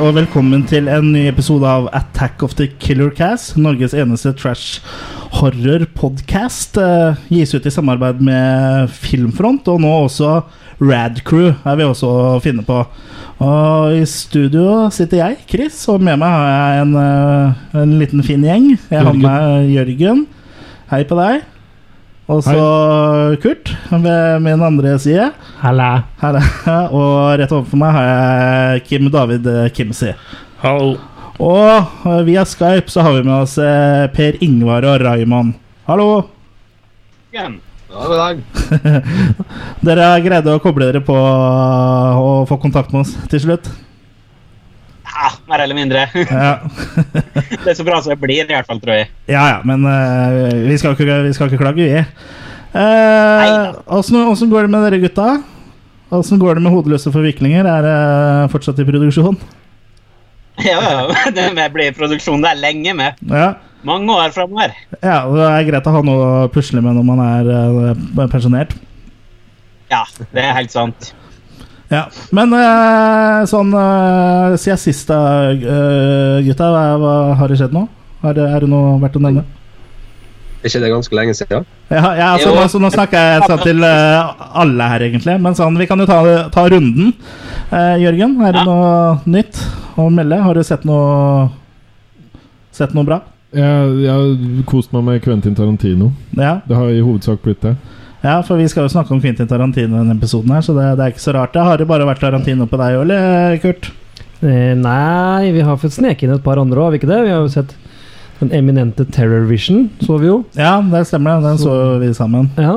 Og velkommen til en ny episode av Attack of the Killer Cast. Norges eneste trash horror-podkast. Uh, gis ut i samarbeid med Filmfront, og nå også Radcrew er vi også å finne på. Og i studio sitter jeg, Chris, og med meg har jeg en, uh, en liten fin gjeng. Jeg har med Jørgen. Hei på deg. Og så Kurt ved min andre side. Halla. Halla. Og rett overfor meg har jeg Kim David Kimsi. Hallo. Og eh, via Skype så har vi med oss eh, Per Ingvar og Raymond. Hallo! Igjen. God dag. dere greide å koble dere på og få kontakt med oss til slutt? Ja, mer eller mindre. Ja. det er så bra som det blir, i hvert fall, tror jeg. Ja, ja, men uh, vi, skal ikke, vi, skal ikke, klage, vi. Åssen uh, går det med dere gutta? Åssen går det med hodeløse forviklinger? Er det uh, fortsatt i produksjon? Ja, ja. Det blir produksjon det er lenge med. Ja. Mange år framover. Ja, det er greit å ha noe å pusle med når man er uh, pensjonert. Ja, det er helt sant. Ja, Men uh, sånn uh, siden sist, da, gutta, hva, hva, har det skjedd nå? Er det, er det noe verdt å nevne? Er ikke det ganske lenge siden? Ja, ja altså, nå, nå, snakker jeg sånn til alle her, egentlig. Men sånn, vi kan jo ta, ta runden. Jørgen, er det ja. noe nytt å melde? Har du sett noe Sett noe bra? Jeg har kost meg med Quentin Tarantino. Ja. Det har i hovedsak blitt det. Ja, for vi skal jo snakke om Quentin Tarantino i denne episoden, her så det, det, er ikke så rart. Det har det bare vært Tarantino på deg òg, eller, Kurt? Eh, nei, vi har fått sneke inn et par andre òg, har vi ikke det? Vi har jo sett den eminente Terror Vision, så vi jo. Ja, det stemmer. Den så, så vi sammen. Ja.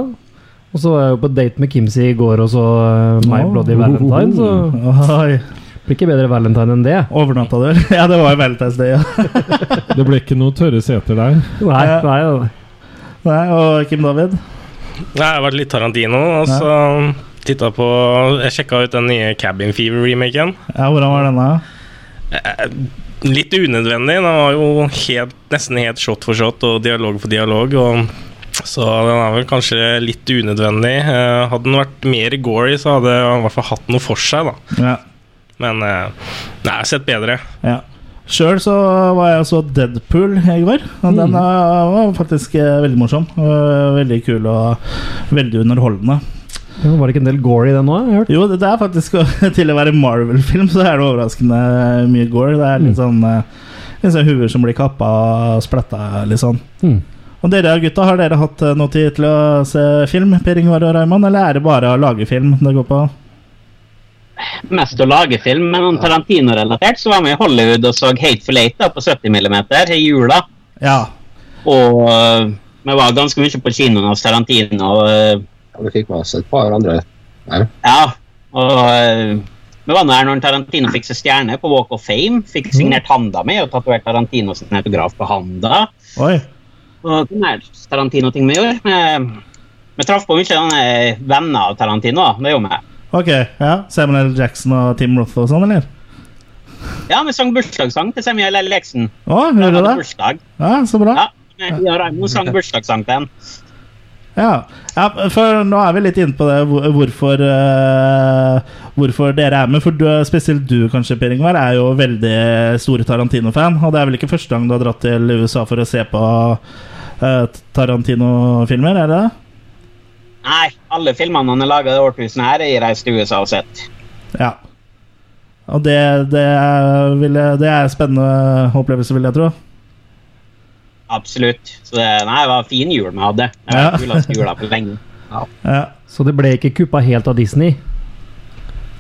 Og så var jeg jo på date med Kimsey i går og så uh, My oh, Bloody Valentine, så Oi. Blir ikke bedre valentine enn det. Overnatta du? Ja, det var jo Valentine's Day, ja. det ble ikke noe tørre seter der? Nei, nei, nei. nei Og Kim David? Jeg har vært litt Tarantino, og så titta på Jeg sjekka ut den nye Cabin Fever-remaken. Ja, Hvordan var denne? Eh, litt unødvendig. Den var jo helt, nesten helt shot for shot og dialog for dialog. Og så den er vel kanskje litt unødvendig. Eh, hadde den vært mer gory, så hadde den i hvert fall hatt noe for seg. da ja. Men eh, nei, jeg har sett bedre. Ja. Sjøl så var jeg så Deadpool i går. Og mm. Den var faktisk eh, veldig morsom. Veldig kul og veldig underholdende. Ja, var det ikke en del gore i den òg? Jo, det er faktisk til å være Marvel-film, så er det overraskende mye gore. Det er litt mm. sånn eh, Litt sånn huer som blir kappa og spletta, litt sånn. Mm. Og dere gutta, har dere hatt noe tid til å se film, Per Ingvar og Raymond, eller er det bare å lage film det går på? Mest å lage film, men noen Tarantino-relatert så var vi i Hollywood og så Hateful Eight da, på 70 mm i jula. Ja. Og uh, vi var ganske mye på kinoen hos Tarantino. Uh, ja, vi fikk med oss et par andre. Ja. ja og uh, vi var der når Tarantino fikk seg stjerne på Walk of Fame. Fikk mm. signert handa mi og tatovert Tarantino sin autograf på handa. Oi. Og Tarantino-ting vi gjorde. Vi, vi traff på mye venner av Tarantino. Det gjorde vi. Ok, ja Samuel L. Jackson og Tim Roth og sånn, eller? Ja, vi sang bursdagssang til Samuel L. Jackson. Å, hører du det? Bursdag. Ja, så bra. Ja, har Raymond sang bursdagssang til ham. Ja. ja. for nå er vi litt inne på det hvorfor, uh, hvorfor dere er med. For du, spesielt du kanskje, Per Ingvar, er jo veldig store Tarantino-fan. Og det er vel ikke første gang du har dratt til USA for å se på uh, Tarantino-filmer, er det det? Nei, alle filmene han har laga i årtusenet her, er reist til USA og sett. Ja. Og det, det, er, det er spennende opplevelse, vil jeg tro. Absolutt. Så det, nei, det var fin jul vi hadde. Det var ja. kuleste jula på lenge. Ja. Ja. Så det ble ikke kuppa helt av Disney?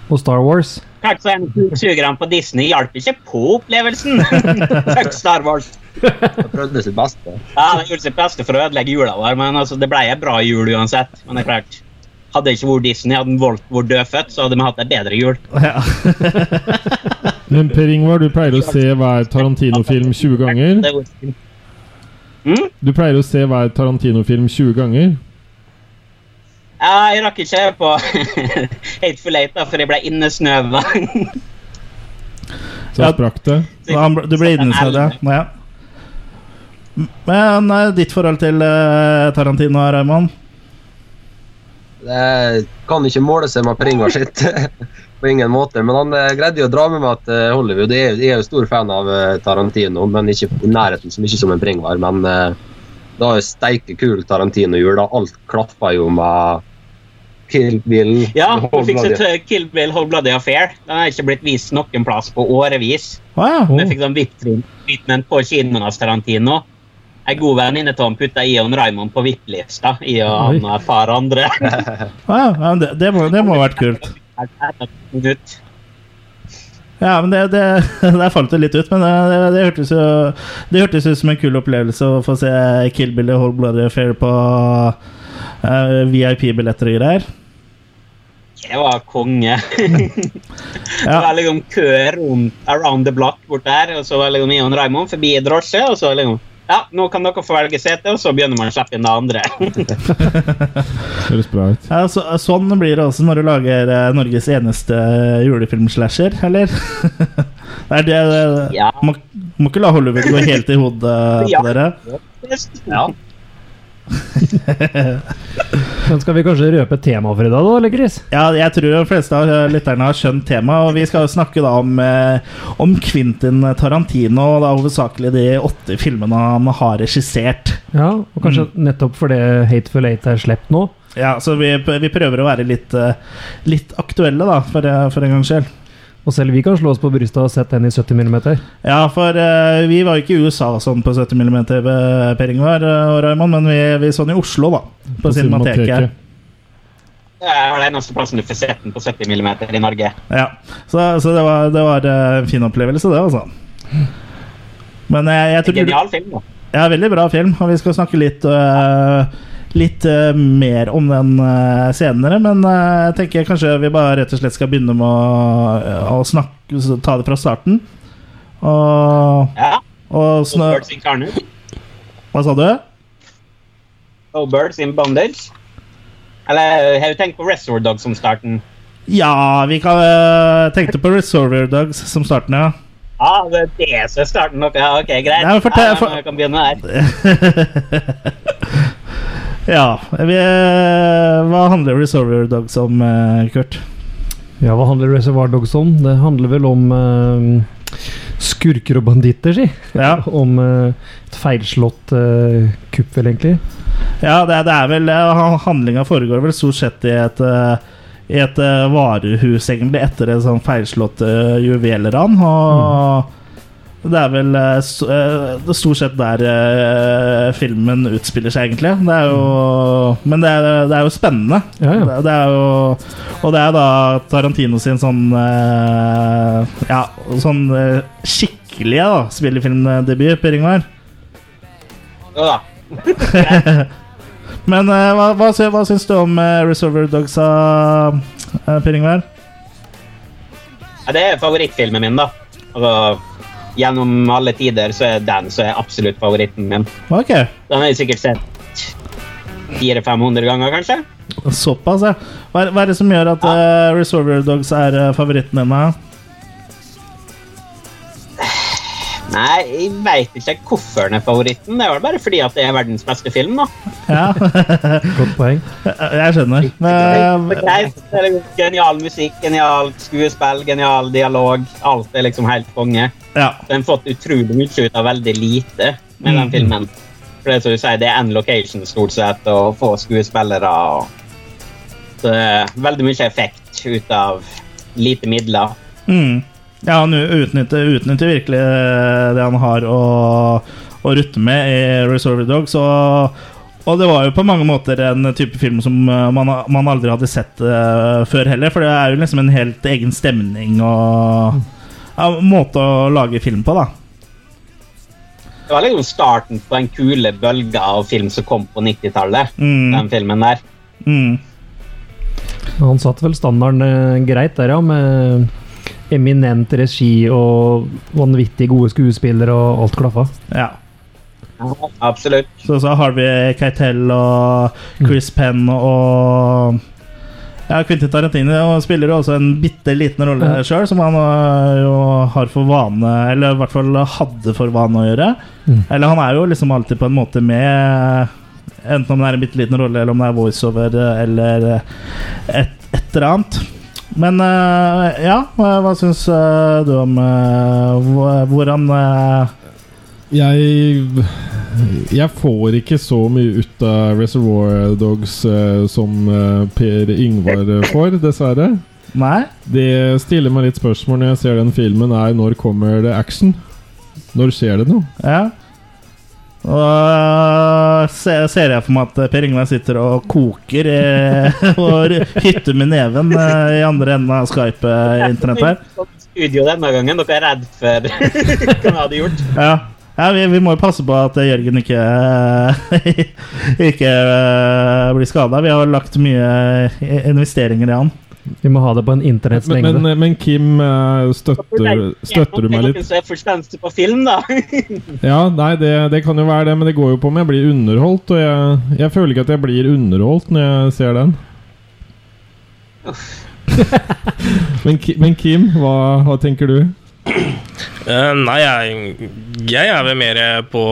Og Star Wars? Kanskje så Sugerne på Disney hjalp ikke på opplevelsen. Fuck Star Wars. De prøvde sitt beste. Ja, han gjorde sitt beste for å ødelegge jula vår, men altså, det ble en bra jul uansett. Men det er klart, hadde det ikke vært Disney, hadde valgt vært dødfødt, så hadde vi hatt en bedre jul. Ja. men Per Ingvar, du pleier å se hver Tarantino-film 20 ganger? Mm? Du pleier å se hver Tarantino-film 20 ganger? Ja, jeg rakk ikke på Hateful Eight, da, for jeg ble innesnøva. Så sprakk det? Du ble innesnøvd, ja. Men uh, ditt forhold til uh, Tarantino, Raymond? Det kan ikke måle seg med Pringa sitt. på ingen måte. Men han eh, greide jo å dra med meg til Hollywood. Jeg er, jeg er jo stor fan av eh, Tarantino, men ikke i nærheten så mye som en Bringvar. Men eh, det var jo steike kul Tarantino-jul. da. Alt klaffa jo med Kill Bill. Ja, du fikk sett Kill Bill Hold Bloody Affair. Den har ikke blitt vist noen plass på årevis. Ah, ja. Vi fikk sånn VIP-treatment på kinoen av Tarantino. En god venninne av ham putta i og Raymond på VIP-lista. I og far andre. Å ja. ja men det, det, må, det må ha vært kult. Ja, men det, det, Der falt det litt ut, men det, det, det, hørtes jo Det hørtes ut som en kul opplevelse å få se Kill Bill og Hold Bloody Affair på uh, VIP-billetter og greier. Det var konge. Det Ja. var liksom kø rundt around the block bort der, og så var liksom Ion Raymond forbi drosje, og så liksom Ja, nå kan dere få velge sete, og så begynner man å slippe inn det andre. Høres bra ut. Ja, så, sånn blir det også når du lager eh, Norges eneste julefilmslasher, eller? det er det, det Ja. må, må ikke la Hollywood gå helt i hodet Ja. på dere. Ja. Men skal vi kanskje røpe temaet for i dag, da, eller Chris? Ja, jeg tror de fleste av lytterne har skjønt temaet, og vi skal jo snakke da om, eh, om Quentin Tarantino, og da hovedsakelig de åtte filmene han har regissert. Ja, og kanskje nettopp fordi Hateful Eight er sluppet nå. Ja, så vi, vi prøver å være litt, eh, litt aktuelle, da, for, eh, for en gangs skyld. Og selv vi kan slå oss på brystet og sette sett den i 70 mm. Ja, for uh, vi var ikke i USA sånn på 70 mm, Per Ingvar eh, og Raymond, men vi, vi så den i Oslo, da. På, Cinemateket. Det er den eneste plassen du får sett den på 70 mm i Norge. Ja, så, så det var, det var eh, en fin opplevelse, det, altså. Men jeg, jeg tror Genial film, da. Ja, veldig bra film, og vi skal snakke litt øh, Litt uh, mer om den uh, senere. Men uh, jeg tenker kanskje vi bare rett og slett skal begynne med å, å snakke, ta det fra starten. Og, Ja. og snø... Birds in Carnage. Hva sa du? No Birds in Bondage. Eller har du tenkt på Reservoir Dogs som starten? Ja, vi kan tenkte på Resolver Dogs som starten, ja. Ja, det er det som er starten. Ja, ok, greit. Nei, fortell- ja, for- vi kan begynne der. Ja. Vi, øh, hva handler Reservoir Dogs om, øh, Kurt? Ja, hva handler Reservoir Dogs om? Det handler vel om uh, skurker og banditter, si. Ja. Om uh, et feilslått uh, kupp, vel, egentlig. Ja, det, det er vel Handlinga foregår vel stort sett i et eh, I et eh, varehus, egentlig, etter et sånn feilslått juvelran. Og det er vel eh, eh, det stort sett der eh, filmen utspiller seg, egentlig. Det er jo Men det er, det er jo spennende. Ja, ja. Det, det er jo Og det er da Tarantino sin sånn Ja, sånn skikkelige da spillefilmdebut, Per Ingvar. Ja da. Men hva, hva, hva syns du om uh, Reservoir Dogs av uh, Per Ingvar? Ja, det er favorittfilmen min, da. Altså, gjennom alle tider så er den som er absolutt favoritten min. Okay. Den har jeg sikkert sett 400-500 ganger, kanskje. såpass, ja. Hva, er- hva er det som gjør at uh, Resolver Dogs er eh, favoritten din? Nei, jeg veit ikke hvorfor den er favoritten. Det er vel bare fordi at det er verdens beste film, da. Ja, Godt poeng. jeg skjønner. Det er Men. Det er liksom Genial musikk, genialt skuespill, genial dialog. Alt er liksom helt konge. ja. Den har fått utrolig mye ut av veldig lite med den Mm. filmen. For det er som du sier, det er en location stort sett, og få skuespillere. Og... Så veldig mye effekt ut av lite midler. Mm. Ja, han utnytter, utnytter virkelig eh, det han har å, å rutte med i Reservoir Dogs. Og, og det var jo på mange måter en type film som eh, man, man aldri hadde sett uh, før heller. For det er jo liksom en helt egen stemning og ja, måte å lage film på, da. Det var liksom starten på den kule bølga av film som kom på 90-tallet. Mm. Den filmen der. Mm. Han satte vel standarden greit der, ja, med eminent regi og vanvittig gode skuespillere og alt klaffa. Ja. Absolutt. Så, så har vi Keitel og Chris Penn og ja, Quentin Tarantino spiller jo også en bitte liten rolle Ja. sjøl, som han øh, jo har for vane Eller i hvert fall hadde for vane å gjøre. Mm. Eller han er jo liksom alltid på en måte med, enten om det er en bitte liten rolle, eller om det er voiceover, eller et, et eller annet. Men eh, ja, hva, syns eh, du om eh, hvordan Jeg Jeg får ikke så mye ut av Reservoir Dogs som Per Ingvar eh, får, dessverre. Nei? Det stiller meg litt spørsmål når jeg ser den filmen, er når kommer det action? Når skjer det noe? Ja. Og ser, ser jeg for meg at Per Ingvar sitter og koker eh, og hytter med neven eh, i andre enden av Skype-internett her. Studio denne gangen. Dere er redd for hva vi hadde gjort. Ja, ja vi, vi må jo passe på at Jørgen ikke Ikke eh, blir skada. Vi har lagt mye eh, investeringer i han. Vi må ha det på en Men, internettslengde. men, men Kim, eh, støtter, støtter du meg litt? Jeg som er forstandig på film, da. Ja, nei, det, det kan jo være det, men det går jo på om jeg blir underholdt. Og jeg, jeg føler ikke at jeg blir underholdt når jeg ser den. men, men Kim, hva, hva tenker du? Uh, nei, jeg, jeg er vel mer på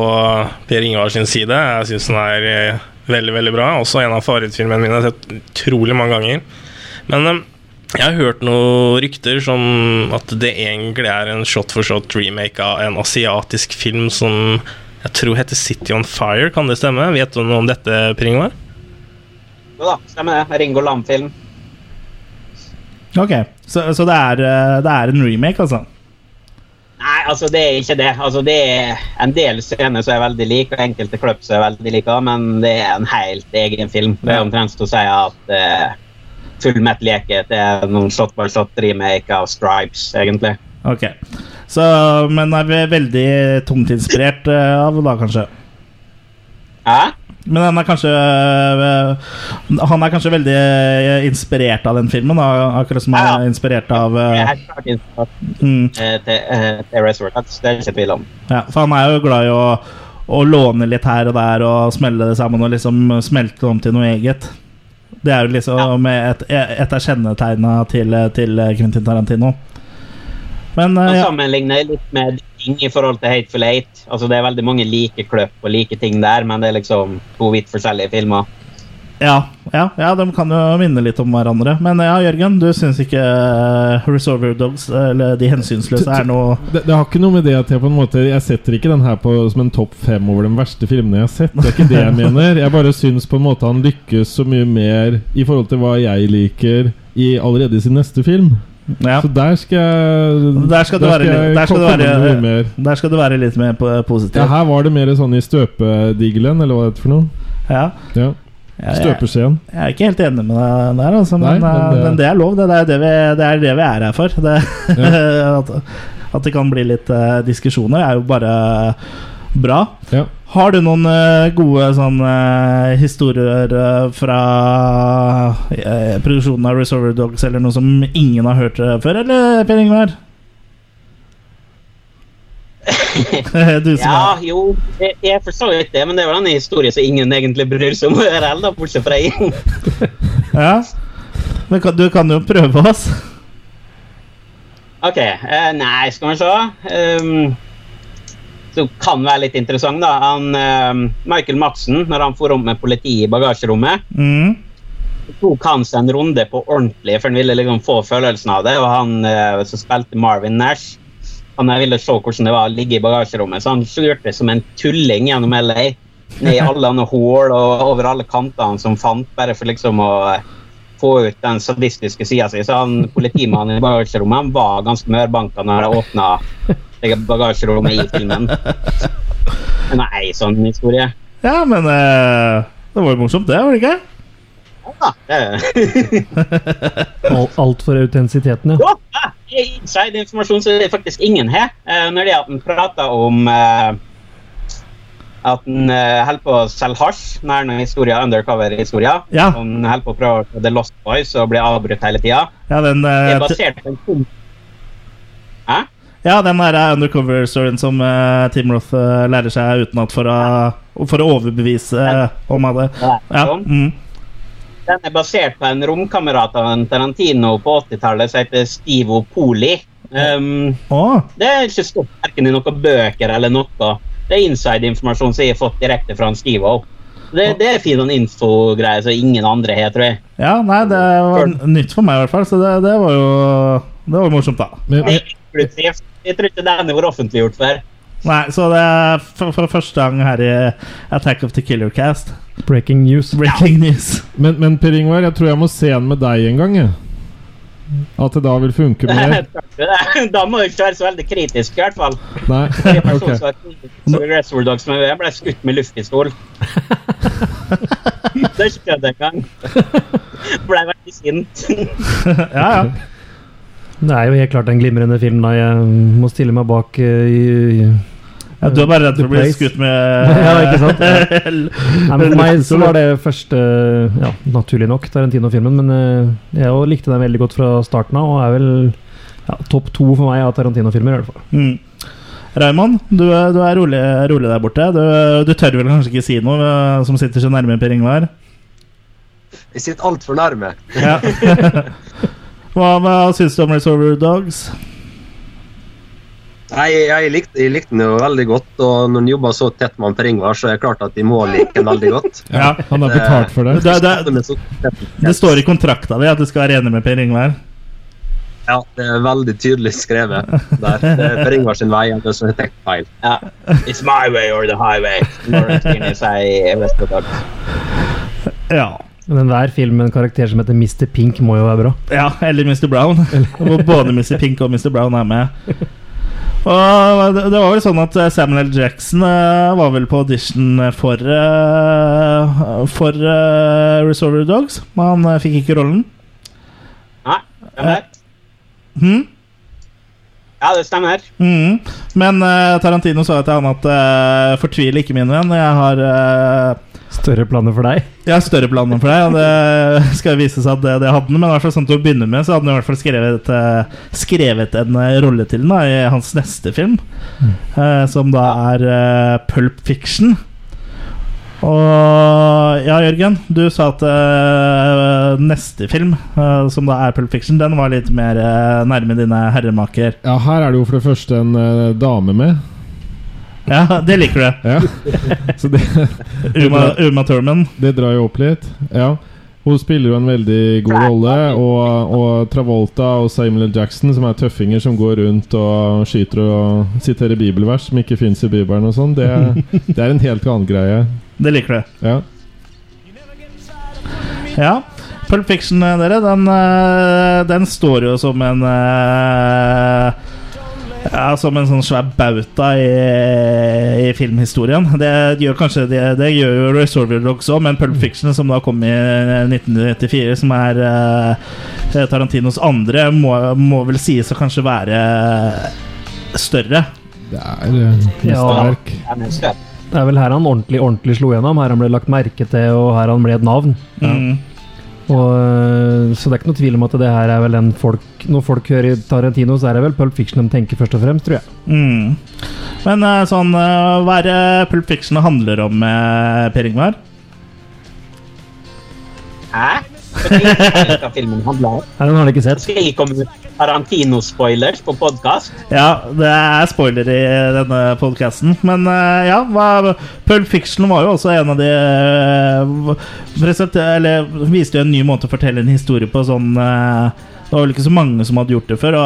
Per Ingvars side. Jeg syns den er eh, veldig, veldig bra. Også en av favorittfilmene mine. Jeg har sett utrolig mange ganger. Men eh, jeg har hørt noen rykter som at det egentlig er en shot for shot remake av en asiatisk film som jeg tror heter City on Fire. Kan det stemme? Vet du noe om dette, Pringo? Jo da, stemmer det. Ringo Lam-film. Ok, Så, så det, er, eh, det er en remake, altså? Nei, altså det er ikke det. Altså det er En del scener som er veldig like, og enkelte klipp som er veldig like, men det er en helt egen film. Det er omtrent å si at uh, Full Metal Jacket er noen shot by shot remake av Stripes, egentlig. Ok. Så, men er vi veldig tungt inspirert eh, av da, kanskje? Hæ? Men han er kanskje eh, Han er kanskje veldig eh, inspirert av den filmen, da, akkurat som han er inspirert av Jeg er klart inspirert mm, til, det er det ikke tvil om. ja, For han er jo glad i å, å låne litt her og der og smelle det sammen og liksom smelte det om til noe eget. Det er jo liksom et, et av kjennetegna til, til Quentin Tarantino. Men uh, ja. sammenligner litt med ting i forhold til Hateful Eight. Altså Det er veldig mange like kløpp og like ting der, men det er liksom to vidt forskjellige filmer. Ja, ja, ja, de kan jo minne litt om hverandre. Men ja, Jørgen, du syns ikke uh, Resolver Dogs, eller De hensynsløse, er noe Det, det har ikke noe med det at jeg på en måte Jeg setter ikke den her på som en topp fem over de verste filmene jeg har sett. Det er ikke det jeg mener. Jeg bare syns på en måte han lykkes så mye mer i forhold til hva jeg liker, i allerede i sin neste film. ja. Så der skal jeg Der skal du være litt- der skal være- mer. Der skal du være litt mer positiv. Ja, her var det mer sånn i støpedigelen, eller hva det heter for noe. Ja. Ja. Jeg, jeg, Støpeskjeen. jeg er ikke helt enig med deg der, altså, men, Nei, men eh, det- men det er lov. Det, er det, vi, det er det vi er her for. Det, at, at det kan bli litt uh, diskusjoner, er jo bare bra. Ja. Har du noen uh, gode sånne, uh, historier eh, fra eh, produksjonen av Resolver Dogs, eller noe som ingen har hørt eh, før, eller Per Ingvar? som Ja, jo, jeg, jeg forstår ikke det, men det er vel en historie som ingen egentlig bryr seg om høre heller, bortsett fra jeg. Ja. Men kan, du kan jo prøve oss. Ok, Uh, nei, skal vi se. Um, så kan være litt interessant, da. Han, uh, Michael Madsen, når han for om med politiet i bagasjerommet, Mm. tok han seg en runde på ordentlig, for han ville liksom få følelsen av det. Og han uh, som spilte Marvin Nash, han ville se hvordan det var å ligge i bagasjerommet, så han kjørte som en tulling gjennom LA. Ned i alle andre hull og over alle kantene som fant, bare for liksom å eh, få ut den sadistiske sida si. Så han politimannen i bagasjerommet han var ganske mørbanka når han åpna bagasjerommet i filmen. Nei, sånn historie. Ja, men uh, det var jo morsomt, det, var det ikke? Ja, det Al- Alt for autentisiteten, ja. Ja, det er inside-informasjon som det faktisk ingen har. Eh, når det er at en prater om eh, at han eh, holder på å selge hasj. Nær noen historier, undercover-historier. Ja. Han holder på å prøve The Lost Boys og blir avbrutt hele tida. Ja, den, Det eh, er basert på en kom... Hæ? ja, den der undercover-storyen som uh, Tim Roth uh, lærer seg utenat for for å overbevise om det Ja. Sånn. Mm. Den er basert på en romkamerat av en Tarantino på 80-tallet som heter Stivo Poli. Um, Å, det er ikke stått verken i noen bøker eller noe. Det er inside-informasjon som jeg har fått direkte fra Stivo. Det, det er fin sånn infogreie som ingen andre har, tror jeg. Ja, nei, det var nytt for meg i hvert fall, så det, det var jo Det var morsomt, da. Men, men. Jeg tror ikke den har vært offentliggjort før. Nei, så det er for, for første gang her i Attack of the Killer Cast. Breaking news. Breaking news. men, men Per Ingvar, jeg tror jeg må se den med deg en gang. Jeg. At det da vil funke mer. da må du ikke være så veldig kritisk, i hvert fall. Nei, ok. jeg ble skutt med luftpistol. det skjedde en gang. Ble veldig sint. Ja, ja. Det er jo helt klart en glimrende film. da Jeg må stille meg bak uh, i, i ja du er bare redd for å bli skutt med Ja, ikke sant? Nei, men For meg så var det første Ja, naturlig nok Tarantino-filmen, men eh, jeg likte den veldig godt fra starten av, og er vel ja, topp to for meg av Tarantino-filmer, i hvert fall. Mm. Raymond, du, er- du er rolig, rolig der borte. Du, du tør vel kanskje ikke si noe, eh, som sitter så nærme Per Ingvar? Jeg sitter altfor nærme. Ja. hva hva syns du om Resolver Dogs? Nei, jeg likte, jeg likte den jo veldig godt, og når en jobber så tett med han Per Ingvar, så er det klart at de må like den veldig godt. Ja. Han har betalt for det. Det, det, Det tett- det står i kontrakta di at du skal være enig med Per Ingvar. Ja, det er veldig tydelig skrevet der. Det er Per Ingvar sin vei, det er helt feil. Ja. It's my way or the highway. Ja. Men hver film med en karakter som heter Mr. Pink, må jo være bra. ja, eller Mr. Brown. Eller. både Mr. Pink og Mr. Brown er med. Og det, var vel sånn at eh, Samuel L. Jackson eh, var vel på audition for uh, For uh, Resolver Dogs, men han eh, fikk ikke rollen. Nei, jeg vet. Hm? Ja, det stemmer. Mm. Men uh, Tarantino sa til han at uh, fortvil ikke, min venn. Jeg har uh, Større planer for deg. Ja, større planer for deg, og det skal vise seg at det, det hadde han. Men i hvert fall sånn til å begynne med Så hadde han i hvert fall skrevet, skrevet en rolle til den da, i hans neste film, eh, som da er Pulp Fiction. Og ja, Jørgen, du sa at uh, neste film, uh, som da er Pulp Fiction, den var litt mer uh, nærme dine herremaker. Ja, her er det jo for det første en dame med. Ja, det liker du. Ja. Så det, Uma, Uma Thurman. det drar jo opp litt. Ja. Hun spiller jo en veldig god rolle, og, og Travolta og Samuel. Jackson, som er tøffinger som går rundt og skyter og siterer bibelvers som ikke fins i Bibelen og sånn, det, det er en helt annen greie. Det liker du. Ja. Ja. Pulp Fiction, eh, dere, den, eh, den står jo som en eh, ja, Som en sånn svær bauta i, i filmhistorien. Det gjør kanskje Det, det gjør jo Resolver Dogs òg, men Pulp Fiction, som da kom i 1994, som er eh, Tarantinos andre, må, må vel sies å kanskje være større. Det er mesterverk. Ja. Det er vel her han ordentlig ordentlig slo gjennom. Her han ble lagt merke til, og her han ble et navn. Mm. Og, øh, så det er ikke noe tvil om at det her er vel en folk Når folk hører Tarantino, så er det vel Pulp Fiction de tenker først og fremst, tror jeg. Mm. Men eh, sånn eh, Hva er det Pulp Fiction handler om, eh, Per Ingvar? Hæ? Filmen handler om. Nei, Den har du ikke sett. Skal jeg komme med Tarantino-spoilers på podkast? Ja, det er spoiler i denne podkasten. Men eh, ja, hva, Pulp Fiction var jo også en av de eh, present, Eller viste jo en ny måte å fortelle en historie på sånn eh, Det var vel ikke så mange som hadde gjort det før.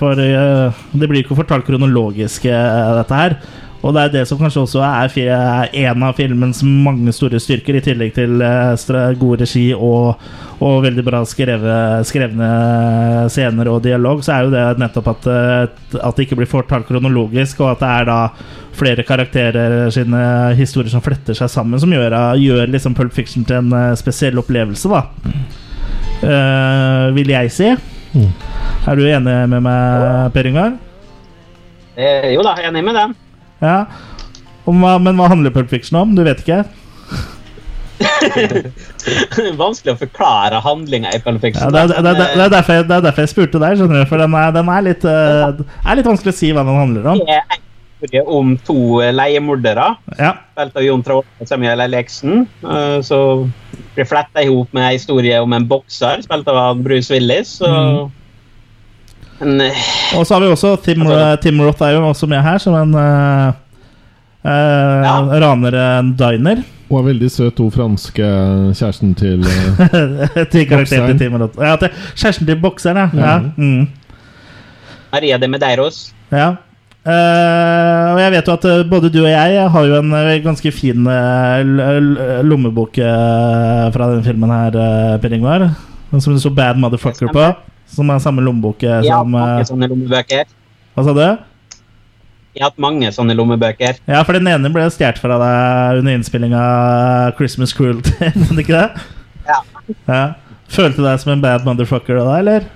For, det blir ikke fortalt kronologisk, dette her. Og det er det som kanskje også er er en av filmens mange store styrker, i tillegg til eh, god regi og, og veldig bra skrevet, skrevne scener og dialog, så er jo det nettopp at, eh, at det ikke blir fortalt kronologisk, og at det er da flere karakterer sine historier som fletter seg sammen, som gjør, gjør liksom Pulp Fiction til en eh, spesiell opplevelse, da. Uh, vil jeg si. Mm. Er du enig med meg, Per Ingar? Eh, jo da, jeg er enig med den. Ja. Om, hva- men hva handler Pulp Fiction om? Du vet ikke? Vanskelig å forklare handlinga i Pulp Ja, Fiction. det, er, det, er, det, er derfor jeg, det er derfor jeg spurte deg, skjønner du. For den er, den litt, uh, litt vanskelig å si hva den handler om. Det er en historie om to eh, leiemordere, Ja. spilt av Jon Travolta og Samuel L. Eksen. eh, Så blir fletta i hop med en historie om en bokser, spilt av Bruce Willis. Og en, eh, Og så har vi også Tim, Tim Roth er jo også med her, som en uh, Ja. raner en diner. Hun er veldig søt, hun franske kjæresten til eh, til karakteren Bokseren. til Tim Roth. Ja, til kjæresten til bokseren, ja. ja. Mm. Maria de Medeiros. ja. Uh, og jeg vet jo at eh, både du og jeg har jo en eh, ganske fin eh, lommebok eh, fra denne filmen her, uh, Per Ingvar. Som det står 'Bad Motherfucker' på. Som er samme lommebok eh, som mange eh, sånne lommebøker. Hva sa du? Jeg har hatt mange sånne lommebøker. Ja, for den ene ble stjålet fra deg under innspillinga av Christmas Cruelty, Men ikke det? Ja. ja. Følte du deg som en bad motherfucker da, eller?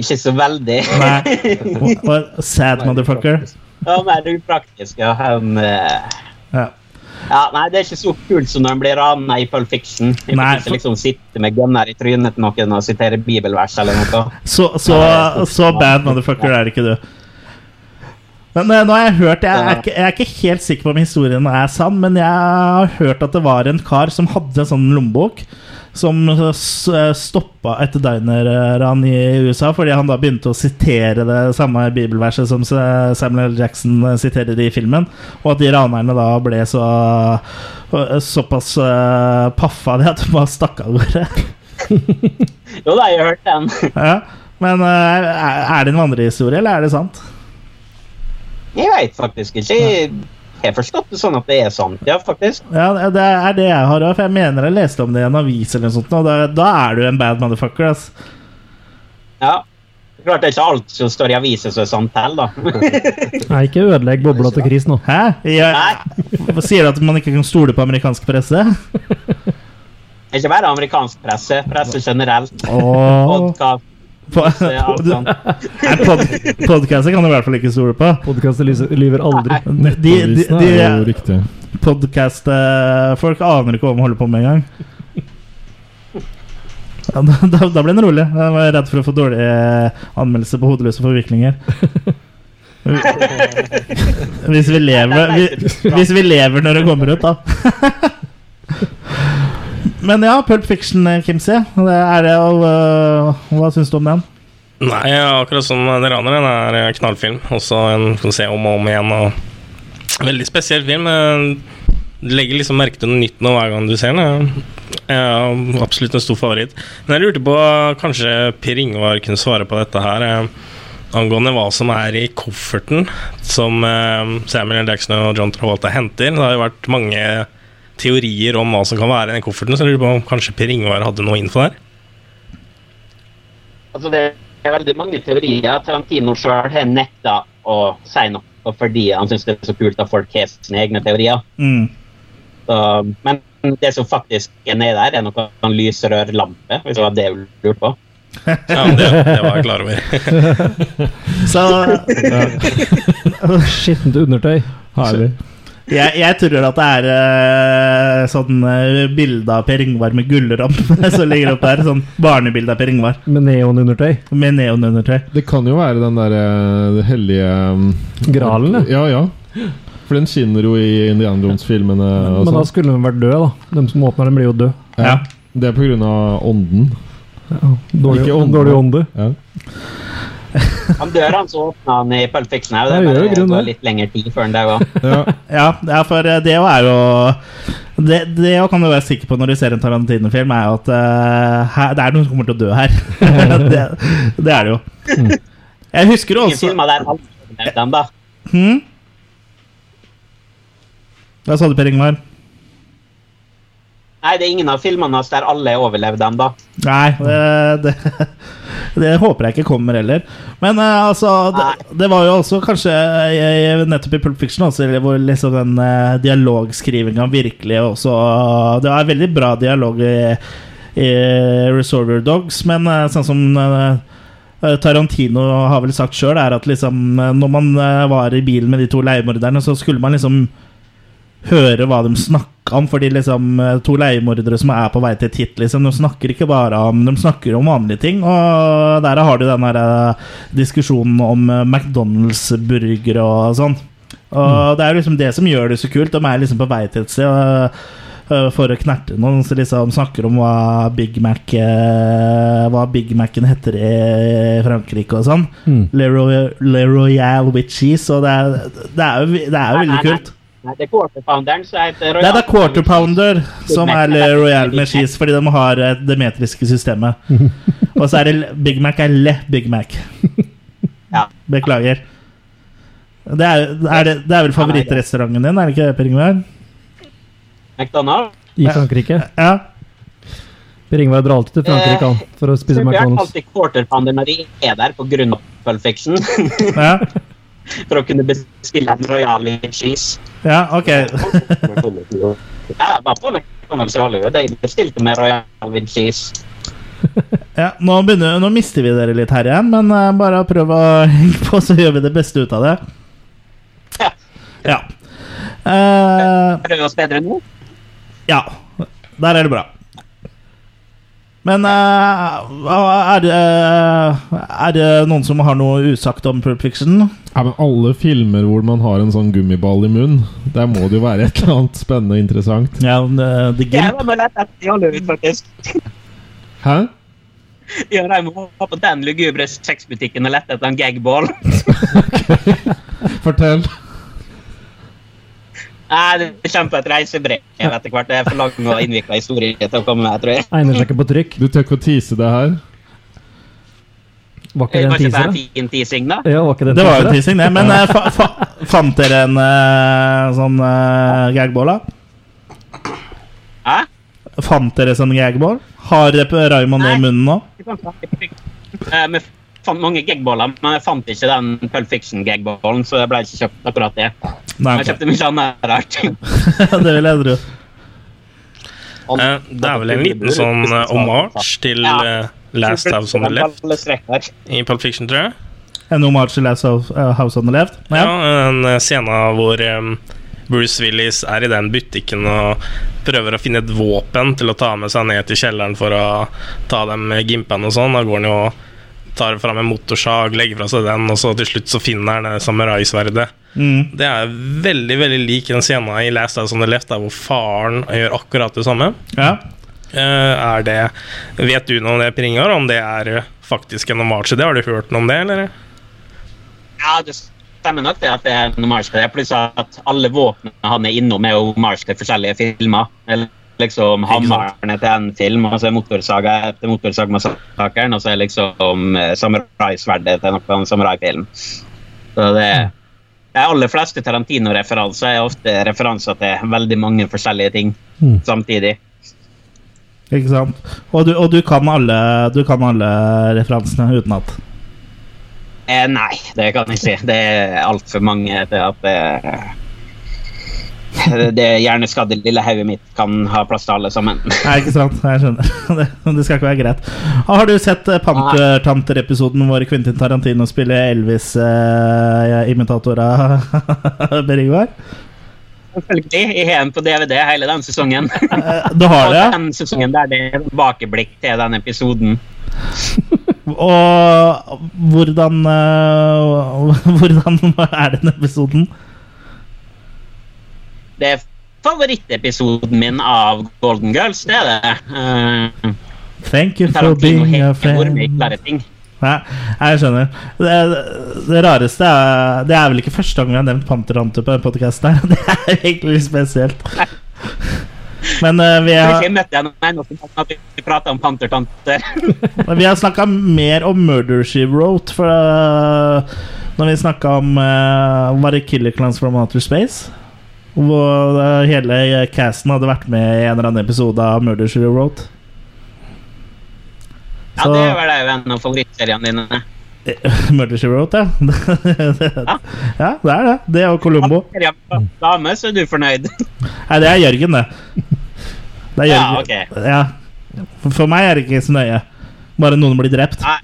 Ikke så veldig. Nei. Sad motherfucker. Det var mer praktisk, Ja. Han, uh... Ja. Ja, nei, det er ikke så kult som når en blir rana i Pulp Fiction. Jeg Nei, for- liksom sitte med gunner i trynet til noen og sitere bibelvers eller noe. Så, så, så bad motherfucker er ikke du. Men eh, nå har jeg hørt jeg er, ikke, jeg er ikke helt sikker på om historien er sann, men jeg har hørt at det var en kar som hadde en sånn lommebok. Som stoppa et diner-ran i USA fordi han da begynte å sitere det samme bibelverset som Samuel. Jackson siterer i filmen. Og at de ranerne da ble så såpass eh, paffa de at de bare stakk av gårde. Jo da, jeg har hørt den. Ja, men eh, er det en vandrehistorie, eller er det sant? Jeg veit faktisk ikke. Jeg har forstått det sånn at det er sant, ja, faktisk. Ja, det er det jeg har òg, for jeg mener jeg leste om det i en avis eller noe sånt, og da, da er du en bad motherfucker, ass. Ja. Klart det er ikke alt som står i aviser som er sant heller, da. Nei, ikke ødelegg bobla til Chris nå. Hæ? Jeg, sier du at man ikke kan stole på amerikansk presse? Ikke bare amerikansk presse, presse generelt. Oh. Podcast, Nei, kan du i hvert fall ikke stole på. Podkaster lyver aldri. De, de, de, er jo de riktig. podcast-folk aner ikke hva de holder på med engang. Ja, da, da ble den rolig. Jeg var redd for å få dårlig eh, anmeldelse på hodeløse forviklinger. Hvis vi lever vi, Hvis vi lever når det kommer ut, da. Men ja, Pulp Fiction, eh, Kimsey. Øh, hva syns du om den? Nei, akkurat som dere aner den er en knallfilm. Også en kan se om og om igjen. Og veldig spesiell film. eh, Du legger liksom merke til noe nytt nå hver gang du ser den. Ja, absolutt en stor favoritt. Men jeg lurte på kanskje Per Ingvar kunne svare på dette her. eh, Angående hva som er i kofferten som eh, Samuel. Jackson og John Travolta henter. Det har jo vært mange teorier om hva som kan være i den kofferten, så jeg lurer på om kanskje Per Ingvar hadde noe info der? Altså, det er veldig mange teorier. Tarantino sjøl har nekta å si noe fordi han syns det er så kult at folk har sine egne teorier. Mm. Så, men det som faktisk er nedi der, er noe sånn lysrørlampe, hvis det var det du lurte på. Ja, det, det var jeg klar over. Så Skittent undertøy. Herlig. Jeg, jeg tror at det er uh, sånn uh, bilde av Per Ingvar med gullramme som ligger oppe der. Sånn barnebilde av Per Ingvar Med neonundertøy. med neonundertøy. Det kan jo være den derre det hellige um, Gralen, ja. Ja, ja. For den skinner jo i Indiana Jones-filmene. og Men da sånn. skulle den vært død, da. De som åpner den, blir jo død. Ja. Det er på grunn av ånden. Dårlig, Ikke ånden. dårlig ånde. Ja. Han dør, han, så åpna han i Pulp Fiction òg. Det er grunn det går litt lengre tid før han dauer. Ja. Ja, ja, for det er jo Det, det kan du være sikker på når du ser en Tarantino-film, er at uh, her, det er noen som kommer til å dø her. det, det er det jo. Jeg husker Ingen også filmer der alle overlevde da. hmm? Hva sa du, Per Ingvar? Nei, det er ingen av filmene hans der alle overlevde ennå. Nei, det, det, det håper jeg ikke kommer heller. Men uh, altså, det, det var jo også kanskje jeg, nettopp i Pulp Fiction også, hvor liksom den uh, dialogskrivinga virkelig også Det var veldig bra dialog i, i Resolver Dogs, men uh, sånn som eh, Tarantino har vel sagt sjøl, er at liksom eh, når man eh, var i bilen med de to leiemorderne, så skulle man liksom høre hva de snakka om. Fordi liksom eh, to leiemordere som er på vei til et hit, liksom, de snakker ikke bare om De snakker om vanlige ting. Og der har du den der eh, diskusjonen om eh, McDonald's-burgere og sånn. Og det er liksom det som gjør det så kult. De er liksom på vei til et sted. for å knerte noen som liksom snakker om hva Big Mac Hva Big Macen heter i Frankrike og sånn. Mm. Le, Roy Le Royale with cheese. Og det er, det er, jo, det er jo veldig kult. Nei, det er quarter pounderen som heter Det er som er Royal med cheese, fordi de har eh, det metriske systemet. Og så er det Big Mac er Le Big Mac. Ja. Beklager. Det er, er, det, det er vel favorittrestauranten din, er det ikke det, Per Ingvar? McDonald's. I Frankrike. Ja. Per Ingvar drar alltid til Frankrike han, for å spise Vi har McDonald's. alltid quarter pounder når de er der av Pulp Fiction. Ja, for å kunne bestille en royal cheese. ja ok. Ja, bare på McDonald's i Hollywood. De bestilte med royal with cheese. Ja, nå, begynner, nå mister vi dere litt her igjen, men eh, bare prøv å henge på, så gjør vi det beste ut av det. Ja. Ja. Eh, Er oss bedre nå? ja. Der er det bra. Men eh, er, det, er det noen som har noe usagt om Pulp Fiction? Ja, men alle filmer hvor man har en sånn gummiball i munnen, der må det jo være et eller annet spennende og interessant. Ja, men, det Jeg må var med lett etter i Hollywood, faktisk. Hæ? Ja, de var på den lugubre sexbutikken og lette etter en gagball. Fortell. Nei, det kommer på et reisebrev etter hvert. Det er for lang og innvikla historie til å komme med, tror jeg. Egner seg ikke på trykk. Du tør ikke å tease det her? Var ikke Det en teaser? en da? fin teasing, da. Ja, var ikke det en Det var jo teasing, det. Men eh, fa, fa, fant dere en uh, sånn uh, gagball, da? Hæ? Fant dere sånn gagball? Har Raymond det i Nei. munnen nå? Vi fant mange gagballer, men jeg fant ikke den Pulp Fiction-gagballen, så jeg ble ikke kjøpt akkurat det. Nei, Jeg kjøpte mye annet rart. det vil jeg tro. Eh, Det er vel en liten sånn omarch homage til Ja. eh, Last House on the Left i Pulp Fiction, tror jeg. En homage til Last House on the Left? Ja, Ja. en eh, scene hvor Bruce Willis er i den butikken og prøver å finne et våpen til å ta med seg ned til kjelleren for å ta dem gimpene og sånn. Da går han jo og tar fram en motorsag, legger fra seg den, og så til slutt så finner han det samuraisverdet. Mm. Det er veldig veldig lik den scenen i Last House on the Left, der hvor faren gjør akkurat det samme. ja. Eh, er det Vet du noe om det, Pringar? Om det er faktisk en til det? Har du hørt noe om det, eller? Ja, det stemmer nok det at det er en det. Pluss at alle våpnene han er innom, er jo homage til forskjellige filmer. Eller liksom hammeren til en film, og så er motorsaga etter Motorsagmassakren, og så er liksom eh, samuraisverdet til noen samuraifilm. Så det De aller fleste Tarantino-referanser er ofte referanser til veldig mange forskjellige ting Mm. samtidig. Ikke sant? Og du, og du, kan alle, du kan alle referansene utenat. Eh, nei, det kan jeg si. Det er altfor mange til at det Det hjerneskadde lille hodet mitt kan ha plass til alle sammen. Nei, ikke sant? Jeg skjønner. Det, det skal ikke være greit. Har du sett eh, Pantertanter-episoden hvor Quentin Tarantino spiller Elvis-imitator av Berigvar? Selvfølgelig. Jeg har den på DVD hele den sesongen. Du har det? Den sesongen der det er bakeblikk til den episoden. Og hvordan eh, Hvordan er den episoden? Det er favorittepisoden min av Golden Girls, det er det. Uh, Thank you for being a friend. Nei, jeg skjønner. Det, det rareste er Det er vel ikke første gang vi har nevnt Panterante på podkasten her. Det er egentlig litt spesielt. Men uh, vi har henne at vi prater om pantertanter. vi har snakka mer om Murder She Wrote. For uh, når vi snakka om uh, Var det Killer Clans from Outer Space? Hvor eh, hele casten hadde vært med i en eller annen episode av Murder She Wrote. Ja, det var det jo en av favorittseriene dine. Murder She Wrote, ja. ja, det er det. Det og Columbo. Ja, Dame, så er du fornøyd. Nei, det er Jørgen, det. Det er Ja, Jørgen. ok. Ja. For meg er det ikke så nøye. Bare noen blir drept. Nei.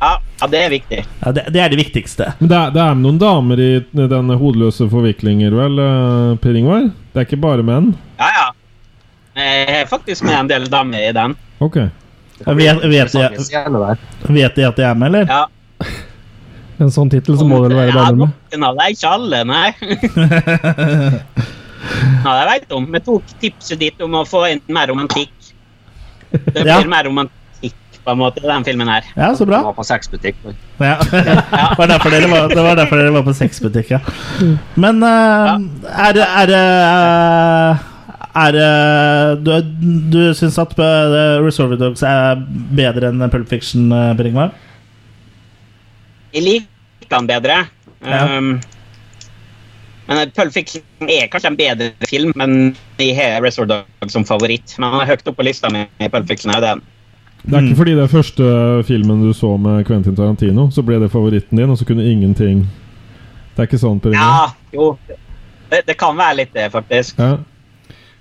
Ja, ja, det er viktig. Ja, det, det er det viktigste. Men det er, det er noen damer i den hodeløse forviklinger, vel, eh, Per Ingvar? Det er ikke bare menn? Ja, ja. Jeg er faktisk med en del damer i den. Ok. Vet, vet, vet de at de er med, eller? Ja. En sånn tittel så må det vel være damer med. Ja, det er ikke alle, nei. Ja, det vet om. Vi tok tipset ditt om å få inn mer romantikk. Det blir Ja. mer romantikk på en måte, den filmen her. Ja, så bra. Det var på sexbutikk. Ja. det, var derfor dere var, det var derfor dere var på sexbutikk, ja. Men eh, er det Er eh, er Du, du syns at uh, Reservoir Dogs er bedre enn Pulp Fiction, uh, Per Jeg liker den bedre. Ja. Um, men Pulp Fiction er kanskje en bedre film, men jeg har Resort Dog som favoritt. Men han er høyt oppe på lista mi. Pulp Fiction er den. Det er Mm. ikke fordi det er første filmen du så med Quentin Tarantino, så ble det favoritten din, og så kunne ingenting Det er ikke sånn, Per Inge? Ja, jo. Det, det kan være litt det, faktisk. Ja.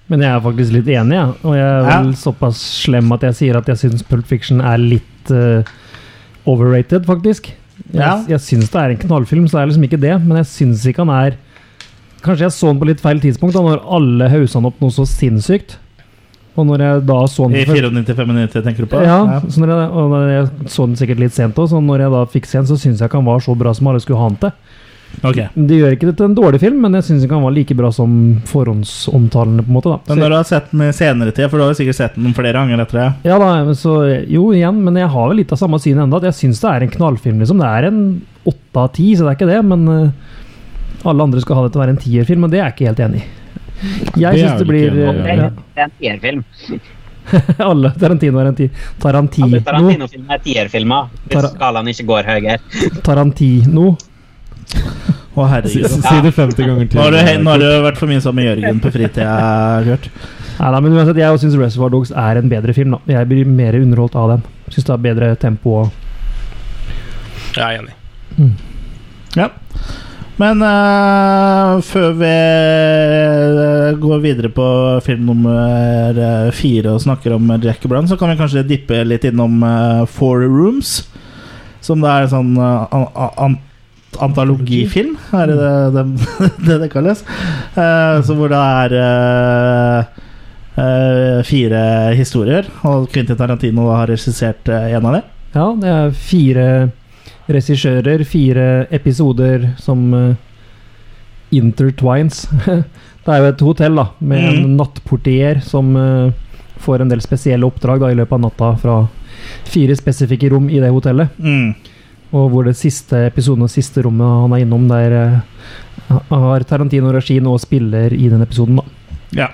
Men jeg er faktisk litt enig, ja. Og jeg er vel Ja. såpass slem at jeg sier at jeg syns Pulp Fiction er litt uh, overrated, faktisk. Jeg, Ja. jeg syns det er en knallfilm, så det er liksom ikke det. Men jeg syns ikke han er Kanskje jeg så den på litt feil tidspunkt, da når alle haussa han opp noe så sinnssykt. Og når jeg da så den I for første- 94 minutter, tenker du på? ja, så når jeg, og jeg så den sikkert litt sent òg, så når jeg da fikk se den, så syns jeg ikke han var så bra som alle skulle ha han til. Okay. Det gjør ikke det til en dårlig film, men jeg syns ikke han var like bra som forhåndsomtalene. på en måte da. Men Så- når du har sett den i senere tid, for du har jo sikkert sett den flere ganger etter det Ja da, så Jo, igjen, men jeg har vel litt av samme syn enda At jeg syns det er en knallfilm, liksom. Det er en åtte av ti, så det er ikke det. Men eh, alle andre skal ha det til å være en tierfilm, og det er jeg ikke helt enig i. Jeg syns det blir i, eh, Det er en tierfilm. Alle Tarantino er en tier. Tarantino. Alle Tarantino-filmer er tierfilmer. Hvis Tar- skalaen ikke går høyere. Tarantino. Å, herregud. si det 50 ganger til. Nå har du, nå har du vært for mye sammen med Jørgen på fritida, Kurt. Nei da, men uansett, jeg syns Reservoir Dogs er en bedre film. da Jeg blir mer underholdt av den. Syns det er bedre tempo og Jeg er enig. Ja. Men uh, før vi eh, går videre på film nummer eh, fire og snakker om Jack Brown, så kan vi kanskje dippe litt innom uh, Four Rooms. Som det er en sånn uh, an an antologifilm, er det det det, det, kalles? Uh, så hvor det er fire historier, og Quentin Tarantino har regissert én av dem. Ja, det er fire regissører, fire episoder som eh, intertwines. det er jo et hotell da, med mm. en nattportier som eh, får en del spesielle oppdrag da, i løpet av natta fra fire spesifikke rom i det hotellet. Mm. Og hvor det siste episoden og siste rommet han er innom, der eh, har Tarantino regi og spiller i den episoden. da. Ja.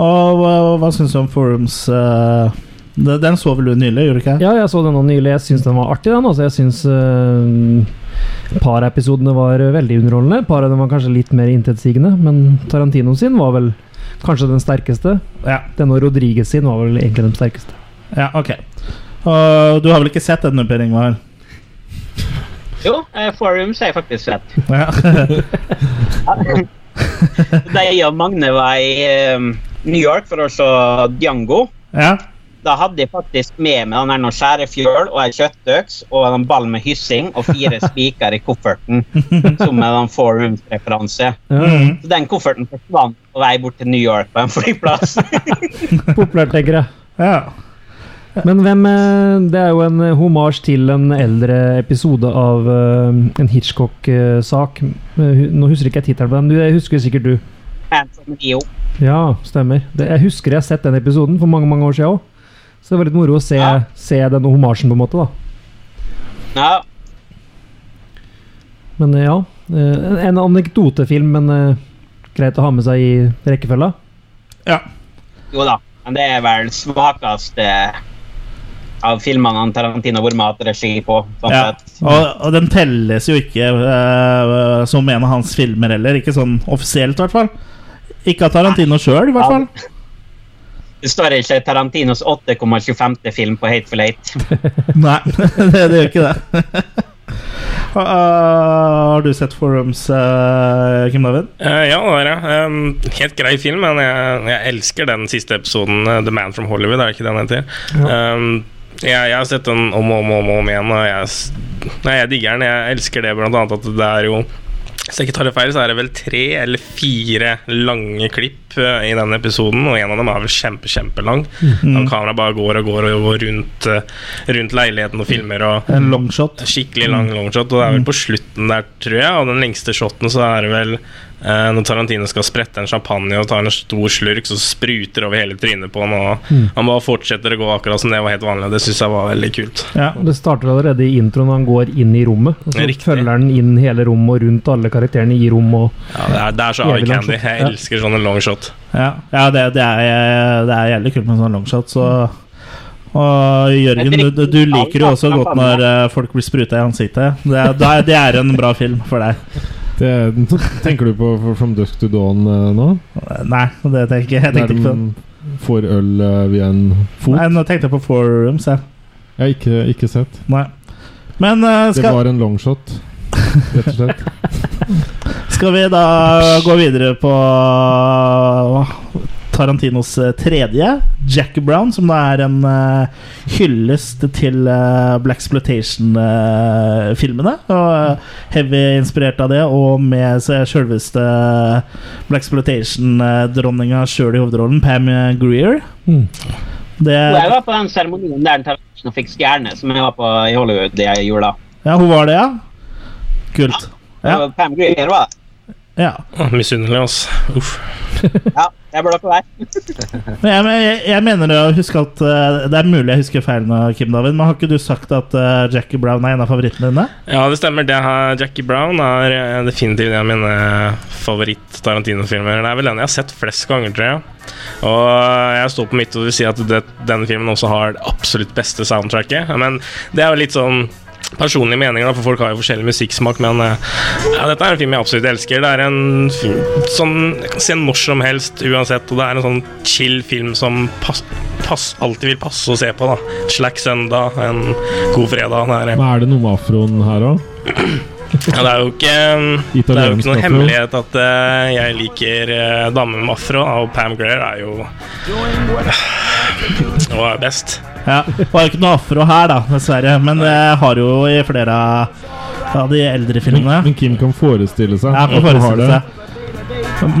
Og hva, hva syns du om Forums eh, den, den så vel du nylig, gjorde du ikke? Ja, jeg så den nå nylig. Jeg syns den var artig, den. Altså, jeg syns uh, et par av episodene var veldig underholdende. Par av dem var kanskje litt mer intetsigende, men Tarantino sin var vel kanskje den sterkeste. Ja, Denne Rodriguez sin var vel egentlig den sterkeste. ja ok. Og du har vel ikke sett denne, Per Ingvar? Jo, uh, Forums har jeg faktisk sett. Ja. Da jeg og Magne var i eh, New York for å se Django, ja. Da hadde jeg faktisk med meg den her noe skjærefjøl og ei kjøttøks og en ball med hyssing og fire spiker i kofferten, som er en Forums-referanse. Mm. Så den kofferten forsvant på vei bort til New York på en flyplass. Populært, tenker jeg. ja. Men hvem eh, Det er jo en homasj til en eldre episode av eh, en Hitchcock-sak. Eh, Nå husker ikke jeg tittelen på den. det husker sikkert du. Ja, stemmer. Det, jeg husker jeg har sett den episoden for mange mange år siden òg. Så det var litt moro å se, Ja. se denne homasjen, på en måte. da Ja, Men eh, ja. eh, En, anekdotefilm, men eh, greit å ha med seg i rekkefølga. ja. jo da. Men det er vel svakeste av filmene han Tarantino har vært regi på. Sånn ja. sett. Og, og den telles jo ikke uh, som en av hans filmer heller. Ikke sånn offisielt, i hvert fall. Ikke av Tarantino sjøl, i hvert fall. Det står ikke Tarantinos 8,25. film på Hateful Eight. Nei, det, det gjør ikke det. Uh, har du sett Forums, uh, Kim David? Uh, ja, det har jeg. Um, helt grei film, men jeg, jeg elsker den siste episoden, eh, The Man from Hollywood, er det ikke den heter? Um, jeg, jeg har sett den om og om, om, om igjen, og jeg, nei, jeg digger den. Jeg elsker det blant annet at det er jo Hvis jeg ikke tar det feil, så er det vel tre eller fire lange klipp eh, i denne episoden, og en av dem er vel kjempe, kjempelang. Mm. Kameraet bare går og går og går rundt, eh, rundt leiligheten og filmer. og En longshot. Skikkelig lang longshot, og det er vel på slutten der, tror jeg. Og den lengste shoten så er det vel Eh, når Tarantino skal sprette en champagne og tar en stor slurk, så spruter over hele trynet på han, og Mm. han bare fortsetter å gå akkurat som det var helt vanlig. Det syns jeg var veldig kult. Ja. Det starter allerede i introen når han går inn i rommet. Og så Riktig. følger han inn hele rommet og rundt alle karakterene i rommet. Ja, det, er, det er så eye candy. Jeg Ja. elsker sånne long shot. Ja, ja det, det, er, det er jævlig kult med sånn longshot, så Og Jørgen, du, du- du liker jo også godt når eh, folk blir spruta i ansiktet. Det det er en bra film for deg. Det, tenker du på From Dusk to Dawn eh, nå? Nei, det tenker jeg, jeg tenkte ikke på den. får øl eh, via en fot? Nei, nå tenkte jeg på Four Rooms, jeg. Har ikke, ikke sett. Nei. Men eh, Det var en longshot, rett og slett. skal vi da gå videre på Tarantinos eh, tredje, Jack Brown, som da er en eh, hyllest til uh, Black Exploitation-filmene. og eh, heavy inspirert av det, og med sjølveste Black Exploitation-dronninga sjøl i hovedrollen, Pam Greer. mm. Det, jeg var på den seremonien der Tarantino fikk stjerne, som jeg var på i Hollywood i jula. ja, hun var det, ja? Kult. Ja. Ja. Pam Greer var det. Ja. Åh, Misunnelig, altså. Uff. Ja, jeg bør på vei. Men jeg, men jeg, jeg mener å huske at uh, Det er mulig jeg husker feil nå, Kim David, men har ikke du sagt at uh, Jackie Brown er en av favorittene dine? Ja, det stemmer. Det her, Jackie Brown er eh, definitivt en av mine favoritt-Tarantino-filmer. Det er vel den jeg har sett flest ganger, tror jeg. Og jeg står på mitt og vil si at det, denne filmen også har det absolutt beste soundtracket. Men det er jo litt sånn personlige meninger, da, for folk har jo forskjellig musikksmak. Men eh, ja, dette er en film jeg absolutt elsker. Det er en film som jeg kan se når som helst uansett. Og det er en sånn chill film som pass, pass, alltid vil passe å se på. da Slack søndag, en god fredag. Der. er, Men er det noe med afroen her òg? ja, det er jo ikke Det er jo ikke noen hemmelighet at uh, jeg liker uh, damer med afro, og Pam Greer er jo Og er best. Ja, Det var jo ikke noe afro her, da, dessverre, men det har jo i flere av de eldre filmene. men Kim kan forestille seg Ja, kan forestille seg.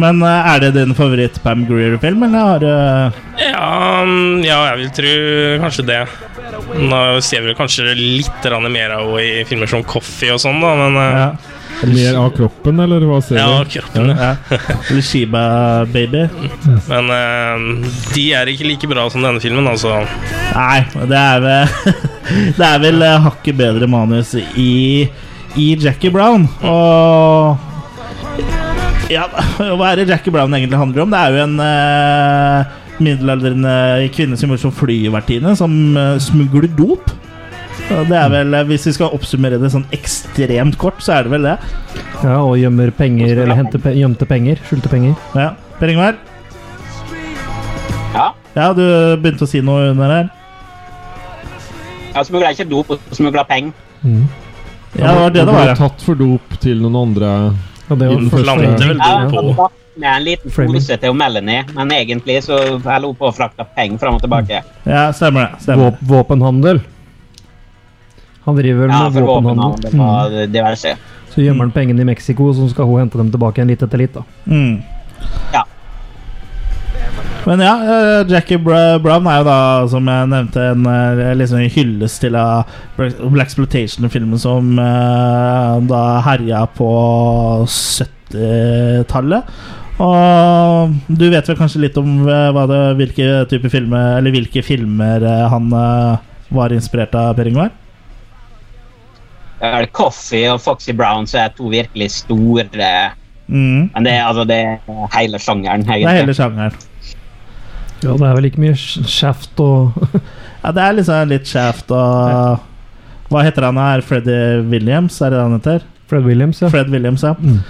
Men eh, er det din favoritt Pam Greer-film, eller har du Ja, mm, ja, jeg vil tro kanskje det. Nå ser vi kanskje litt mer av henne i filmer som Coffee og sånn, da, men eh, ja. Mer av kroppen, eller hva ser ja, du? kroppen, ja. ja. Eller Shiba Baby? Men uh, de er ikke like bra som denne filmen, altså. Nei, det er vel Det er vel eh, hakket bedre manus i, i Jackie Brown. Og Ja, hva er det Jackie Brown egentlig handler om? Det er jo en uh, middelaldrende kvinne som jobber som flyvertinne, som uh, smugler dop. Det er vel, eh, Hvis vi skal oppsummere det sånn ekstremt kort, så er det vel det. Ja, og gjemmer penger, eller henter pe gjemte penger. Skjulte penger. Ja, Per Ingvar? Ja. Ja, du begynte å si noe under her. Ja, smugla ikke dop, og smugla penger. Mm. Ja, det var det det var. ble ja. tatt for dop til noen andre Ja, det var første vel Jeg dop på. med en liten pose til Melanie, men egentlig så jeg lo på å frakte penger fram og tilbake. Ja, stemmer det. Stemmer. Våpenhandel. Han driver vel Ja, med våpenhandel. Det var diverse. Mm. Så gjemmer han pengene i Mexico, så skal hun hente dem tilbake igjen litt etter litt. da. Mm. Ja. Men ja, eh, Jackie Brown er jo da, som jeg nevnte, en eh, liksom hyllest til av Black Exploitation-filmen som eh, da herja på 70-tallet. Og du vet vel kanskje litt om eh, hva det, hvilke type filmer Eller hvilke filmer eh, han eh, var inspirert av, Per Ingvar? Eh, Coffee og Foxy Brown så er to virkelig store Mm. Men det er altså det er hele sjangeren. Det er hele sjangeren. Ja, det er vel ikke mye kjeft og Ja, det er liksom litt kjeft og Hva heter han her? Freddy Williams, er det han heter? Fred Williams, ja. Fred Williams, ja. Mm.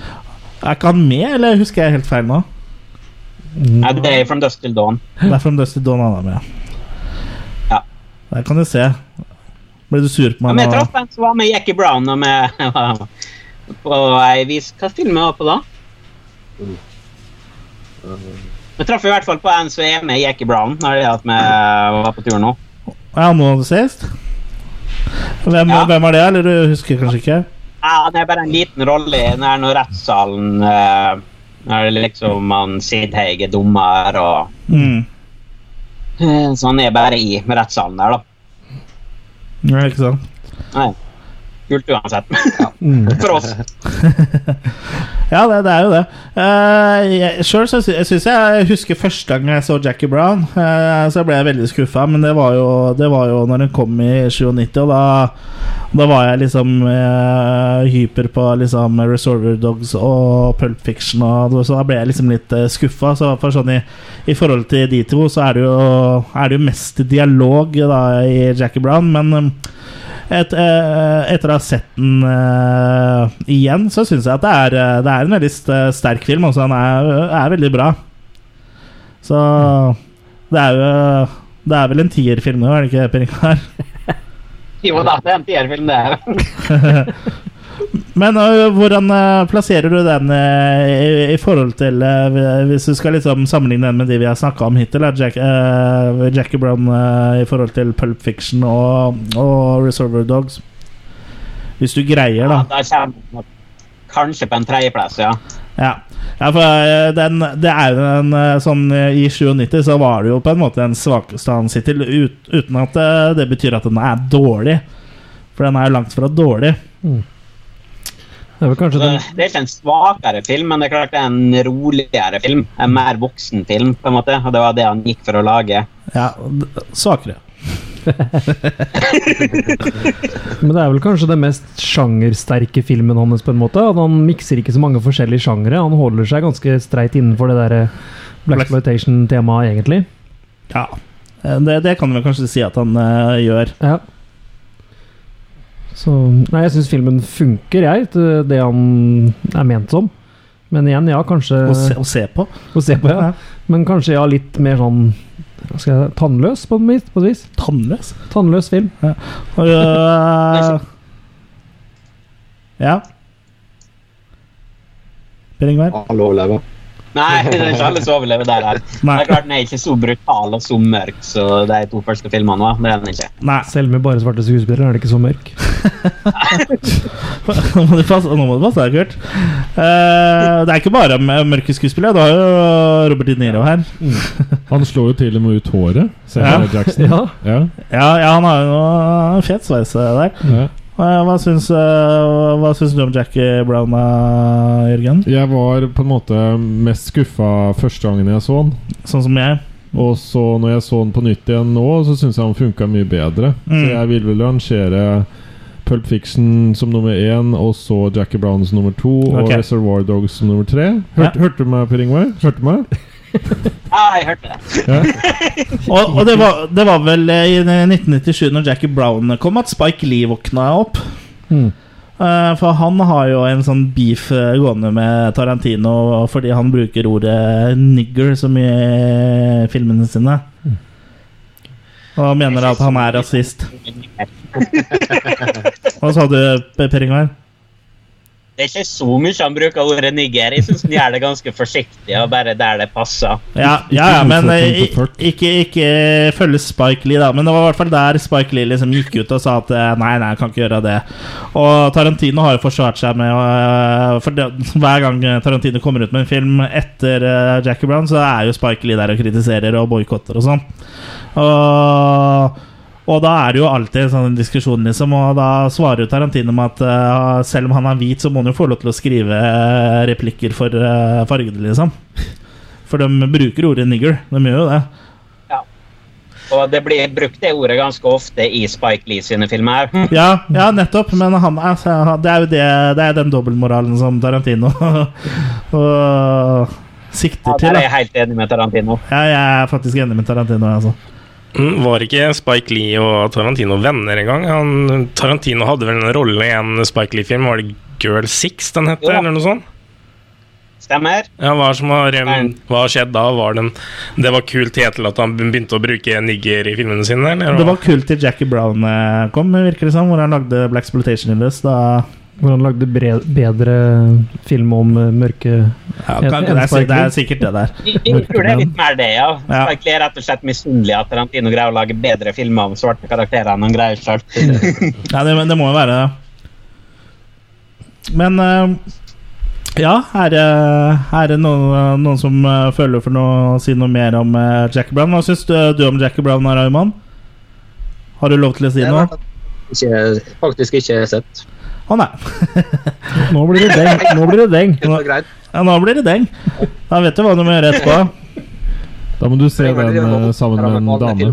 Er ikke han med, eller husker jeg helt feil nå? Nei, det er From Dust Till Dawn. Det er From Dusty Dawn han er med. Ja. Der kan du se. Ble du sur på meg? Ja, men jeg traff en som var med Jackie Brown og med på ei vis Hva film var på da? Vi traff i hvert fall på en som er med Jackie Brown når det er at vi var på tur nå. Ja, nå sist? Hvem, Ja. hvem er det, eller du husker kanskje ikke? Ja, det er bare en liten rolle i den her når rettssalen eh, Når det liksom man Sidheig er dommer og Mm. eh, Så han er bare i rettssalen der, da. Ja, ikke sant? Kult uansett. Ja. For oss. Ja, det, det er jo det. Uh, Sjøl så syns jeg, jeg husker første gang jeg så Jackie Brown, Uh, så ble jeg veldig skuffa. Men det var, jo, det var jo når den kom i 97, og da, da var jeg liksom uh, hyper på liksom Resolver Dogs og Pulp Fiction, og, så da ble jeg liksom litt uh, skuffa. Så for sånn i, i forhold til de to, så er det jo, er det jo mest dialog da, i Jackie Brown, men um, et, eh, etter å ha sett den uh, igjen, så syns jeg at det er, eh, det er en veldig sterk film. Også. Den er, er veldig bra. Så det er jo Det er vel en tierfilm nå, er det ikke, Per Ingar? Jo da, det er en tierfilm, det. er. Men uh, hvordan uh, plasserer du den uh, i, i forhold til Hvis du skal liksom sammenligne den med de vi har snakka om hittil, Jack, Jackie Brown i forhold til Pulp Fiction og, og Reservoir Dogs? Hvis du greier, da. Ja, da kommer kanskje på en tredjeplass, ja. Ja, ja for den, det er jo en sånn I 97 så var det jo på en måte den svakeste han sitter til, ut, uten at det, det betyr at den er dårlig. For den er jo langt fra dårlig. Det er vel kanskje Så den det er ikke en svakere film, men det er klart det er en roligere film. En mer voksen film, på en måte. Og det var det han gikk for å lage. Ja, svakere. Men det er vel kanskje den mest sjangersterke filmen hans, på en måte. At han mikser ikke så mange forskjellige sjangere. Han holder seg ganske streit innenfor det der Black Exploitation-temaet, egentlig. Ja, eh, det, det kan vi kanskje si at han uh, gjør. Ja. Så Nei, jeg syns filmen funker, jeg, til det han er ment som. Men igjen, ja, kanskje Å se, å se på. Å se på, ja. Men kanskje ja, litt mer sånn hva skal jeg, tannløs, på et vis. På et vis. Tannløs. Tannløs film. Og, uh, ja. Per Ingvar? Alle overlever. Nei, det er ikke alle som overlever der. her. Nei. Det er klart Den er ikke så brutal og så mørk som de to første filmene var. Det er den ikke. Nei. Selv med bare svarte skuespillere er det ikke så mørk. Nå må du passe, deg, Kurt. Uh, det er ikke bare mørke skuespillere. Du har jo Robert De Niro her. Han slår jo til og med ut håret. Ja. Jackson. Ja. Ja. Ja, ja han har jo noe fet sveis der. Ja. Hva syns, eh, hva syns du om Jackie Brown, Jørgen? Jeg var på en måte mest skuffa første gangen jeg så den. Sånn som jeg? Og så når jeg så den på nytt igjen nå, så syns jeg han funka mye bedre. Mm. Så jeg vil vel rangere Pulp Fiction som nummer én, og så Jackie Brown som nummer to, og Reservoir Dogs som nummer tre. Hørte, Ja. hørte du meg, Per Ingvar? Hørte du meg? Ja, jeg hørte det. Ja. Og, og det, var, det var vel eh, i 1997, når Jackie Brown kom, at Spike Lee våkna opp. Mm. Eh, For han har jo en sånn beef eh, gående med Tarantino fordi han bruker ordet 'nigger' så mye i filmene sine. Og mener at han er rasist. Hva sa du, Per Ingvar? Det er ikke så mye han bruker ordet nigger. Jeg syns han gjør det ganske forsiktig og bare der det passer. Ja, ja, ja men eh, Ikke ikke, ikke følge Spike Lee, da. Men det var i hvert fall der Spike Lee liksom gikk ut og sa at eh, nei, nei, jeg kan ikke gjøre det. Og Tarantino har jo forsvart seg med For det, hver gang Tarantino kommer ut med en film etter eh, Jackie Brown, så er jo Spike Lee der og kritiserer og boikotter og sånn. Og og da er det jo alltid en sånn diskusjon, liksom, og da svarer jo Tarantino med at uh, selv om han er hvit, så må han jo få lov til å skrive eh, replikker for uh, fargene, liksom. For de bruker ordet 'nigger'. De gjør jo det. Og det blir brukt det ordet ganske ofte i Spike Lee sine filmer. Ja, ja nettopp, men han, altså, det er jo det, det er den dobbeltmoralen som Tarantino og sikter Ja, til. der er jeg helt enig med Tarantino. Ja, jeg er faktisk enig med Tarantino. Altså. Mm, Var ikke Spike Lee og Tarantino venner engang? Han, Tarantino hadde vel en rolle i en Spike Lee-film, var det Girl Six den het, Ja. eller noe sånt? Stemmer? Ja, hva, som har, hva har skjedd da? Var den, det var kult helt til at han begynte å bruke nigger i filmene sine? Eller? Det var kult til Jackie Brown eh, kom, virker det som, hvor han lagde Black Splotation Illus. Da Hvor han lagde bre bedre film om eh, mørke ja, kan, en det, er, det er sikkert det der. Jeg jeg tror det er litt mer det, ja. Ja. Spike er rett og slett misunnelig at Tarantino greier å lage bedre filmer om svarte karakterer enn han greier sjøl. Ja, det, det må jo være det. Men eh, ja, er er det noen, noen som eh, føler for noe, å si noe mer om uh, Jackie Brown? Hva syns du, du om Jackie Brown, Raymond? Har du lov til å si noe? jeg ikke, faktisk ikke sett. Å nei. Nå blir det deng. Nå blir det deng. Det. Ja, nå blir det deng. Da vet du hva du må gjøre etterpå. Da må du se den eh, sammen med en dame.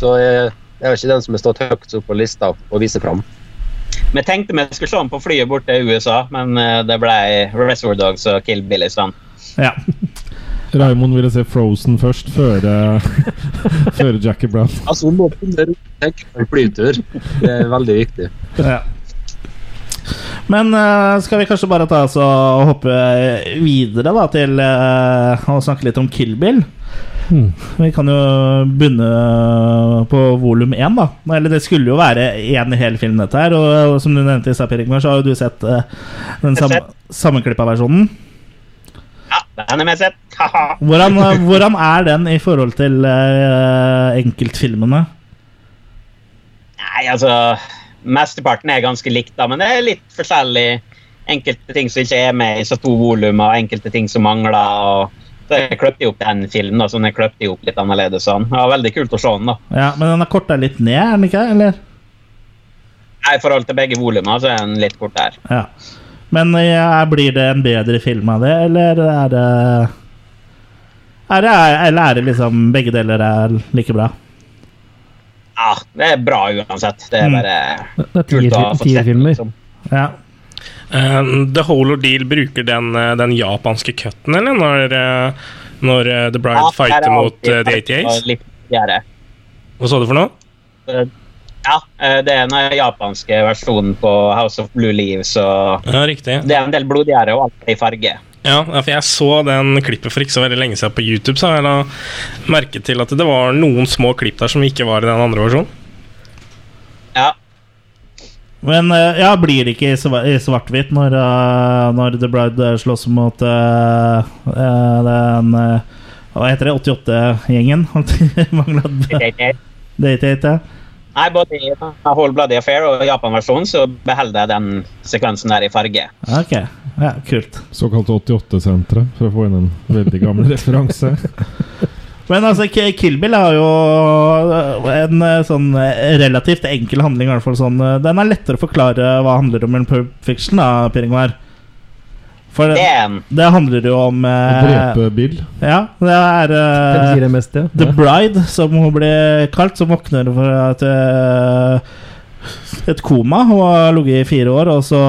Så jeg, jeg er ikke den som har stått høyt opp på lista og vise fram. Vi tenkte vi skulle se den på flyet bort til USA, men eh, det ble Reservoir Dogs og Kill Bill i stand. Ja. Raymond ville se Frozen først, før, eh, før Jackie Brown. Altså, hun må på en flytur. Det er veldig viktig. ja. Men uh, skal vi kanskje bare ta oss og hoppe videre da til uh, å snakke litt om Kill Bill? Hmm. Vi kan jo begynne på volum én, da. Eller det skulle jo være én hel film, dette her. Og som du nevnte i stad, så har jo du sett uh, den sam sammenklippa versjonen. Ja, den har jeg sett. Hvordan, hvordan er den i forhold til enkeltfilmene? Nei, altså Mesteparten er ganske likt, da, men det er litt forskjellig. Enkelte ting som ikke er med i så to volum, og enkelte ting som mangler. og så jeg kløpte opp den filmen, da, så jeg kløpte opp litt annerledes. Sånn. Det var veldig kult å se den. da. Ja, Men den er korta litt ned, er den ikke? Eller? Nei, I forhold til begge volumene så er den litt kort der. Ja. Men ja, blir det en bedre film av det, eller er det er det, Eller er det liksom begge deler er like bra? Ja, det er bra uansett. Det er Mm. bare Det er kult å ha fått sett liksom. Ja. Eh, The Holo Deal bruker den, eh, den japanske cutten, eller? Når, eh, når uh, The Bride Ja, fighter er mot uh, The farge 88s? litt bedre. Hva sa du for noe? Ja, eh, det er den japanske versjonen på House of Blue Leaves, og Ja, riktig. det er en del blodgjerde og alt i farge. Ja, for jeg så den klippet for ikke så veldig lenge siden på YouTube, så jeg la merke til at det var noen små klipp der som ikke var i den andre versjonen. Ja, Men eh, ja, blir det ikke i svart-hvitt når, eh, når The Bride eh, slåss mot eh, eh, den Hva heter det? 88-gjengen? Mangla det Nei, både i Whole Bloody Affair og Japan-versjonen så beholder jeg den sekvensen der i farge. Ok, ja, kult. Såkalt 88-senteret, for å få inn en veldig gammel referanse. Men altså, Kill Bill har jo øh, en øh, sånn øh, relativt enkel handling. I hvert fall sånn Den er lettere å forklare hva handler om enn Pulp Fiction, da, Per Ingvar. For Det det, er handler jo om eh, drepe Bill. Ja, det er øh, det mest, ja? The Bride, som hun ble kalt, som våkner fra et, øh, et koma. Hun har ligget i fire år, og så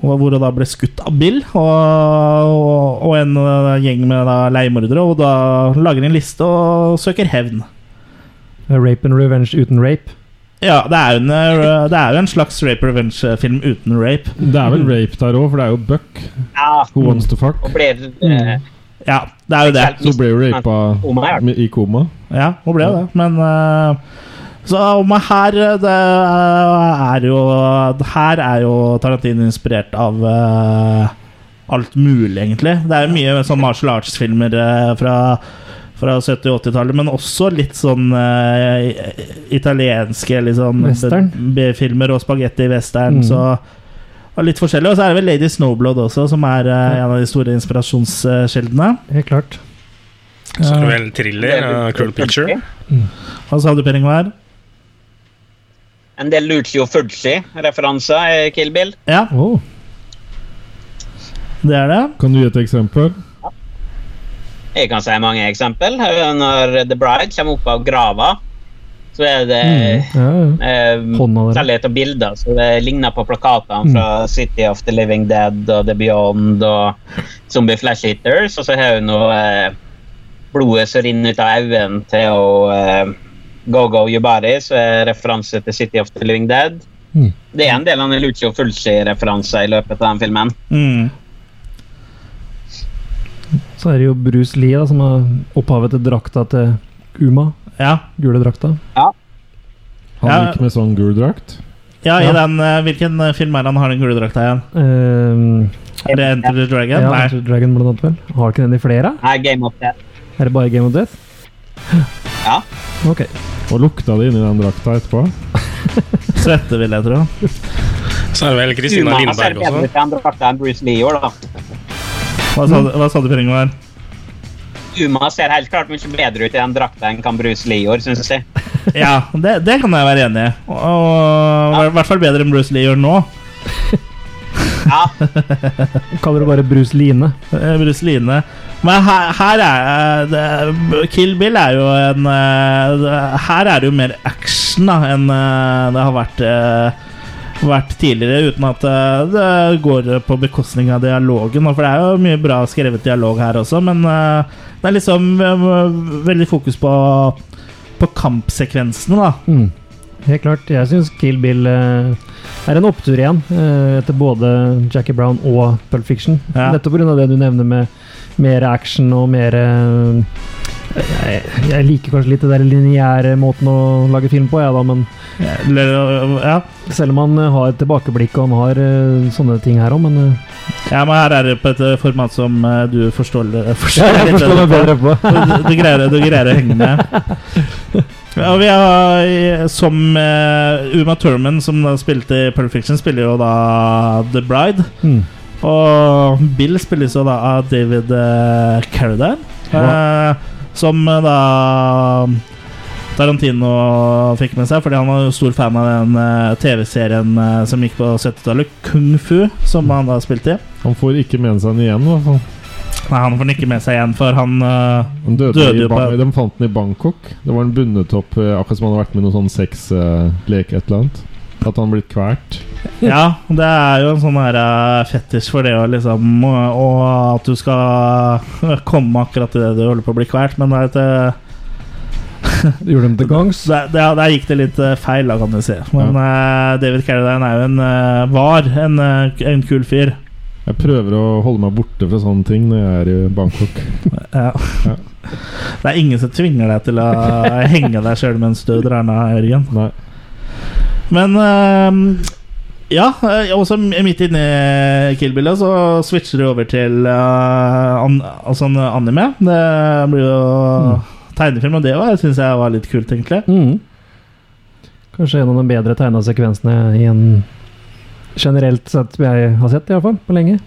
hvor hun da ble skutt av Bill og, og, og en øh, gjeng med da leiemordere. Og da lager en liste og søker hevn. Rape and revenge uten rape. Ja, det er en, øh, det er jo en slags rape revenge-film uten rape. Det er vel rape der òg, for det er jo Buck ja, who wants to fuck. og ble, eh, Ja, det er jo det. Så ble jo rapa i koma. Ja, hun ble jo det, men uh, Så men her det er jo Her er jo Tarantino inspirert av uh, alt mulig, egentlig. Det er jo mye sånn martial arts-filmer uh, fra, fra 70- og 80-tallet, men også litt sånn uh, italienske liksom, B-filmer og spagetti-western. Mm. Så og litt forskjellig. Og så er det vel Lady Snowblood også, som er uh, en av de store inspirasjonskildene. Helt klart. Så er det vel en thriller, uh, Cruel Picture. Hva sa du, Per Ingvar? En del Lucio Fulci-referanser i Kill Bill. Ja, Oh. det er det. Kan du gi et eksempel? Jeg kan si mange eksempel. Når The Bride kommer opp av grava, så er det Mm. Ja, ja. eh, Hånda der. av bilder. Så det ligner på plakatene fra City of the Living Dead og The Beyond og Zombie Flash Hitters. Og så har hun noe eh, blodet som renner ut av øynene til å eh, Go Go Yubari, som er referanse til City of the Living Dead. Mm. Det er en del av Lucio Fulci-referanser i løpet av den filmen. Mm. Så er det jo Bruce Lee da, som har opphavet til drakta til Uma. Ja. Gule drakta. Ja. Han Ja. gikk med sånn gul drakt. ja, i Ja. den eh, Hvilken eh, film er det han har den gule drakta igjen? Uh, Er det Enter the Dragon? ja, Nei. Enter Dragon blant annet vel. Har ikke den i flere? Nei, Game of Death. Er det bare Game of Death? Ja. Ok. Og lukta det inni den drakta etterpå. Svette, vil jeg tro. Så er det vel Kristina Uma ser Lindberg bedre til i andre drakter enn Bruce Lee gjorde, da. Hva sa, du- hva sa du, Per Ingvar? Uma ser helt klart mye bedre ut i den drakta enn kan Bruce Lee gjorde, syns jeg. Ja, det, det kan jeg være enig i. Og, og i hvert fall bedre enn Bruce Lee gjør nå. Ja, Kaller det bare Bruce Line. Eh, Bruce Line. Men her, her er eh, det, Kill Bill er jo en eh, Her er det jo mer action da enn det har vært vært tidligere, uten at eh, det går på bekostning av dialogen. For det er jo mye bra skrevet dialog her også, men eh, det er liksom eh, veldig fokus på, på kampsekvensene, da. Mm. Helt klart. Jeg syns Kill Bill er en opptur igjen, etter både Jackie Brown og Pulp Fiction. Ja. Nettopp pga. det du nevner med mer action og mer jeg, jeg liker kanskje litt det der lineære måten å lage film på, jeg da, men ja. selv om han eh, har et tilbakeblikk og han har eh, sånne ting her òg, men eh, ja, men her er det på et format som du forstår, forstår ja, jeg forstår meg bedre på. du, du, greier, du greier å henge med. Ja, vi har, som Uma Thurman, som da spilte i Pulp Fiction, spiller jo da The Bride. Mm. Og Bill spilles jo da av David uh, Carradine. eh, som eh, da Tarantino fikk med seg, fordi han var stor fan av den eh, TV-serien eh, som gikk på 70-tallet, Kung Fu, som han da spilte i. Han får ikke med seg den igjen, i hvert fall. Nei, han får den ikke med seg igjen, for han Han døde, Døde jo på- De fant den i Bangkok. Det var en bundet opp, akkurat som han hadde vært med noe sånn sexlek et eller annet. At han blitt kvalt. Ja, det er jo en sånn her eh, fetisj for det å liksom Og, at du skal komme akkurat til det du holder på å bli kvalt, men det er et eh, Gjorde dem til gangs. der, der, der gikk det litt eh, feil, da, kan du si. Men eh, David Carradine er jo en uh, var en, uh, en kul fyr. Jeg prøver å holde meg borte fra sånne ting når jeg er i Bangkok. Ja. Ja. Det er ingen som tvinger deg til å henge deg sjøl mens du drar ned Jørgen. Nei. Men uh, ja, eh, også midt inni Kill Bill så switcher du over til uh, an, altså en anime. Det blir jo tegnefilm, og det syns jeg var litt kult, egentlig. Mm. Kanskje en av de bedre tegna sekvensene i en generelt sett jeg har sett, iallfall, på lenge.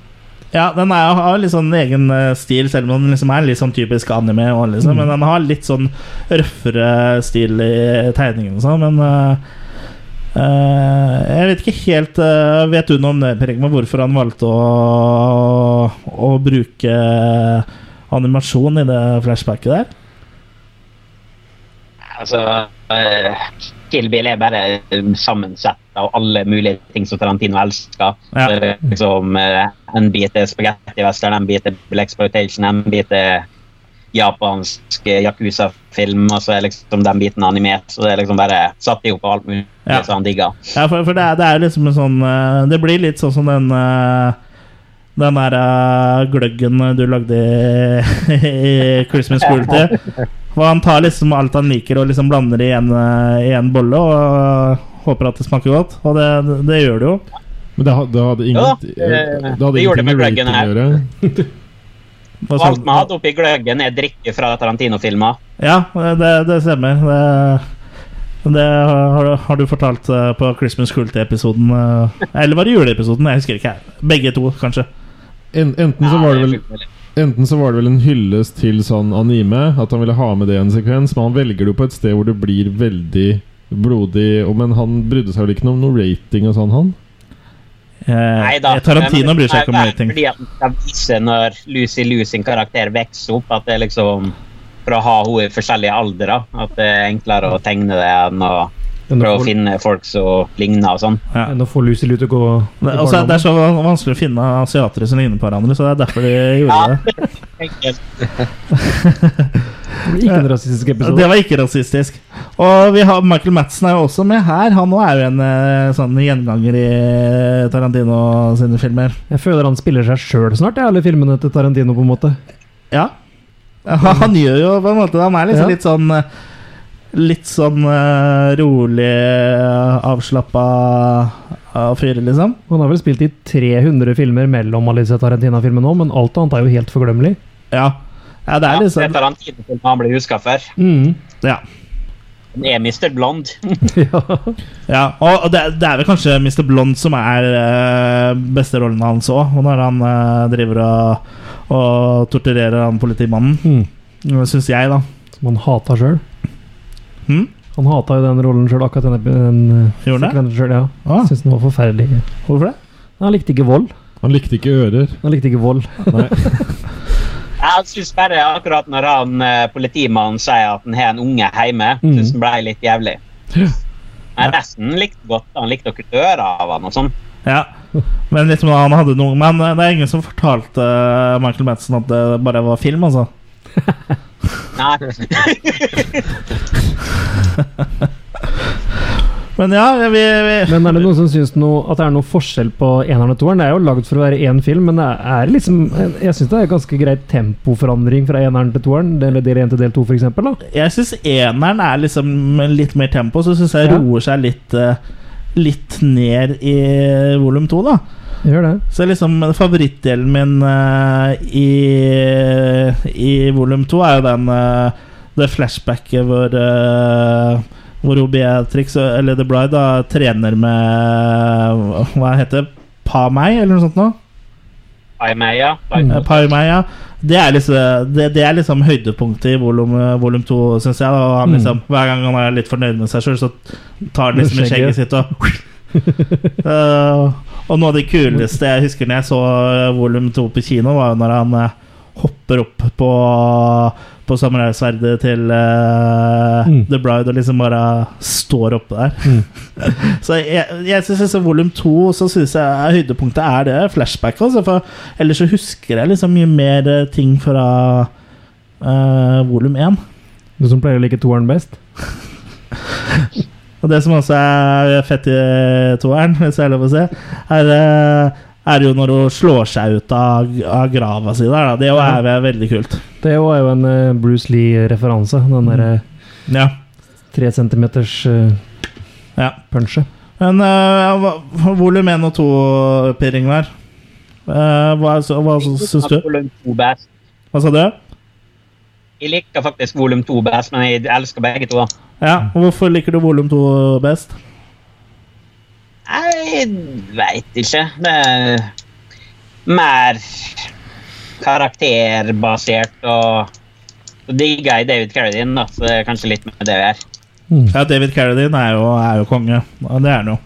Ja, den er, har litt sånn egen eh, stil, selv om den liksom er litt sånn typisk anime. Liksom, Mm. Men den har litt sånn røffere stil i tegningen og sånn. Men eh, eh, jeg vet ikke helt eh, Vet du noe om det, Per Ingvar? Hvorfor han valgte å, å bruke animasjon i det flashbacket der? altså eh, Kill Bill er bare sammensett av alle mulige ting som Tarantino elsker. Ja. Så liksom eh, En bit er spagetti-western, en bit er Black Exploitation, en bit er japansk eh, Yakuza-film, og så er liksom den biten animert. Så det er liksom bare satt i opp alt mulig Ja. som han digger. Ja, for, for det, er, det er liksom en sånn eh, Det blir litt sånn som den eh, Den der eh, gløggen du lagde i, i Christmas School For han tar liksom alt han liker og liksom blander det i en, i en bolle og håper at det smaker godt. Og det, det gjør det jo. Men det, hadde, det hadde ingen Ja, det, det- hadde det det ingenting med gløggen rating å gjøre. Og alt vi hadde oppi gløggen, er drikke fra Tarantino-filmer. Ja, det, det stemmer. Det, det har, du- har du fortalt eh, på Christmas Cruelty-episoden. eh, Eller var det juleepisoden? Jeg husker ikke. Begge to, kanskje. En, enten, så var det vel, enten så var det vel en hyllest til sånn anime, at han ville ha med det i en sekvens, men han velger det jo på et sted hvor det blir veldig blodig Men han brydde seg vel ikke noe om noe rating og sånn, han? Eh, Neida, Tarantino bryr seg ikke om rating. Fordi at man skal vise når Lucy Lou sin karakter vokser opp, at det er liksom For å ha henne i forskjellige aldre. At det er enklere å tegne det Enn å prøve å finne folk som ligner og sånn. Ja. enn å få Lucy Lou til og gå Det, altså, det er så vanskelig å finne asiatere som ligner på hverandre, så det er derfor de gjorde det. Det ikke en rasistisk episode. Det var ikke rasistisk. Og vi har Michael Madsen er jo også med her. Han også er jo en eh, sånn gjenganger i Tarantino sine filmer. Jeg føler han spiller seg sjøl snart, i alle filmene til Tarantino, på en måte. Ja. Han, han gjør jo på en måte Han er liksom Ja. litt sånn eh, Litt sånn uh, rolig, avslappa fyr, liksom. Han har vel spilt i 300 filmer mellom Alice Tarantina-filmen òg, nå, men alt annet er jo helt forglemmelig. Ja. ja, det Ja, er det liksom er Tarantino-filmen han blir huska for. Mm. Ja. Han er Mr. Blond. ja. Ja, og det, det er vel kanskje Mr. Blond som er uh, beste rollen hans òg. Når han uh, driver og, og torturerer han politimannen. Mm. Syns jeg, da. Som han hata sjøl. Hm? Han hata jo den rollen sjøl, akkurat den, den det? sekvensen sjøl. ja. Ah, Syns den var forferdelig. hvorfor det? Han likte ikke vold. Han likte ikke ører. Han likte ikke vold. Nei. Jeg syns bare akkurat når han eh, politimannen sier at han har en unge hjemme, Mm. synes han ble litt jævlig. Men resten likte godt. Han likte å kutte ører av han og sånn. Ja. Men liksom han hadde noe Men det er ingen som fortalte eh, Michael Madsen at det bare var film, altså. Nei. Men ja, vi, vi Men er det noen som syns noe, at det er noe forskjell på eneren og toeren? Det er jo lagd for å være én film, men det er liksom Jeg syns det er ganske greit tempoforandring fra eneren til toeren. Eller del én til del to, f.eks. Jeg syns eneren er liksom litt mer tempo, så syns jeg Ja. roer seg litt eh, Litt ned i volum to, da. Gjør det. Så liksom favorittdelen min uh, i, i volum to er jo den uh, Det flashbacket hvor uh, Hvor hun Beatrix, eller The Bride, da trener med Hva heter det? Pa meg, eller noe sånt noe? Pai Meia. Meg, ja. Det er liksom, det, det er liksom høydepunktet i volum, volum to, syns jeg. Da. Han Mm. liksom, hver gang han er litt fornøyd med seg sjøl, så tar han liksom i skjegget sitt og Eh, Og noe av det kuleste jeg husker når jeg så eh, volum to på kino, var jo når han eh, hopper opp på På samuraisverdet til uh, Mm. The Bride og liksom bare står oppe der. så jeg, jeg liksom volum to så synes jeg høydepunktet er det flashback. Altså, for ellers så husker jeg liksom mye mer ting fra uh, volum én. Du som pleier å like toeren best? Og det som også er fett i toeren, hvis jeg er lov å si, er, eh, er jo når hun slår seg ut av, av grava si der. Da. Det er jo veldig kult. Det er jo en eh, Bruce Lee-referanse. Den derre Ja. tre centimeters uh, ja. punchet. Men uh, volum én og to, Per Ingvar, uh, hva, hva syns du? Hva sa du? Jeg liker faktisk volum to best, men jeg elsker begge to. Ja, og Hvorfor liker du volum to best? Jeg veit ikke. Det er mer karakterbasert og så digger jeg David Carradine, da, så det er kanskje litt med det vi er. Mm. Ja, David Carradine er jo, er jo konge. Ja, det er han jo.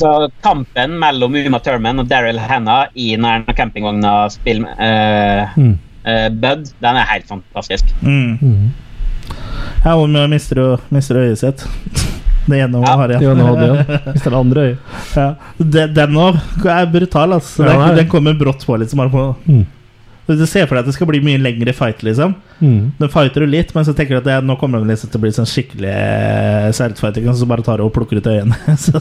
Så kampen mellom Uma Thurman og Daryl Hannah i den campingvogna spill uh, Mm. Eh, Bud, den er helt fantastisk. Mm. Mm. Ja, hun mister jo mister øyet sitt. Det ene Ja, har igjen. Hvis det er det andre øyet. Ja. Den- òg er brutal. Altså. Ja, den, er kommer brått på. Liksom, bare på. Mm. Du ser for deg at det skal bli mye lengre fight. liksom Mm. Den fighter du litt, men så tenker du at det, nå kommer det liksom til å bli sånn skikkelig eh, og så bare tar du og plukker ut øynene. Så,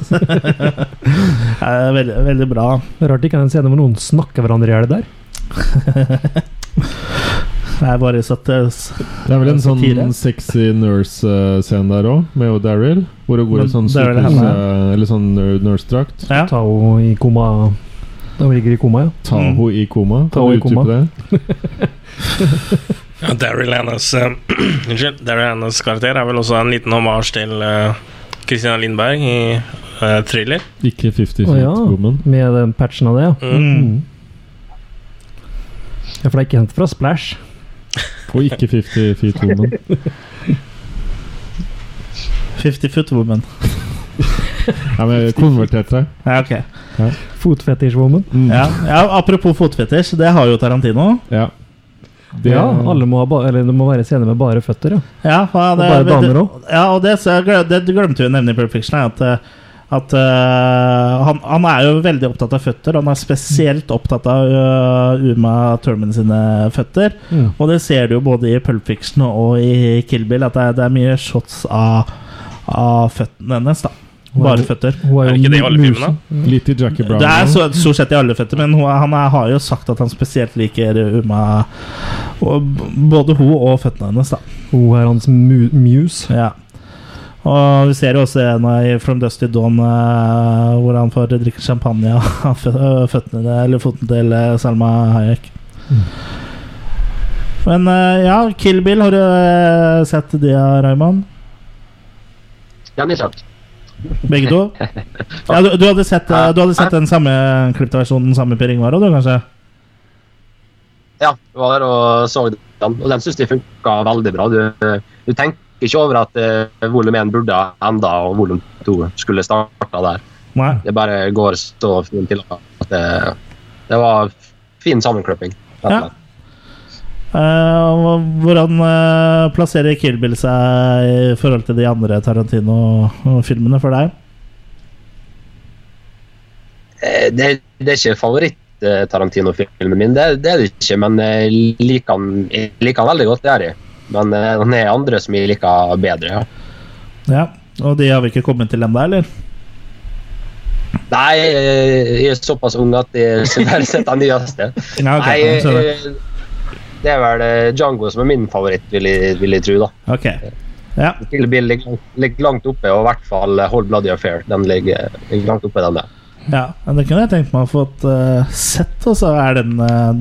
veldig, veldig bra. Rart ikke er en scene hvor noen snakker hverandre i hjel der. Det er bare satt eh, Det er vel en sånn sexy nurse-scene der òg, med Daryl. Hvor hun går i sånn sykehus Eller sånn nurse-drakt. ja. Ta henne i koma Da hun ligger i koma, ja. Taho i koma. Ta henne i koma. det? Ja, Daryl hennes eh, Unnskyld. Daryl hennes karakter er vel også en liten hommage til Kristina Christina Lindberg i uh, Thriller. Ikke 50 Cent oh, ja. Woman. Med den patchen av det, ja. Mm. Ja, For det er ikke hentet fra Splash. På ikke 50 Feet Woman. 50 Foot Woman. Ja, men konvertert seg. Ja, ok. Fotfetish woman. Mm. Ja, ja, apropos fotfetisj, det har jo Tarantino. Ja. Det, Ja, alle må ha ba eller det må være scener med bare føtter, ja. Ja, ja, det, bare damer òg. ja og det, så jeg det glemte vi å nevne i Perfection, er At, eh, at uh, han, han er jo veldig opptatt av føtter. Han er spesielt opptatt av uh, Uma Thurman sine føtter. Mm. Og det ser du jo både i Pulp Fiction og i Kill Bill, at det er, det er mye shots av, av føttene hennes. da Bare føtter. Er ikke det i alle filmene? Litt i Jackie Brown. Det er så, stort sett i alle føtter, men hun, han er, har jo sagt at han spesielt liker Uma og Både hun og føttene hennes, da. Hun er hans mu muse. Ja. Og vi ser jo også en i From Dusty Dawn eh, hvor han får drikke champagne av føttene Eller foten til eh, Salma Hayek. Men eh, ja, Kill Bill, har du sett de, Raymond? Den er sant. Begge to? Ja, du, du, hadde sett, du hadde sett den samme klippte versjonen sammen med Per Ingvar òg, kanskje? Ja, var der og så den, og den syns jeg funka veldig bra. Du, du tenker ikke over at uh, volum 1 burde ha enda, og volum 2 skulle starta der. Nei. Det bare går så fint til at det, det var fin sammenklipping. Ja. Eh, hvordan uh, plasserer Kill Bill seg i forhold til de andre Tarantino-filmene for deg? Eh, Det, det er ikke favoritt-Tarantino-filmen min, det, det er det ikke. Men jeg liker den, jeg liker den veldig godt, det er jeg. Men eh, det er andre som jeg liker bedre. ja. Ja, Og de har vi ikke kommet til ennå, eller? Nei, jeg er såpass ung at jeg bare sett den nyeste. Ja, okay. Nei, eh, det er vel eh, Django som er min favoritt, vil jeg, vil jeg tro. da. Ok. Ja. Den ligger, ligger langt oppe, og i hvert fall eh, Hold Bloody Affair. Den ligger, ligger langt oppe, den der. ja. men Det kunne jeg tenkt meg å få uh, sett, og så er den uh,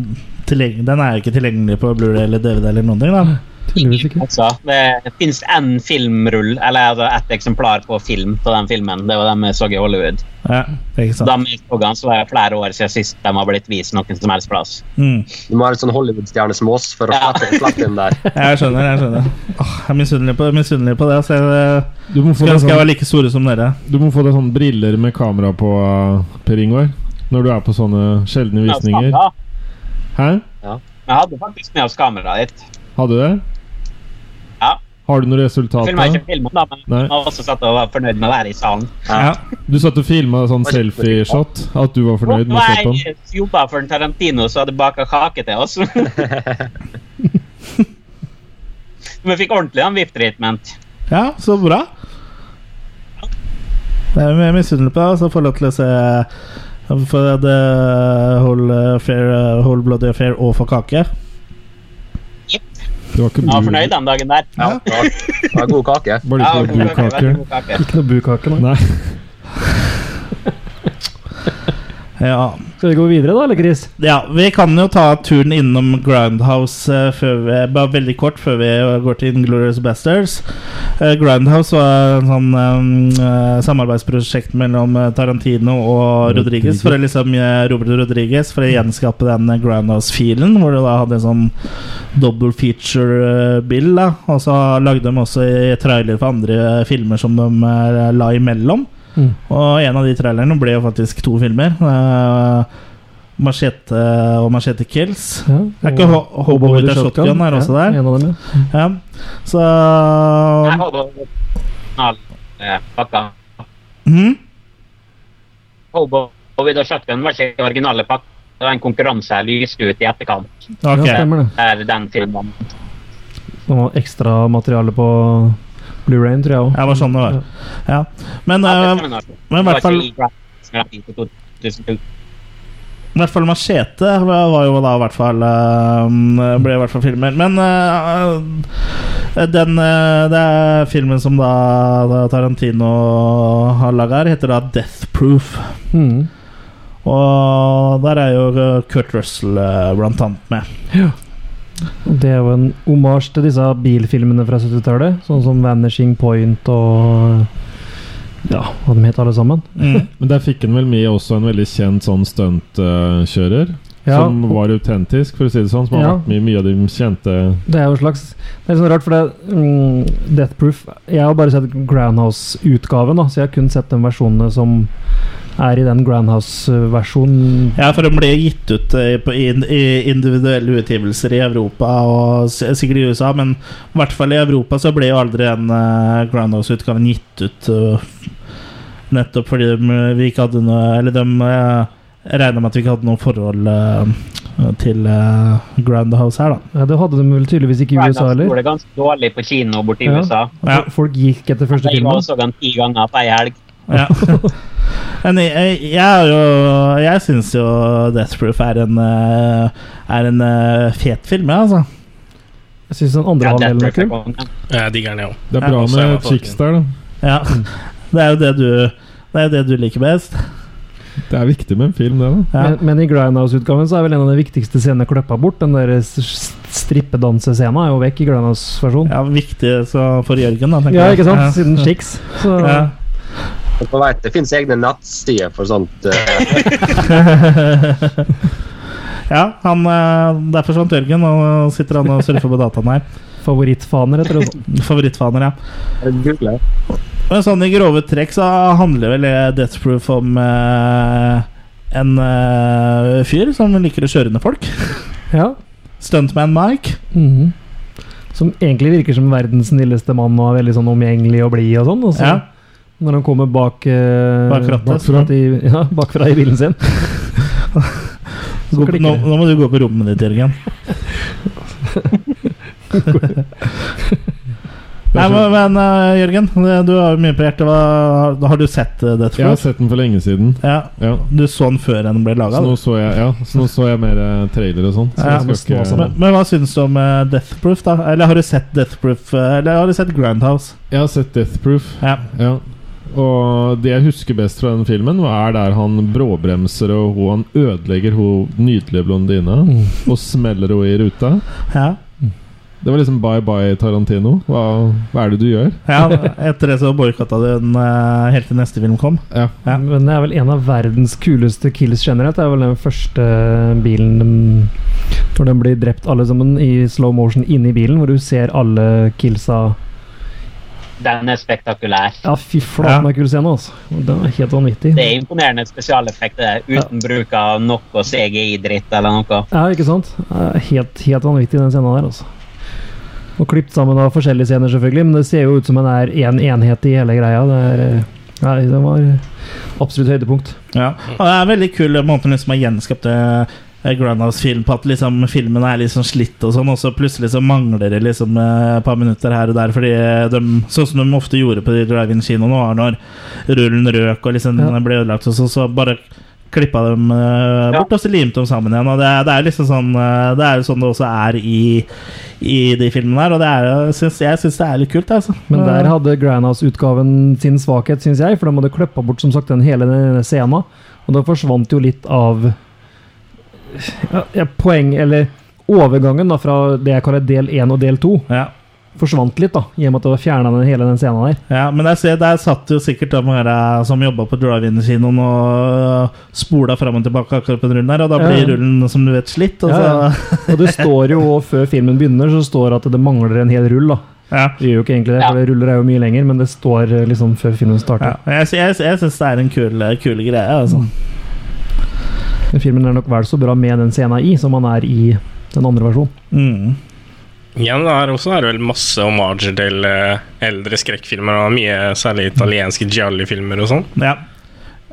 tilgjengelig Den er ikke tilgjengelig på Blu-ray eller DVD eller noen ting, da. Tydeligvis ikke. Altså, det fins én filmrull, eller altså ett eksemplar på film på den filmen. Det var den vi så i Hollywood. Ja, ikke sant. Vi så den, så var det flere år siden sist de har blitt vist noen som helst plass. Mm. Du må ha en sånn Hollywood-stjerne som oss for å Ja. slette inn der. Jeg skjønner, jeg skjønner. Åh, jeg er misunnelig på, misunnelig på det. Så jeg Du må få skal, sånn, jeg være like store som dere. du må få deg sånne briller med kamera på, uh, Per Ingvar. Når du er på sånne sjeldne visninger. Hæ? Jeg hadde faktisk med oss kameraet ditt. Hadde du det? Har du noe resultat filma da? ikke filmen, da, men Nei. jeg var også satt og var fornøyd med å være i salen. Ja. Du satt og filma sånn selfie-shot? At du var fornøyd med å se på den? Jeg jobba for en Tarantino som hadde baka kake til oss. Vi fikk ordentlig en VIP-treatment. ja, så bra. Det er mye misunnelig på det, så får jeg lov til å se For det Hold, fair, hold Bloody Affair og få kake. Det var ikke Jeg var fornøyd den dagen der. Ja, det var, det var god kake. Bare Ja, ikke noe bukake? Ikke noe bukake, nei. Ja. Skal vi gå videre, da, eller, Chris? ja, vi kan jo ta turen innom Groundhouse uh, vi, bare veldig kort før vi går til Inglorious Bastards. Uh, Groundhouse var en sånn eh, samarbeidsprosjekt mellom Tarantino og Rodriguez. For å liksom Robert Rodriguez For å gjenskape den Grindhouse-filen, hvor du da hadde en sånn double feature-bill. Og så lagde de også i trailer for andre filmer som de la imellom. Mm. Og en av de trailerne ble jo faktisk to filmer. Uh, Machete og Machete Kills. Ja, Er ikke Ho- Hobo with a Shotgun her også der? En av dem, ja. Ja. Så Jeg hadde. Mhm. Hobo with a shotgun var ikke originale pakka. Det var en konkurranse jeg lyste ut i etterkant. Okay. ja, stemmer det. Er den filmen. Det var ekstra materiale på Blu-rayen, tror jeg òg. Ja, det var sånn det var. Ja. Men, uh, men i hvert fall i Grand Prix på 2002. I hvert fall Machete var jo da i hvert fall eh, Ble i hvert fall filmer. Men eh, den det er filmen som da, Tarantino har laga her, heter da Death Proof. Mm. Og der er jo Kurt Russell blant annet med. Og Det er jo en omasj til disse bilfilmene fra 70-tallet, sånn som Vanishing Point og Ja, hva de het alle sammen. Mm. Men der fikk han vel med også en veldig kjent sånn stuntkjører. Ja, som var autentisk, for å si det sånn. Som har Ja. vært med i mye av de kjente Det er jo slags Det er sånn rart, for det mm, Death Proof Jeg har bare sett Groundhouse-utgaven, så jeg har kun sett de versjonene som er i den Groundhouse-versjonen. Ja, for den ble gitt ut eh, på, i, i individuelle utgivelser i Europa og sikkert i USA, men i hvert fall i Europa så ble jo aldri den uh, Groundhouse-utgaven gitt ut. eh, nettopp fordi de, vi ikke hadde noe Eller de uh, regna med at vi ikke hadde noe forhold uh, til uh, Groundhouse her, da. Ja, det hadde de vel tydeligvis ikke i USA heller. gjorde det ganske dårlig på kino borti Ja. USA. Ja. Folk gikk etter første film. Jeg så den ti ganger på ei helg. Ja. Men jeg, jeg, jeg, jo, jeg syns jo Death Proof er en, eh, er en eh, fet film, jeg, altså. Jeg syns den andre halvdelen er kul. Jeg digger den, jeg òg. Det er bra med jeg chicks der, da. Ja. Det er jo det du Det er det du liker best. Det er viktig med en film, det. da Ja. Men, men i Grindhouse-utgaven så er vel en av de viktigste scenene kløppa bort. Den der strippedansescena er jo vekk i Grindhouse-versjonen. Ja, viktig så for Jørgen, da. tenker Ja, ikke sant? Ja. Siden Chicks. Så Ja. Vet, det finnes egne nettsider for sånt. eh, ja, han, eh, der forsvant Jørgen, og sitter han og surfer på dataen her. Favorittfaner, heter det. Favorittfaner, ja. Men sånn i grove trekk så handler vel Death Proof om eh, en eh, fyr som liker å kjøre ned folk. Ja. Stuntman Mike. Mhm. Som egentlig virker som verdens snilleste mann og er veldig sånn omgjengelig og blid og sånn. Og så Ja. når han kommer bak eh, Bak rattet, bakfra, i, ja, bakfra i bilen sin nå, nå må du gå på rommet ditt, Jørgen. Nei, men, men eh, Jørgen, du har jo mye på hjertet. Hva, har du sett uh, Death Jeg har sett den for lenge siden. Ja. Ja. Du så den før den ble laga? Så nå så jeg, ja, så nå så jeg mer uh, trailer og sånn. Så Ja, ikke Men, men hva syns du om uh, Death Proof, da? Eller har du sett Death Proof eh, Eller har du sett Groundhouse? Jeg har sett Death Proof. Ja. Ja. Og det jeg husker best fra den filmen, er der han bråbremser og hun, han ødelegger hun nydelige blondina Mm. og smeller henne i ruta. Ja. Det var liksom bye bye Tarantino. Hva, hva er det du gjør? ja etter det så boikotta du den eh, helt til neste film kom. Ja. Ja. Men det er vel en av verdens kuleste kills generelt. Det er vel den første bilen Når Hvor den blir drept alle sammen i slow motion inni bilen, hvor du ser alle killsa Den er spektakulær. Ja, fy flate, Ja. kul scene, altså. Den er helt vanvittig. Det er imponerende spesialeffekter uten bruk av noe CGI-dritt eller noe. Ja, ikke sant? Helt, helt vanvittig, den scenen der, altså. Og klippet sammen av forskjellige scener, selvfølgelig, men det ser jo ut som en er én en enhet i hele greia. Det er eh, Nei, det var absolutt høydepunkt. Ja. Og det er veldig kul måte den liksom har gjenskapt eh, Grindhouse-film på at liksom filmen er liksom slitt og sånn, og så plutselig så mangler det liksom eh, et par minutter her og der, fordi de, sånn som de ofte gjorde på drive-in-kinoene, var når rullen røk og liksom Ja. ble ødelagt, og så, så bare klippa dem uh, bort, og så limte dem sammen igjen. Og det, det er liksom sånn eh, Det er jo sånn det også er i, i de filmene her, og det er, syns, jeg syns det er litt kult, altså. Men der hadde Grindhouse-utgaven sin svakhet, syns jeg, for de hadde klippa bort som sagt den hele denne scenen. Og da forsvant jo litt av ja, ja, poeng, eller overgangen da fra det jeg kaller del én og del to, ja. Forsvant litt, da, i og med at det var fjerna hele den scenen der. Ja, men jeg ser- der satt jo sikkert de her eh, som jobba på drive-in-kinoen og spola fram og tilbake akkurat på den rullen her, og da blir ja. rullen, som du vet, slitt. Og Ja, så, ja. Og det står jo før filmen begynner, så står at det mangler en hel rull. da. ja. Det gjør jo ikke egentlig det, for det ruller er jo mye lenger, men det står eh, liksom før filmen Ja. starter. Jeg, jeg, jeg syns det er en kul, kul greie. Altså. Men filmen er nok vel så bra med den scenen i som han er i den andre versjonen. Mm. Igjen er også er det vel masse homager til eh, eldre skrekkfilmer, og mye særlig italienske gialli-filmer og sånn. Ja.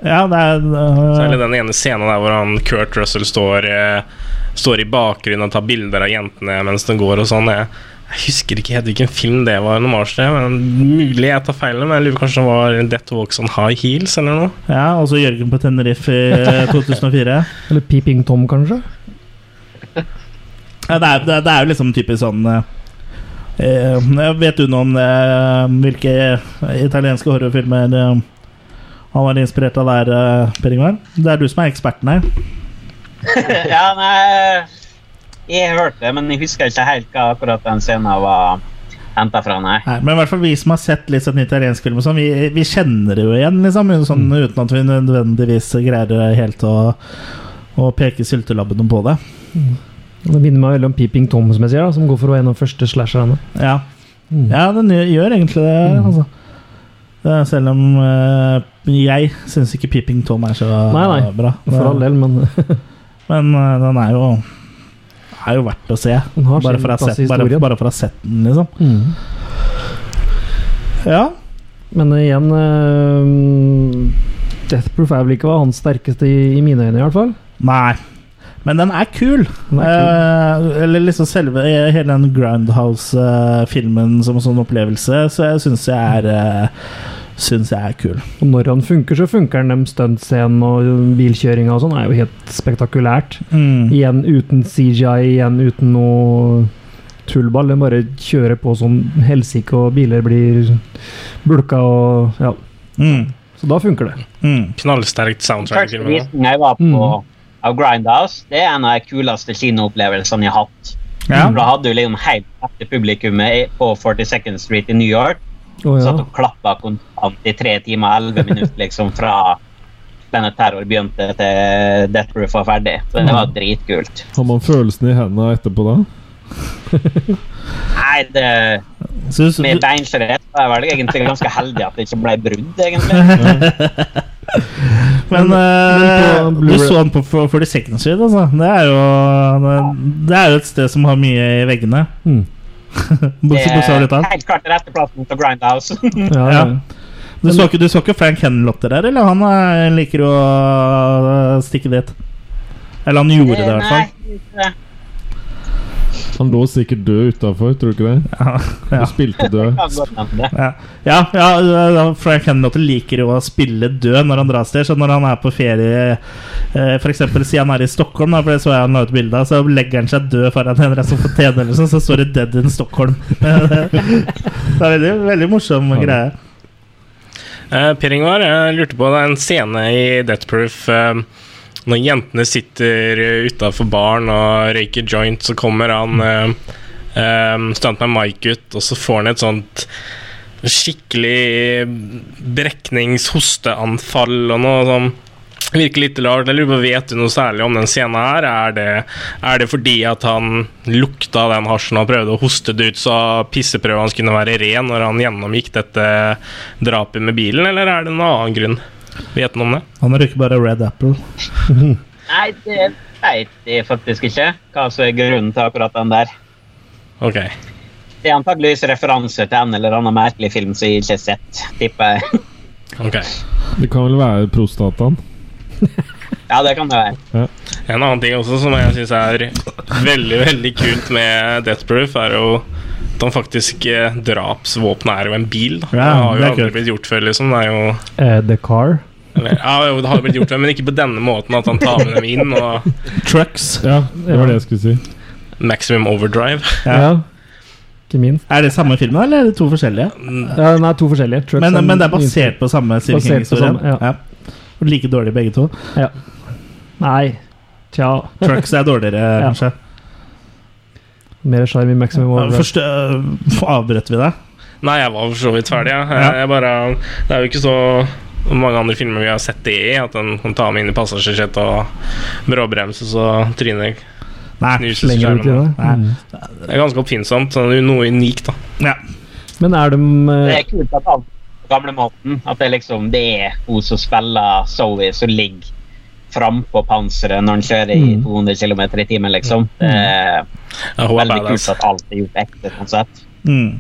ja, det er uh, Særlig den ene scenen der hvor han Kurt Russell står, uh, står i bakgrunnen og tar bilder av jentene mens den går og sånn. Jeg, jeg husker ikke helt hvilken film det var, en hommage til, men mulig jeg tar feil, men jeg lurer kanskje det var Death Walks on High Heels eller noe? Ja, altså Jørgen på Tenerife i eh, 2004. Eller Peeping Tom, kanskje? Ja, det, er, det, det er jo liksom typisk sånn eh, eh, Vet du noe om eh, hvilke italienske horrorfilmer eh, han var inspirert av der, eh, Per Ingvar? Det er du som er eksperten her. ja, nei Jeg hørte det, men jeg husker ikke helt hva akkurat den scenen var henta fra, nei. Nei, men i hvert fall vi som har sett litt sånn italiensk film, sånn, vi, vi kjenner det jo igjen, liksom, sånn, uten at vi nødvendigvis greier helt å, å peke syltelabben på det. Det minner meg veldig om Peeping Tom, som jeg sier, da, som går for å være en av de første slasherne. Ja, Mm. ja den gjør, egentlig det, Mm. altså. Selv om uh, jeg syns ikke Peeping Tom er så Nei, nei. bra. For all del, men Men uh, den er jo er jo verdt å se. Bare for, sett, bare, bare for å ha sett den, liksom. Mm. Ja. Men igjen eh, Death Proof er vel ikke hans sterkeste i, i mine øyne, i hvert fall. Nei. Men den er kul. Den er kul. Eh, eller liksom selve eh, hele den Groundhouse-filmen som en sånn opplevelse, så jeg syns jeg er eh, Synes jeg er kul. Og når han funker, så funker han. Stuntscenen og bilkjøringa og sånn er jo helt spektakulært. Mm. Igjen uten CGI, igjen uten noe tullball. Den bare kjører på som helsike, og biler blir bulka og Ja. Mm. Så da funker det. Mm. Knallsterkt soundtrack i Første filmen. visning jeg var på Mm. Av Grindhouse, det er en av de kuleste kinoopplevelsene jeg har hatt. Ja. Da hadde du liksom helt etter publikummet på 42nd Street i New York. Satt ja. og klappa kontant i tre timer og elleve minutter liksom fra denne terror begynte til Death Proof var ferdig. Så det var dritkult. Har man følelsen i hendene etterpå da? Nei, det med beinskjørhet var jeg vel egentlig ganske heldig at det ikke ble brudd, egentlig. men eh, men du så den på 42nd Street, altså. Det er jo Det er jo et sted som har mye i veggene. Mm. Det er helt klart retteplassen til Grindhouse. Ja, Ja. ja. Du så, ikke, du så ikke Frank Henlotter der, eller? Han er, liker å stikke dit. Eller han gjorde det, i hvert fall. Nei, ikke- Han lå sikkert død utafor, tror du ikke det? Ja, ja. Du spilte død. ja, ja. Ja, for jeg kjenner at du liker jo å spille død når han drar til. Så når han er på ferie, eh, f.eks. si han er i Stockholm, da, for det så jeg han la ut bilde av, så legger han seg død foran en fontene, eller sånn, så står det 'Dead in Stockholm'. det er veldig, veldig morsom greie. Uh, per Ingvar, jeg lurte på det er en scene i Death Proof eh, når jentene sitter utafor baren og røyker joint, så kommer han uh, uh, stuntman Mike ut, og så får han et sånt skikkelig breknings-hosteanfall og noe sånn Virker litt rart. Jeg lurer på, Vet du noe særlig om den scenen her? Er det, er det fordi at han lukta den hasjen og prøvde å hoste det ut så pisseprøven hans kunne være ren når han gjennomgikk dette drapet med bilen, eller er det en annen grunn? Vet du om det? Han røyker bare Red Apple. Nei, det vet jeg faktisk ikke hva som er grunnen til akkurat den der. Ok. Det er antakeligvis referanse til en eller annen merkelig film som jeg ikke har sett, tipper jeg. ok. Det kan vel være prostataen? Ja, det kan det være. En annen ting også som jeg syns er veldig veldig kult med Death Proof, er jo at han faktisk eh, drapsvåpenet er jo en bil. Da. Ja, det har jo aldri blitt gjort før, liksom. Det er jo Eh, The Car. Eller, Ja, jo, det har blitt gjort men ikke på denne måten at han tar med dem inn og Trucks. Ja, det var det jeg skulle si. maximum overdrive. Ja. Ja. Ikke minst. Er det samme filmen, eller er det to forskjellige? Ja, den er to forskjellige. Trucks Men, men det er basert på samme Stephen King-historien? samme, ja. Like dårlige begge to? Ja. Nei. Tja. Trucks er dårligere, Ja. kanskje? Mer sjarm i Maximum Overdrive. Først øh, avbrøt vi deg. Nei, jeg var for så vidt ferdig. Jeg. Ja. Jeg bare, det er jo ikke så mange andre filmer vi har sett det i, at en kan ta med inn i passasjersetet og bråbremse så trynet Nei. Slenger ut i det. Nei. Mm. Det er ganske oppfinnsomt. så det er Noe unikt, da. Ja. Men er de Det eh, er kult at alt på gamlemåten At det liksom det er hun som spiller Zoe, som ligger frampå panseret når han kjører i Mm. 200 km i timen, liksom. Det er Ja, hun er veldig badass. kult at alt er gjort ekte, sånn sett. Mm.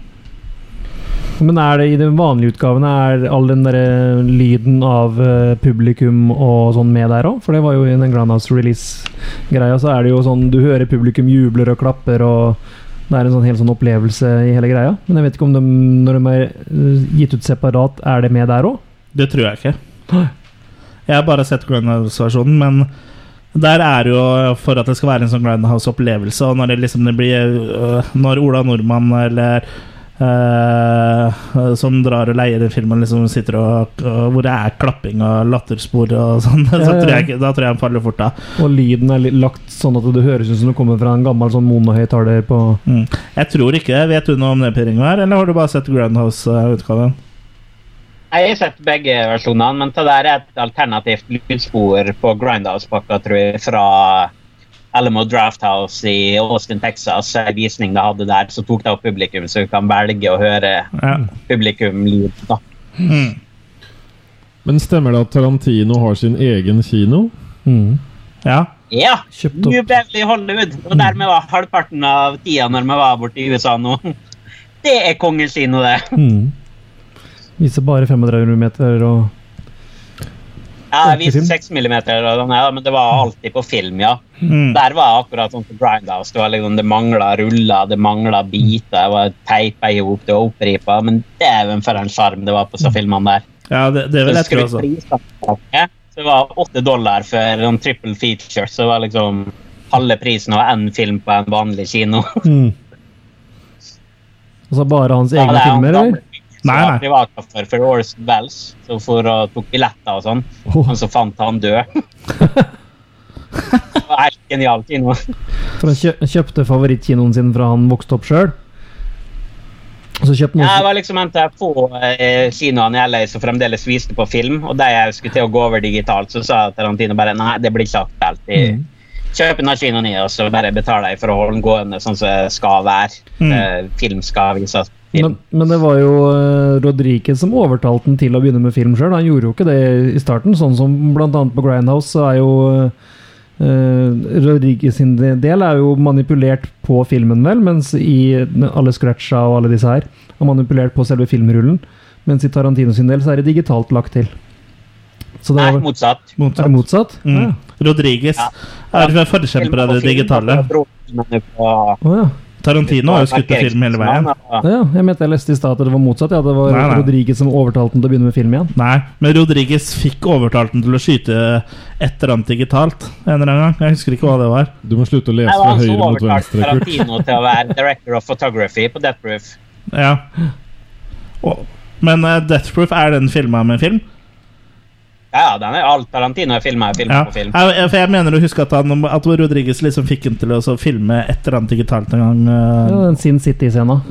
Men er det i den vanlige utgavene Er all den der eh, lyden av eh, publikum og sånn med der òg? For det var jo i den Grandhouse release-greia, så er det jo sånn Du hører publikum jubler og klapper, og det er en sånn helt sånn opplevelse i hele greia. Men jeg vet ikke om de, når de er eh, gitt ut separat, er det med der òg? Det tror jeg ikke. Jeg har bare sett Grindhouse-versjonen, men der er det jo for at det skal være en sånn Grindhouse-opplevelse, og når det liksom det blir Når Ola Nordmann eller øh, som drar og leier den filmen, liksom sitter og og Hvor det er klapping og latterspor og sånn, så Ja, ja, ja. tror jeg, da tror jeg han faller fort av. Og lyden er lagt sånn at det høres ut som det kommer fra en gammel sånn monohøyttaler på Mm. Jeg tror ikke det. Vet du noe om det, Per Ingvar, eller har du bare sett Grindhouse-utgaven? Jeg har sett begge versjonene, men det der er et alternativt lydspor på Grindhouse-pakka, tror jeg, fra Alamo Drafthouse i Austin, Texas. En visning de hadde der, så tok de opp publikum, så vi kan velge å høre Ja. publikum-lyd. da. Mm. Men stemmer det at Tarantino har sin egen kino? mm. ja. Ja! Kjøpt opp New Beverly Hollywood. Og dermed var halvparten av tida når vi var borte i USA nå. Det er kongekino, det. mm. Viser bare 35 meter og Ja, jeg viste Film. 6 millimeter, og sånn, ja, men det var alltid på film, ja. Mm. Der var jeg akkurat sånn som Grindhouse. Det var liksom, det mangla ruller, det mangla biter. Det var teipa i hop, det var oppripa. Men dæven for en sjarm det var på disse filmene der. ja, det, det vil jeg tro, altså. Så det var åtte dollar for en triple feature. Så det var liksom halve prisen av én film på en vanlig kino. mm. Altså bare hans Ja, egne er filmer, eller? Som Nei, var nei. Privatsjåfør for Orson Wells, så for å tok billetter og sånn. Oh. Han så fant han død. det var helt genial kino. For han kjø kjøpte favorittkinoen sin fra han vokste opp sjøl. Så kjøpte han Ja, det var liksom en av få eh, kinoene i LA som fremdeles viste på film. Og da jeg skulle til å gå over digitalt, så sa Tarantino bare nei, det blir ikke aktuelt. Mm. Kjøp en kinoen i, og så bare betaler jeg for å holde den gående sånn som det skal være. Mm. Eh, film skal vises. Men, men det var jo uh, Rodriguez som overtalte den til å begynne med film sjøl. Han gjorde jo ikke det i starten. Sånn som annet på Grindhouse, så er jo uh, Rodriguez sin del er jo manipulert på filmen, vel, mens i alle scratcha og alle disse her er manipulert på selve filmrullen. Mens i Tarantino sin del så er det digitalt lagt til. Så det Nei, var, motsatt. er det motsatt? Mm. Ja. Rodriguez Ja. er forkjemper av det digitale. Å ja. Tarantino har jo skutt på film hele veien. ja. Jeg mente jeg leste i stad at det var motsatt. Ja, det var Nei, nei. Rodriguez som overtalte den til å begynne med film igjen. Nei, men Rodriguez fikk overtalt den til å skyte et eller annet digitalt en eller annen gang. Jeg husker ikke hva det var. Du må slutte å lese fra som høyre mot venstre, Tarantino til å være director of photography på Death Proof. Ja. Og, men uh, Death Proof, er den filma med film? Ja, den er alt Tarantino er filma, film Ja. på film. Jeg, jeg- for jeg mener du husker at, han, at Rodriguez liksom fikk ham til å filme et eller annet digitalt en gang. Uh... Ja, den Sin City-scena.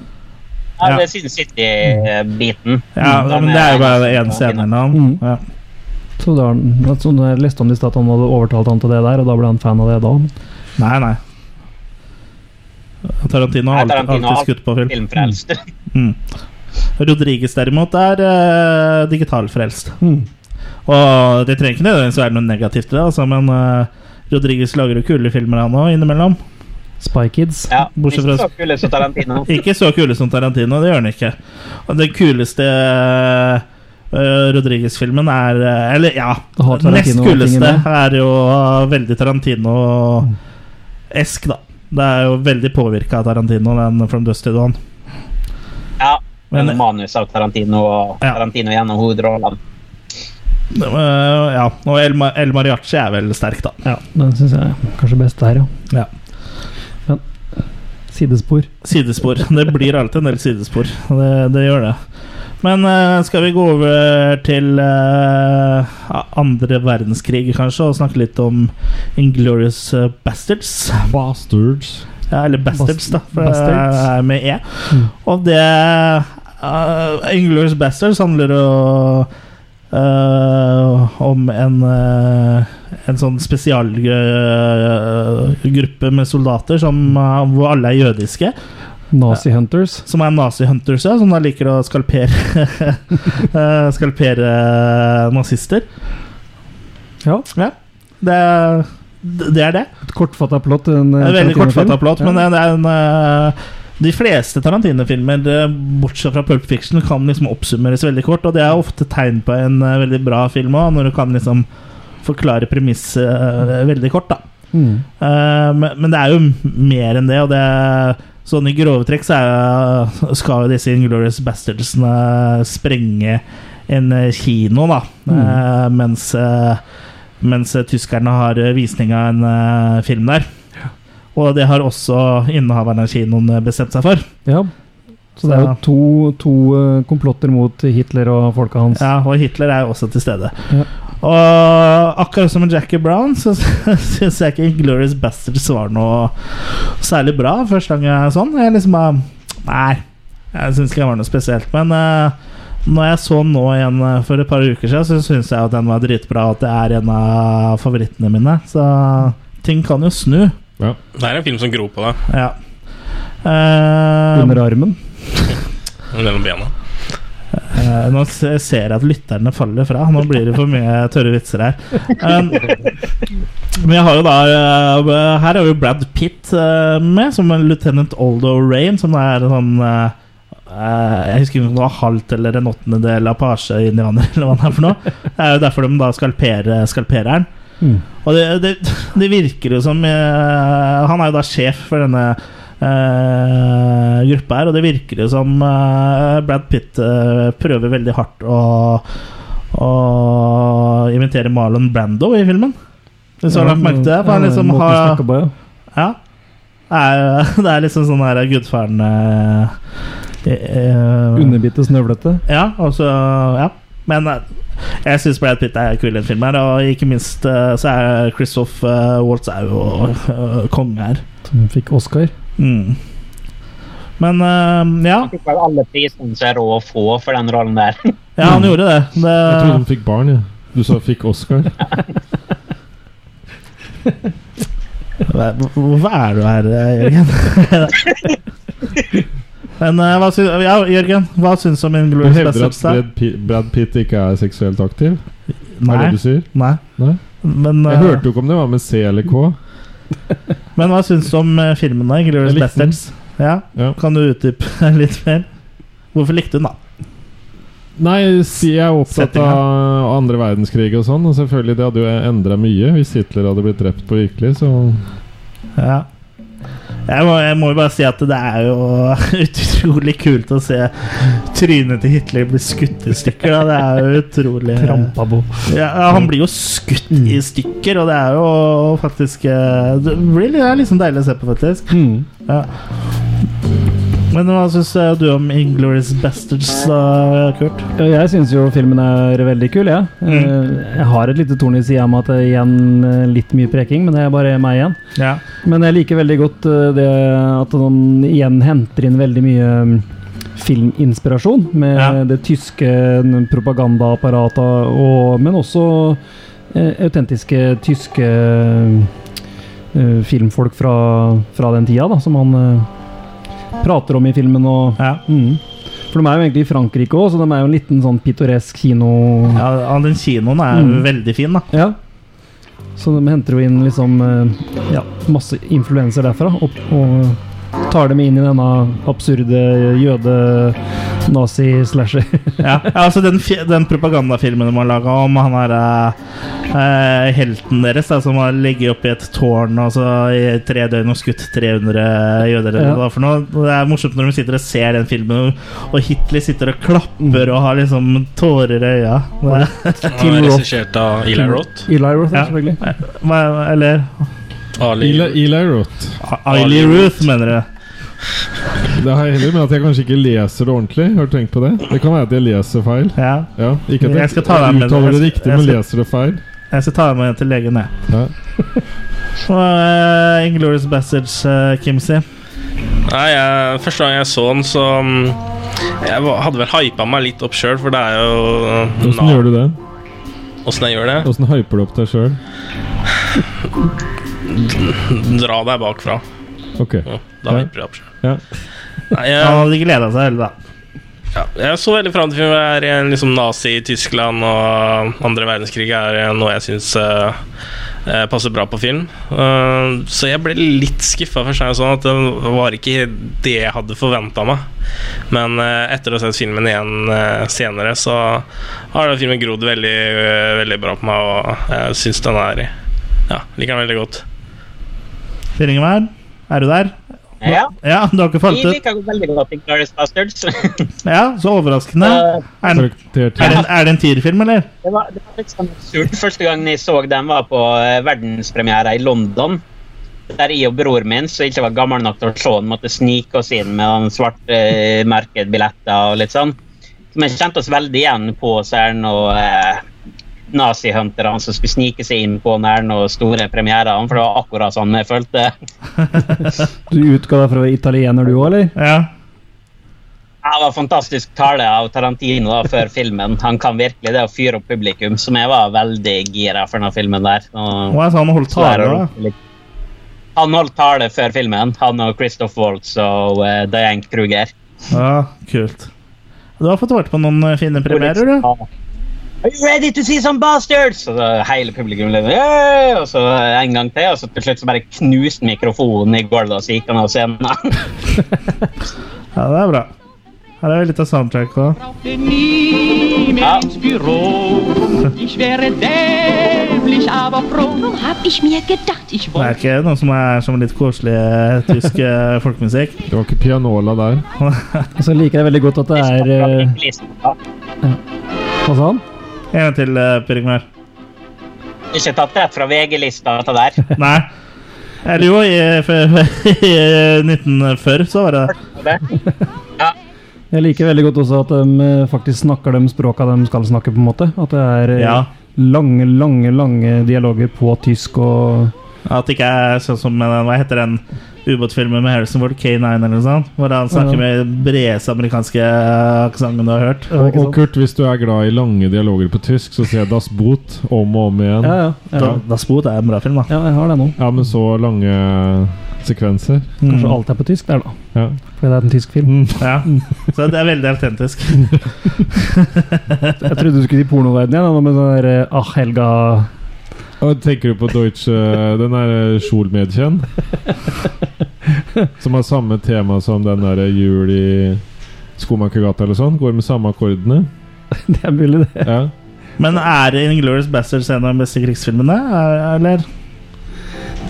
Ja, Ja. det er Sin City-biten. Ja, Den men det er jo bare én scene eller. Mm. Ja. Så da, så da jeg leste om det i stad at han hadde overtalt han til det der, og da ble han fan av det da. Nei, nei. Tarantino har alltid, alltid har skutt på film. Filmfrelst. Mm. Rodriguez derimot er uh, digitalfrelst. Mm. Og det trenger ikke nødvendigvis være noe negativt i det, altså, men uh, Rodriguez lager jo kule filmer han òg, innimellom. Spy Kids. Ja, ikke fra- så kule som Tarantino. Ikke så kule som Tarantino, det gjør han ikke. Og den kuleste uh, Rodriguez-filmen er uh, Eller ja, Det nest kuleste er jo uh, veldig Tarantino-esk, da. Det er jo veldig påvirka av Tarantino, den From Dust to Dawn. Ja, Men- men manus av Tarantino og Ja. Tarantino gjennom hovedrollene. Ja, og El, El Mariachi er vel sterk, da. Ja, den syns jeg er kanskje best der, ja. Ja. Men sidespor. Sidespor. Det blir alltid en del sidespor. Det, det gjør det. Men eh, skal vi gå over til eh, andre verdenskrig, kanskje, og snakke litt om Inglorious eh, Bastards? Bastards. Ja, eller Bastards, da, for det er med E. Mm. Og det uh, Inglorious Bastards handler jo eh, om en uh, En sånn spesialgruppe med soldater som, eh, hvor alle er jødiske. Nazi Hunters. Som er nazi-hunters, ja, som da liker å skalpere eh, Skalpere nazister. Ja. Ja. Det, det er det. Et kortfatta plott. En, veldig kortfatta plott, Ja. men det, det er en eh, De fleste Tarantino-filmer, eh, bortsett fra Pulp Fiction, kan liksom oppsummeres veldig kort, og det er ofte tegn på en eh, veldig bra film òg, når du kan liksom forklare premisset eh, veldig kort, da. Mm. Men, men det er jo mer enn det, og det er Sånn i grove trekk så er, skal jo disse Inglorious Bastardsene sprenge en kino, da. mm. mens, mens tyskerne har visning av en film der. Og det har også innehaveren av kinoen eh, bestemt seg for. Ja. Så det er jo to, to eh, komplotter mot Hitler og folka hans. Ja, Og Hitler er jo også til stede. Ja. Og akkurat som med Jackie Brown, så syns jeg ikke Glorious Bastards var noe særlig bra første gang jeg sånn. Jeg liksom bare Nei, jeg syns ikke det var noe spesielt. Men uh, når jeg så den nå igjen for et par uker siden, så syns jeg at den var dritbra, og at det er en av favorittene mine. Så ting kan jo snu. Ja. Det er en film som gror på deg Ja. Uh, Under armen. mellom bena. Uh, nå ser jeg at lytterne faller fra. Nå blir det for mye tørre vitser her. Um, men jeg har jo da uh, Her er jo Brad Pitt uh, med, som en lieutenant Oldo Rain, som er sånn Jeg husker ikke om det var halvt eller en åttendedel Apache-indianer, eller hva det er for noe. Det er jo derfor de da skalperer, skalpereren. Mm. Og det, det, det virker jo som uh, Han er jo da sjef for denne uh, gruppa her, og det virker jo som uh, Brad Pitt prøver veldig hardt å, å invitere Marlon Brando i filmen. Hvis du har lagt merke til det? For han liksom har på, ja. Ja. Det er, det er liksom sånn her gudfaren Underbitte snøvlete. Ja, og så Ja. Men jeg syns Brad Pitt er kul i en film her, og ikke minst eh, så er Christoph uh, Waltz er jo eh, konge her. Som fikk Oscar. Mm. Men uh, ja. Han fikk vel alle prisene som er råd å få for den rollen der. Ja, han gjorde det. det Jeg trodde han fikk barn, jeg. Du sa fikk Oscar. Hvorfor er du her, Jørgen? Men uh, hva syns, ja, Jørgen, hva syns du om Du Inglourious hevder at Brad Brad Pitt ikke er seksuelt aktiv? Er Nei. det du sier? Nei. Nei? Men, Jeg eh, hørte jo ikke om det var med C eller K. men hva syns du om eh, filmen, da? Inglourious Jeg. Basterds? Ja? Ja. Kan du utdype litt mer? Hvorfor likte du den, da? Nei, si jeg er opptatt Settinga. av andre verdenskrig og sånn. Og selvfølgelig, det hadde jo endra mye hvis Hitler hadde blitt drept på virkelig, så Ja. Jeg må, jeg må jo bare si at det er jo utrolig kult å se trynet til Hitler bli skutt i stykker. Da. Det er jo utrolig Trampa på. ja, Han blir jo skutt i stykker, og det er jo faktisk eh, Det blir det er liksom deilig å se på, faktisk. Mm. Ja. Men hva syns du om Inglorious Bastards, da, Kurt? Ja, Jeg syns jo filmen er veldig kul, jeg. Mm. Eh, Jeg har et lite torn i sida med at det er igjen eh, litt mye preking, men det er bare meg igjen. Ja. Men jeg liker veldig godt eh, det at han igjen henter inn veldig mye mm, filminspirasjon med Ja. det tyske propagandaapparatet, og, men også eh, autentiske tyske eh, filmfolk fra, fra den tida, da, som han eh, prater om i filmen. Og, Ja. mm. For de er jo egentlig i Frankrike òg, så de er jo en liten sånn pittoresk kino... ja, den kinoen er Mm. veldig fin, da. Ja. Så de henter jo inn liksom eh, ja, masse influenser derfra og, og tar dem inn i denne absurde jøde-nazi-slasher. Ja, ja, altså den, den propagandafilmen de har laga om han er eh, helten deres, da, som har ligget oppi et tårn og så i tre døgn og skutt 300 jøder. eller Ja. Da, for noe. Det er morsomt når de sitter og ser den filmen, og Hitler sitter og klapper og har liksom tårer i øya. Det, Han er regissert av Eli Roth. Eli Roth, Ja. selvfølgelig. eller Ali Eli, Eli Roth. Ali Ruth, mener du? Det har jeg heller med at jeg kanskje ikke leser det ordentlig. Har du tenkt på det? Det kan være at jeg leser feil. Ja. Ja, ikke at Jeg skal ta deg med- uttaler det jeg riktig, men leser det feil. Jeg skal ta deg med til legen, jeg. Ja. Uh, Inglorious Bastards, uh, Kimsey. Nei, jeg, Første gang jeg så den, så mm, Jeg hadde vel hypa meg litt opp sjøl, for det er jo Åssen gjør du det? Åssen jeg gjør det? Åssen hyper du opp deg sjøl? Dra deg bakfra. Ok. Ja, da Ja. opp. Ja. Nei, jeg, Han hadde gleda seg heller, da. ja, jeg så veldig fram til å være en liksom nazi i Tyskland, og andre verdenskrig er noe jeg syns passer bra på film. Uh, så jeg ble litt skuffa for seg sånn at det var ikke det jeg hadde forventa meg. Men uh, etter å ha sett filmen igjen eh, senere, så har den filmen grodd veldig, eh, veldig bra på meg, og jeg syns den er Ja, liker den veldig godt. Per Ingemar, er du der? Ja, Ja, du har ikke falt ut? liker veldig godt Inglourious Bastards. Ja, så overraskende. Eh, Er den, er det en, er det en tierfilm, eller? Det var, det var litt sånn absurd. Første gang jeg så den, var på eh, verdenspremiere i London. Der jeg og bror min, som ikke var gammel nok til å se den, måtte snike oss inn med den svarte eh, merkebilletter og litt sånn. Så vi kjente oss veldig igjen på Cern og eh, nazihunterne som skulle snike seg inn på Næren og store premierer. For det var akkurat sånn jeg følte. Du utga deg for å være italiener, du òg, eller? Ja. Ja, Det var fantastisk tale av Tarantino da, før filmen. Han kan virkelig det å fyre opp publikum, som jeg var veldig gira for denne filmen der. Og, Hva er det han holdt tale, da. Han holdt tale før filmen, han og Christoph Waltz og uh, Diane Kruger. Ja, kult. Du har fått vært på noen fine premierer, du. Are you ready to see some bastards? Og så hele publikum liksom, «Yeah!» Og så en gang til, og så til slutt så bare knuste mikrofonen i gulvet, og så gikk han av scenen. Ja, det er bra. Her er litt av soundtrack òg. Ja. ins Büro. Ich wäre dämlich, aber froh. So hab ich mir gedacht. Ich Det er ikke noe som er som litt koselig eh, tysk eh, folkemusikk. Det var ikke pianola der. Og så liker jeg veldig godt at det er eh, Hva sa han? En gang til, eh, Per Ingvar. Ikke tatt rett fra VG-lista, dette der. Nei. Eller jo, i, i 1940 så var det det. Jeg liker veldig godt også at de eh, faktisk snakker de språka de skal snakke, på en måte. At det er eh, Ja. lange, lange lange dialoger på tysk og At det ikke er sånn som Hva heter den ubåtfilmer med Harrison Ford, K9 eller noe sånt. Hvor han snakker Ja. med bredeste amerikanske aksenten du har hørt. Ja, Og? Kurt, hvis du er glad i lange dialoger på tysk, så ser jeg Das Boot om og om igjen. Ja, ja. ja. Da, Das Boot er en bra film, da. ja, jeg har det nå. Ja, men så lange sekvenser. Kanskje Mm. alt er på tysk der, da. Ja. Fordi det er en tysk film. Mm. Ja. Så det er veldig autentisk. Jeg trodde du skulle i pornoverdenen igjen, med sånn der eh, Ah, Helga Og tenker du på Deutsche Den der Schulmädchen? som har samme tema som den der Jul i Skomakergata eller sånn? Går med samme akkordene? Det er mulig, det. Ja. Men er Inglourious Bastards en av de beste krigsfilmene, er- eller?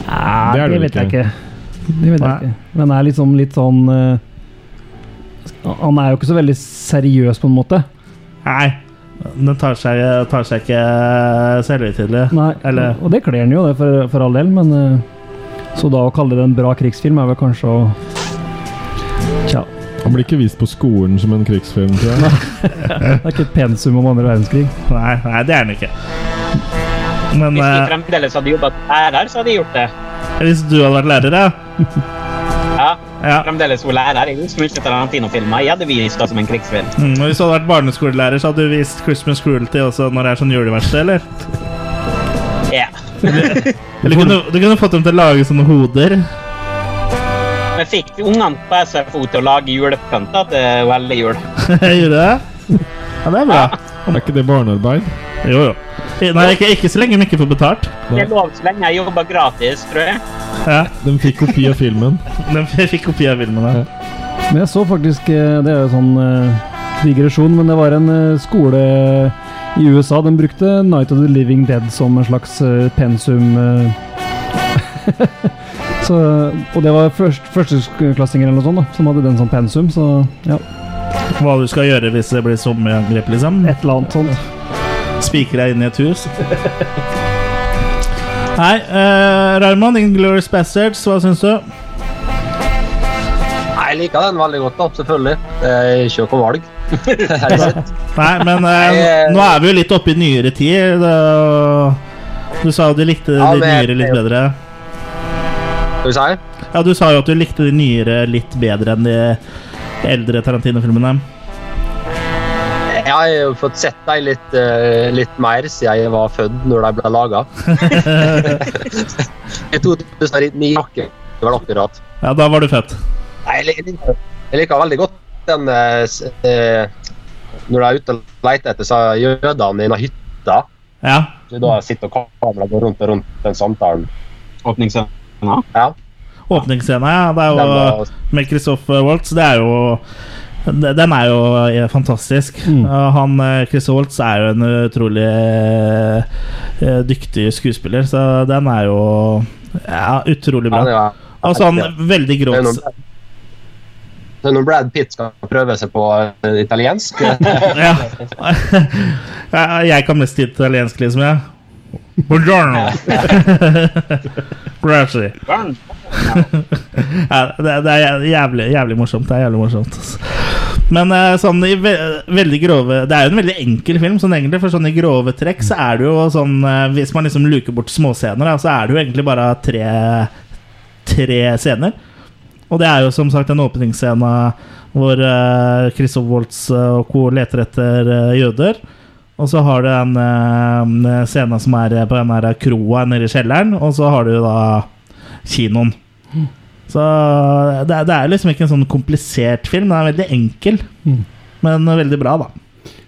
Nei, Det er det, det vet jeg ikke. ikke. Det vet Nei. jeg ikke. Men det er liksom litt sånn uh, Han er jo ikke så veldig seriøs, på en måte. Nei. Den tar seg, tar seg ikke selvhøytidelig. Nei, Eller- Og det kler den jo, det, for, for all del, men eh, Så da å kalle det en bra krigsfilm er vel kanskje å Tja. Han blir ikke vist på skolen som en krigsfilm, tror jeg. Det er ikke et pensum om andre verdenskrig. Nei, nei, det er han ikke. Men Hvis de eh, fremdeles hadde jobba lærer, så hadde de gjort det. hvis du hadde vært lærer, ja. Ja, ja. fremdeles hun lærer. Jeg husker mye Tarantino-filmer. Jeg hadde vist det som en krigsfilm. Mm, og hvis du hadde vært barneskolelærer, så hadde du vist Christmas Cruelty også når det er sånn juleverksted, eller? Ja. Eller kunne, du kunne fått dem til å lage sånne hoder. Vi fikk ungene på SFO til å lage julepynt til veldig jul. Gjorde det? Ja, det er bra. Er ikke det barnearbeid? Jo, jo. Nei, ikke, ikke så lenge de ikke får betalt. Det er lov så lenge jeg jobber gratis, tror jeg. Ja, De fikk kopi av filmen. De fikk kopi av filmen. Ja. Men jeg så faktisk eh, Det er jo sånn eh, digresjon, men det var en eh, skole i USA. Den brukte Night of the Living Dead som en slags pensum. så, og det var først, førsteklassinger eller noe sånt da, som hadde den som pensum. Så ja, Hva du skal gjøre hvis det blir sommerangrep, liksom. et eller annet sånt. Spikre deg inn i et hus. Nei, uh, Raymond, Inglorious Bastards, hva syns du? Nei, Jeg liker den veldig godt, da, selvfølgelig. Det er ikke noe valg. Er. Nei, men uh, nå er vi jo litt oppe i nyere tid. Det, du sa jo du likte Ja, de nyere litt bedre. Skal vi si? Ja, du sa jo at du likte de nyere litt bedre enn de eldre Tarantino-filmene. Jeg har jo fått sett dem litt, eh, litt mer siden jeg var født når de ble laga. I 2009 var det var akkurat. Ja, da var du født. Nei, Jeg liker, jeg liker veldig godt den eh, eh, Når de er ute og leter etter så jødene i den hytta. Ja. Da sitter kameraet rundt og rundt den samtalen. Åpningsscenen. Ja, Åpningsscena, ja. Det er jo med Christopher Waltz. Det er jo den er jo eh, fantastisk. Mm. Han eh, Chris Waltz er jo en utrolig eh, dyktig skuespiller, så den er jo ja, utrolig bra. Ja, Og veldig det er grovt når, det er når Brad Pitt skal prøve seg på italiensk. ja. Ja, Jeg kan mest italiensk, liksom. Ja. Buongiorno. Grazie. Ja, det, det er jævlig, jævlig morsomt. Det er jævlig morsomt. Men eh, sånn i ve veldig grove Det er jo en veldig enkel film, sånn egentlig, for sånn i grove trekk så er det jo sånn eh, Hvis man liksom luker bort småscener, da, så er det jo egentlig bare tre, tre scener. Og det er jo som sagt en åpningsscene hvor uh, Christoph Waltz og co. leter etter uh, jøder. Og så har du en uh, scenen som er på den der kroa nede i kjelleren, og så har du da kinoen. Så det, det er liksom ikke en sånn komplisert film. Den er veldig enkel, Mm. men veldig bra, da.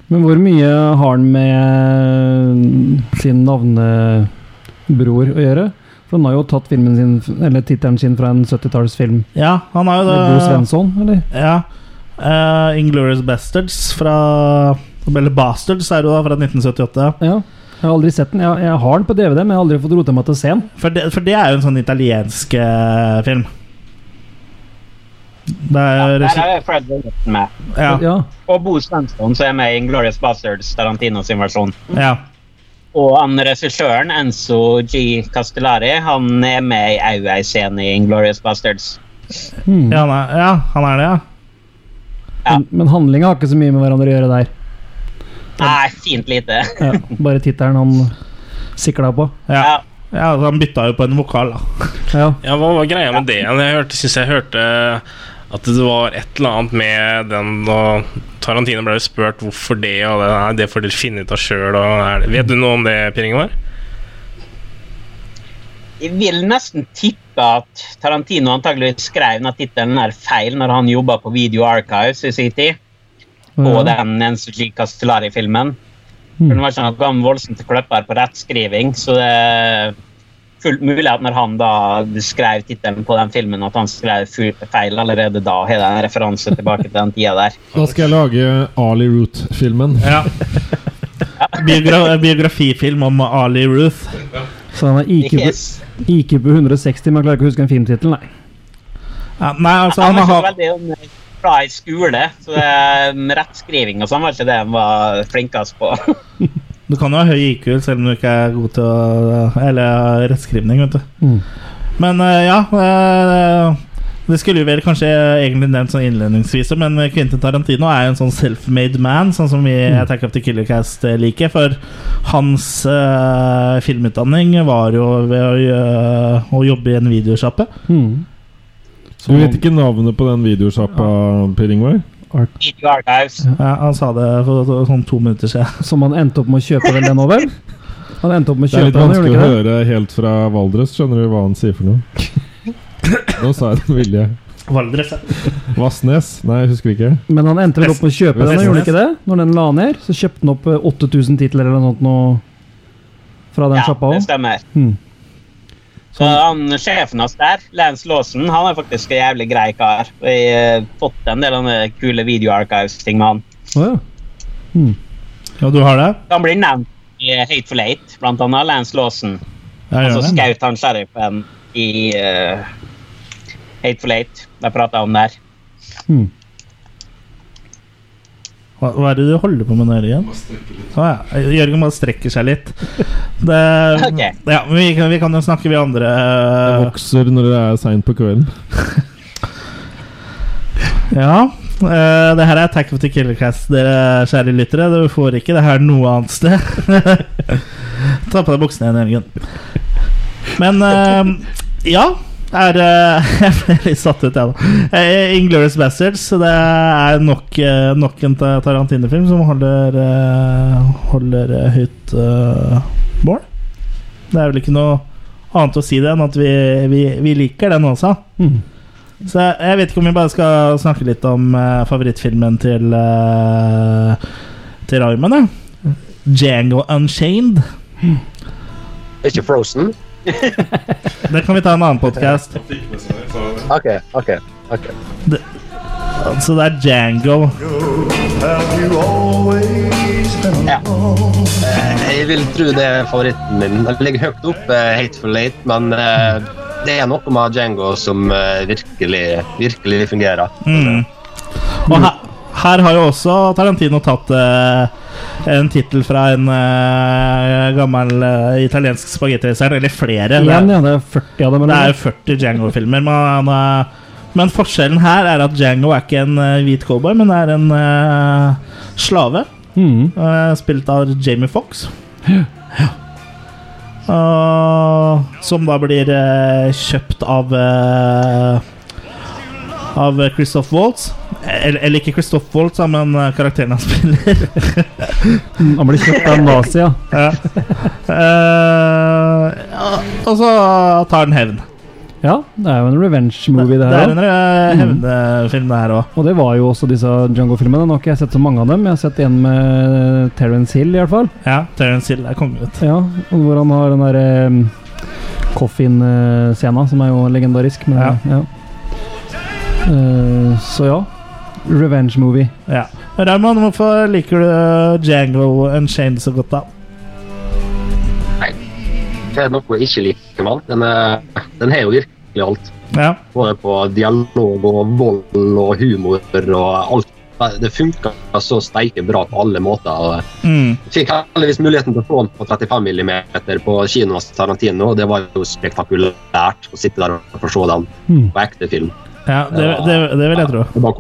Men hvor mye har han med sin navnebror å gjøre? For han har jo tatt filmen sin, eller tittelen sin fra en 70-tallsfilm. Ja, han har jo det. Bo. Svensson, eller? Ja. Uh, Inglorious Bastards fra Eller Bastards er det jo da, fra 1978. Ja. Jeg har aldri sett den. Jeg, jeg har den på DVD, men jeg har aldri fått rota meg til å se den. For det, for det er jo en sånn italiensk eh, film. Det er jo Der er Fred Williamson med. Ja, Ja. Og Bo Svensson, som er med i Glorious Bastards, Tarantino sin versjon. ja. Og han regissøren, Enzo G. Castellari, han er med i au ei scene i Glorious Bastards. Hmm. Ja, han er, ja, han er det, ja. Ja. Men, men handlinga har ikke så mye med hverandre å gjøre der. Nei, fint lite. Ja, bare tittelen han sikla på. ja. Ja. Altså, Han bytta jo på en vokal, da. Ja. Ja, hva var greia med det? Jeg hørte, synes jeg hørte at det var et eller annet med den og Tarantino ble spurt hvorfor det, og det, nei, det får dere finne ut av sjøl. Vet du noe om det, Per Ingvar? Jeg vil nesten tippe at Tarantino antagelig skrev den tittelen feil når han jobba på Video Archives i sin tid. På Ja. den Enzo G. Castellari-filmen. For Mm. Den var ikke noe voldsomt kløpper på rettskriving, så det er fullt mulig at når han da skrev tittelen på den filmen, at han skrev feil allerede da. Har en referanse tilbake til den tida der. Da skal jeg lage Ali Root-filmen. Ja. Biogra biografifilm om Ali Ruth. Så han har IQ på, IQ på 160, men klarer ikke å huske en filmtittel, nei. Ja, nei, altså, Han han har bra i skole, så det, med rettskriving og sånn var ikke det han var flinkest på. Du kan jo ha høy IQ selv om du ikke er god til å Eller rettskrivning, vet du. Mm. Men eh, ja eh, Det skulle jo vel kanskje egentlig nevnt sånn innledningsvis, men Quentin Tarantino er jo en sånn self-made man, sånn som vi i Attack of the Killer Cast liker. For hans uh, filmutdanning var jo ved å, å jobbe i en videosjappe. Mm. Du vet ikke navnet på den videosjappa, Per Ingvar? Archives. Ja, han sa det for sånn to minutter siden. Som han endte opp med å kjøpe vel den over? Han endte opp med å Det er kjøpe litt den, gjorde vanskelig han å ikke det? høre helt fra Valdres. Skjønner du hva han sier for noe? Nå sa jeg det med vilje. Valdres, ja. Vassnes? Nei, jeg husker ikke. Men han endte vel opp med å kjøpe den, gjorde han ikke det? Når den la ned, så kjøpte han opp eh, 8000 titler eller noe sånt nå fra den Ja, sjappa det òg. stemmer. Mm. Så han, Sjefen hans der, Lance Lawson, han er faktisk en jævlig grei kar. Vi har fått en del sånne kule video archives-ting med han. Oh, ja. Og du har det? Han blir nevnt i Hateful Eight, blant annet Lance Lawson. Ja, Og så skjøt han sheriffen i uh, Hateful Eight. Det prata om der. Mm. Hva, hva er det du holder på med nå, Jørgen? Å ja. Jørgen bare strekker seg litt. Det, Ok. ja, vi, kan- vi kan jo snakke, vi andre. Det vokser når det er seint på kvelden. Ja. Uh, det her er Attack of the Killer Cast, dere kjære lyttere. Du får ikke det her noe annet sted. Ta på deg buksene igjen, Jørgen. Men uh, ja. Er, uh, jeg ble litt satt ut, jeg, da. Uh, Inglorious Bastards. Det er nok, uh, nok en Tarantino-film som holder, eh, holder eh, høyt eh, mål. Det er vel ikke noe annet å si det enn at vi, vi, vi liker den også. Mm. Så jeg, jeg vet ikke om vi bare skal snakke litt om eh, favorittfilmen til uh, Til Raymond. Ja. Django Unchained. Ikke Frozen? Det kan vi ta en annen podkast. OK, OK. ok. Så det er Django. Ja. Eh, Jeg vil tro det er favoritten min. Den ligger høyt opp, eh, Hateful Late, men eh, det er noe med Django som virkelig, virkelig fungerer. Mm. Og her, her har jo også Tarantino tatt uh, en tittel fra en uh, gammel uh, italiensk spagettireser, eller flere. Det er- ja. Det er 40 av dem. Det er jo 40 Django-filmer. Men, men forskjellen her er at Django er ikke en hvit cowboy, men er en slave. Mm. spilt av Jamie Fox. Uh, som da blir kjøpt av Av Christoph Waltz. Eller, jeg liker Christoph Waltz, men eh, karakteren han spiller. Han blir kjøpt av en nazi, ja. Eh, og så tar han hevn. Ja, det er jo en revenge-movie, det her. Det er en eh, hevnefilm, det her òg. Og det var jo også disse Django-filmene. Nå har ikke jeg sett så mange av dem. Jeg har sett en med Terence Hill, i hvert fall. Ja, Terence Hill er konge, vet. Ja, og hvor han har den derre um, Coffin-scena, som er jo legendarisk. Men, Ja. ja. Uh, så ja. Revenge-movie. Ja. Raymond, hvorfor liker du Django Unchained så godt, da? Nei, Det er noe jeg ikke liker med den. Den, har jo virkelig alt. Ja. Både på dialog og vold og humor og alt. Det funka så steike bra på alle måter. og Mm. Fikk heldigvis muligheten til å få den på 35 mm på kino hos Tarantino, og det var jo spektakulært å sitte der og få se den Mm. på ekte film. Ja det, det, det vil jeg tro. Det var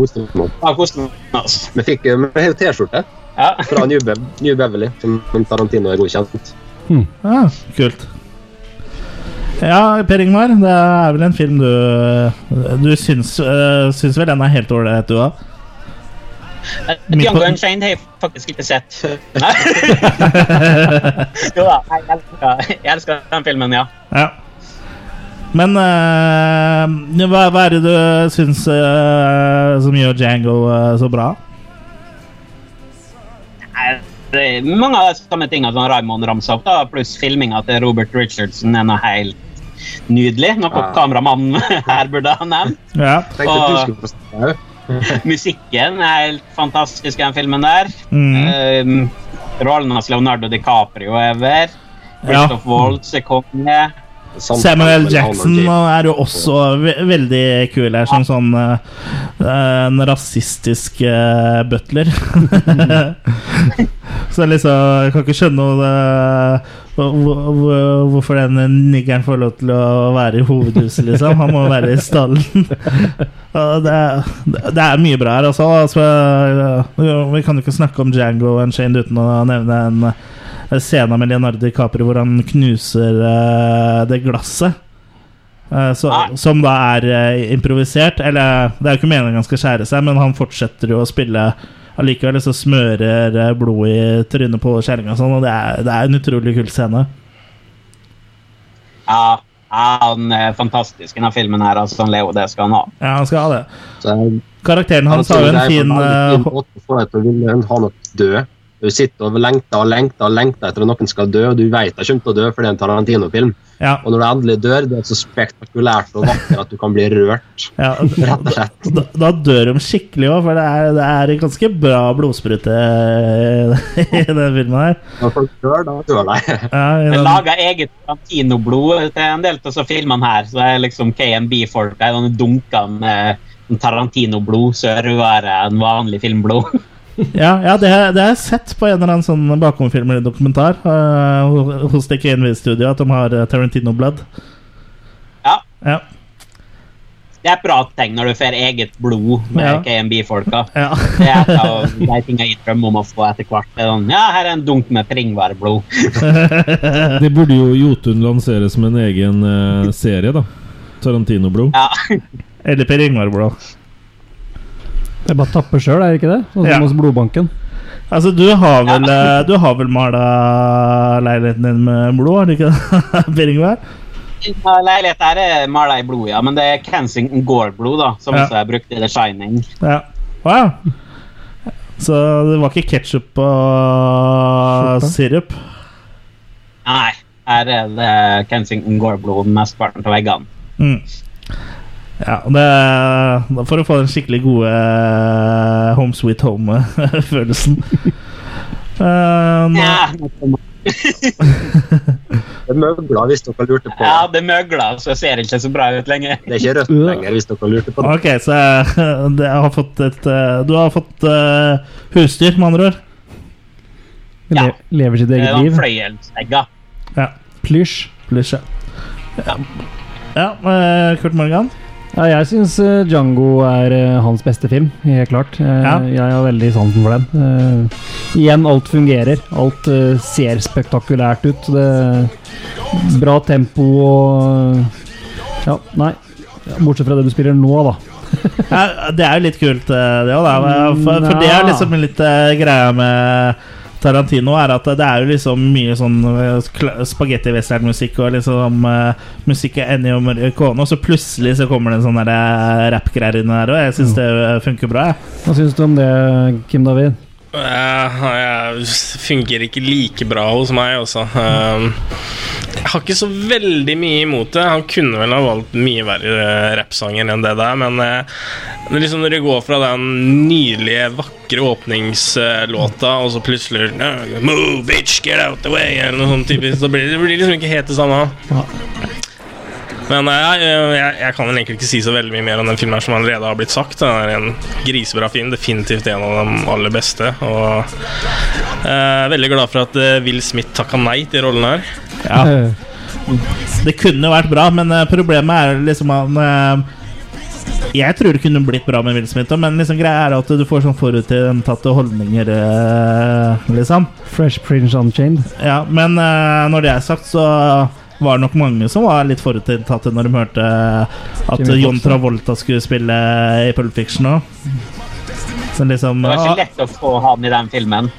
hvordan oss. Vi fikk eh, vi T-skjorte Ja. fra New, Be New Beverly, som Tarantino er godkjent. Ja, kult. Ja, Per Ingmar, det er vel en film du Du syns, uh, syns vel den er helt ålreit, du òg? Django Unchained har jeg faktisk ikke sett. Jo da, jeg elsker, jeg elsker den filmen, ja. Ja. Men uh, hva, hva er det du syns uh, som gjør Django uh, så bra? Det er mange av de samme tingene som Raymond ramsa opp, da, pluss filminga til Robert Richardson er noe helt nydelig. Noe Ja. kameramannen her burde ha nevnt. Ja. Og-. Musikken er helt fantastisk i den filmen der. Mm. Um, rollen hans Leonardo DiCaprio er over. Ja. Waltz er konge. Samuel. Jackson er jo også ve veldig kul her, som sånn øh, en rasistisk øh, butler. Så liksom, jeg kan ikke skjønne det, hvor- hvor- hvorfor den niggeren får lov til å være i hovedhuset, liksom. Han må være i stallen. Det, er- det er mye bra her, altså. altså vi kan jo ikke snakke om Django Unchained uten å nevne en en scene med Leonardo DiCaprio hvor han knuser eh, det glasset. Eh, så, som da er eh, improvisert. Eller det er jo ikke meningen han skal skjære seg, men han fortsetter jo å spille allikevel. Så smører blod i trynet på kjerringa og sånn, og det er, det er en utrolig kul scene. Ja, han er fantastisk i denne filmen her. Altså, han Leo, det skal han ha. Ja, han skal ha det. Så Karakteren hans har jo en fin Han ville ha nok dø. Du sitter og lengter og lengter og lengter etter at noen skal dø, og du vet de kommer til å dø, for det er en Tarantino-film. Ja, Og når du endelig dør, det er så spektakulært og vakkert at du kan bli rørt. ja. Rett og slett. Da, da dør de skikkelig òg, for det er, det er ganske bra blodsprute eh, i den filmen her. Når folk dør, da dør de. Ja, Jeg den, laga eget Tarantino-blod til en del av disse filmene her. Så det er liksom KNB-folk der, dunker med Tarantino-blod, så er rødere enn vanlig filmblod. Ja, ja det, har- det har jeg sett på en eller annen sånn bakomfilm eller dokumentar ho- hos DKNV Studio, at de har eh, Tarantino Blood. Ja, Ja. det er et bra tegn når du får eget blod med Ja. KMB-folka. ja. Det er et av de tingene jeg drømmer om å få etter hvert. Er sånn, ja, her er en dunk med pringværblod. Det burde jo Jotun lansere som en egen uh, serie, da. Tarantino-blod. Ja. Eller Per Ingvar Blod. Det er bare å tappe sjøl, er det ikke det? Sånn som Ja. hos blodbanken. Altså, du har vel, ja. du har vel mala leiligheten din med blod, har du ikke det, Per Ja, Leiligheten her er mala i blod, ja, men det er Kensington Gore-blod, da, som Ja. også er brukt i The Shining. Ja. Wow. ja. Så det var ikke ketsjup og sirup? Nei, her er det Kensington Gore-blod mesteparten av veggene. Mm. Ja, det, for å få den skikkelig gode eh, Home Sweet Home-følelsen. Um, Ja, Det møgler, hvis dere lurte på. ja, det er møgler, så jeg ser ikke så bra ut lenger. Det er ikke rødt lenger, hvis dere lurte på det. ok, så eh, det har fått et eh, Du har fått uh, husdyr, med andre ord? Le Ja. lever sitt er eget liv. Fløyelsegga. Ja. Plysj. Plysj, ja. Ja, ja eh, Kurt Morgan? Ja, jeg syns Django er eh, hans beste film, helt klart. Eh, Ja. Jeg har veldig sansen for den. Uh, igjen, alt fungerer. Alt uh, ser spektakulært ut. Det Bra tempo og Ja, nei. Bortsett fra det du spiller nå, da. Ja, det er jo litt kult, eh, det òg, da. For, for det er liksom litt uh, greia med Tarantino, er at det er jo liksom mye sånn eh, spagetti-western-musikk og liksom uh, musikk er Ennio Morricone, og så plutselig så kommer det en sånn eh, rap-greier inn der, og jeg syns det funker bra, jeg. Hva syns du om det, Kim David? Uh, jeg fungerer ikke like bra hos meg, også. Um, jeg har ikke så veldig mye imot det. Han kunne vel ha valgt mye verre uh, rappsanger enn det der, men eh, liksom når det går fra den nydelige, vakre åpningslåta, og så plutselig uh, Move, bitch, get out the way, eller noe sånt typisk, så blir det blir liksom ikke helt det samme. Ja. Men eh, jeg, jeg, jeg kan vel egentlig ikke si så veldig mye mer om den filmen her som allerede har blitt sagt. Det er en grisebra film, definitivt en av de aller beste. Og jeg er veldig glad for at eh, Will Smith takka nei til rollen her. Ja, det kunne vært bra, men eh, problemet er liksom han eh, Jeg tror det kunne blitt bra med Will Smith, men liksom greia er at du får sånn forutinntatte holdninger, eh, liksom. Fresh Prince Unchained. Ja, men eh, når det er sagt, så var det nok mange som var litt forutinntatte når de hørte at John Travolta skulle spille i Pulp Fiction òg. Så liksom Det var ikke lett å få han i den filmen.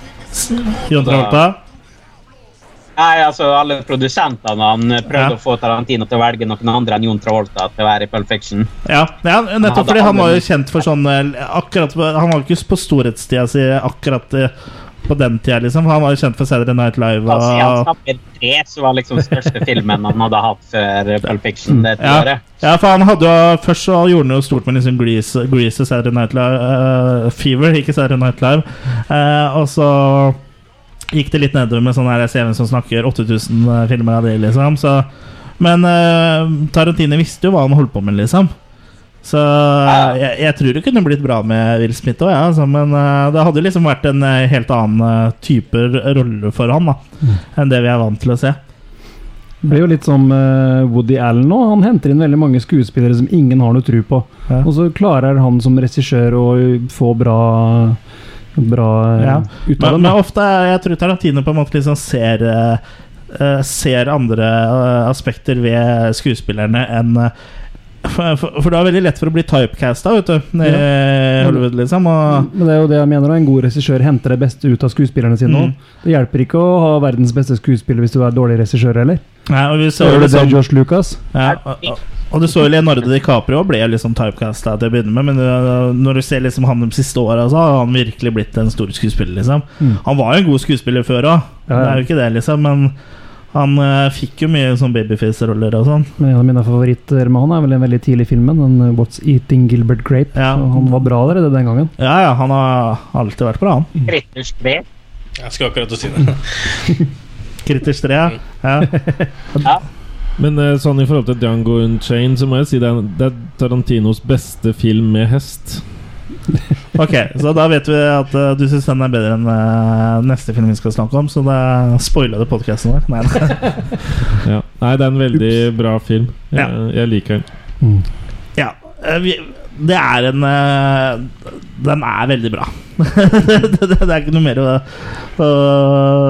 John Travolta Nei, altså Alle produsentene han prøvde Ja. å få Tarantino til å velge noen andre enn Jon Travolta til å være i Pulp Fiction. Ja, ja nettopp fordi han var jo kjent for sånn eh, akkurat, Han var ikke på storhetstida si akkurat eh, på den tida, liksom. Han var jo kjent for Saturday Night Live. Altså, I hans Og, 3 så var liksom største filmen han hadde hatt før Pulp Fiction. det ja, ja, for han hadde jo Først så gjorde han jo stort med liksom Grease, Grease og Saturday Night Live uh, Fever, ikke Saturday Night Live. Uh, og så gikk det litt nedover med sånn her Jeg ser hvem som snakker 8000 filmer av det, liksom. Så, men uh, Tarantino visste jo hva han holdt på med, liksom. Så eh, jeg, jeg tror det kunne blitt bra med Will Smith òg, ja, altså, men uh, det hadde liksom vært en eh, helt annen uh, type rolle for han da enn det vi er vant til å se. Det blir jo litt som Woody Allen nå. Han henter inn veldig mange skuespillere som ingen har noe tro på. Ja. Og så klarer han som regissør å få bra Bra Ja. ut av Men, dem. men ofte er- jeg tror Tarantino på en måte liksom ser Ser andre aspekter ved skuespillerne enn for, for, for det er veldig lett for å bli typecasta vet du, Ja. Hollywood, liksom. Og, Men det er jo det jeg mener. En god regissør henter det beste ut av skuespillerne sine. Mm. Det hjelper ikke å ha verdens beste skuespiller hvis du er dårlig regissør heller. Nei, og, vi så, gjør det det liksom, Josh Lucas. ja, og, og, og du så jo Leonardo DiCaprio ble liksom typecasta til å begynne med, men uh, når du ser liksom han de siste åra, så har han virkelig blitt en stor skuespiller, liksom. Mm. Han var jo en god skuespiller før òg, Ja, det er jo ikke det, liksom, men han uh, fikk jo mye sånn babyface-roller og sånn. Men en av mine favoritter med han er vel en veldig tidlig filmen. Den eh, What's Eating Gilbert Grape. Ja. Så han var bra allerede den gangen. Ja, ja, han har alltid vært bra, han. Kritters 3. Jeg skal akkurat si det. Kritisk 3, ja. ja. Ja. Men eh, sånn i forhold til Django Unchained, så må jeg si det er, det er Tarantinos beste film med hest. Ok, så da vet vi at uh, du syns den er bedre enn uh, neste film vi skal snakke om, så da spoila du podkasten vår. Nei, nei. Ja. Nei, det er en veldig bra film. Jeg, jeg liker den. Ja, uh, vi, det er en uh, Den er veldig bra. det, det, det er ikke noe mer å, å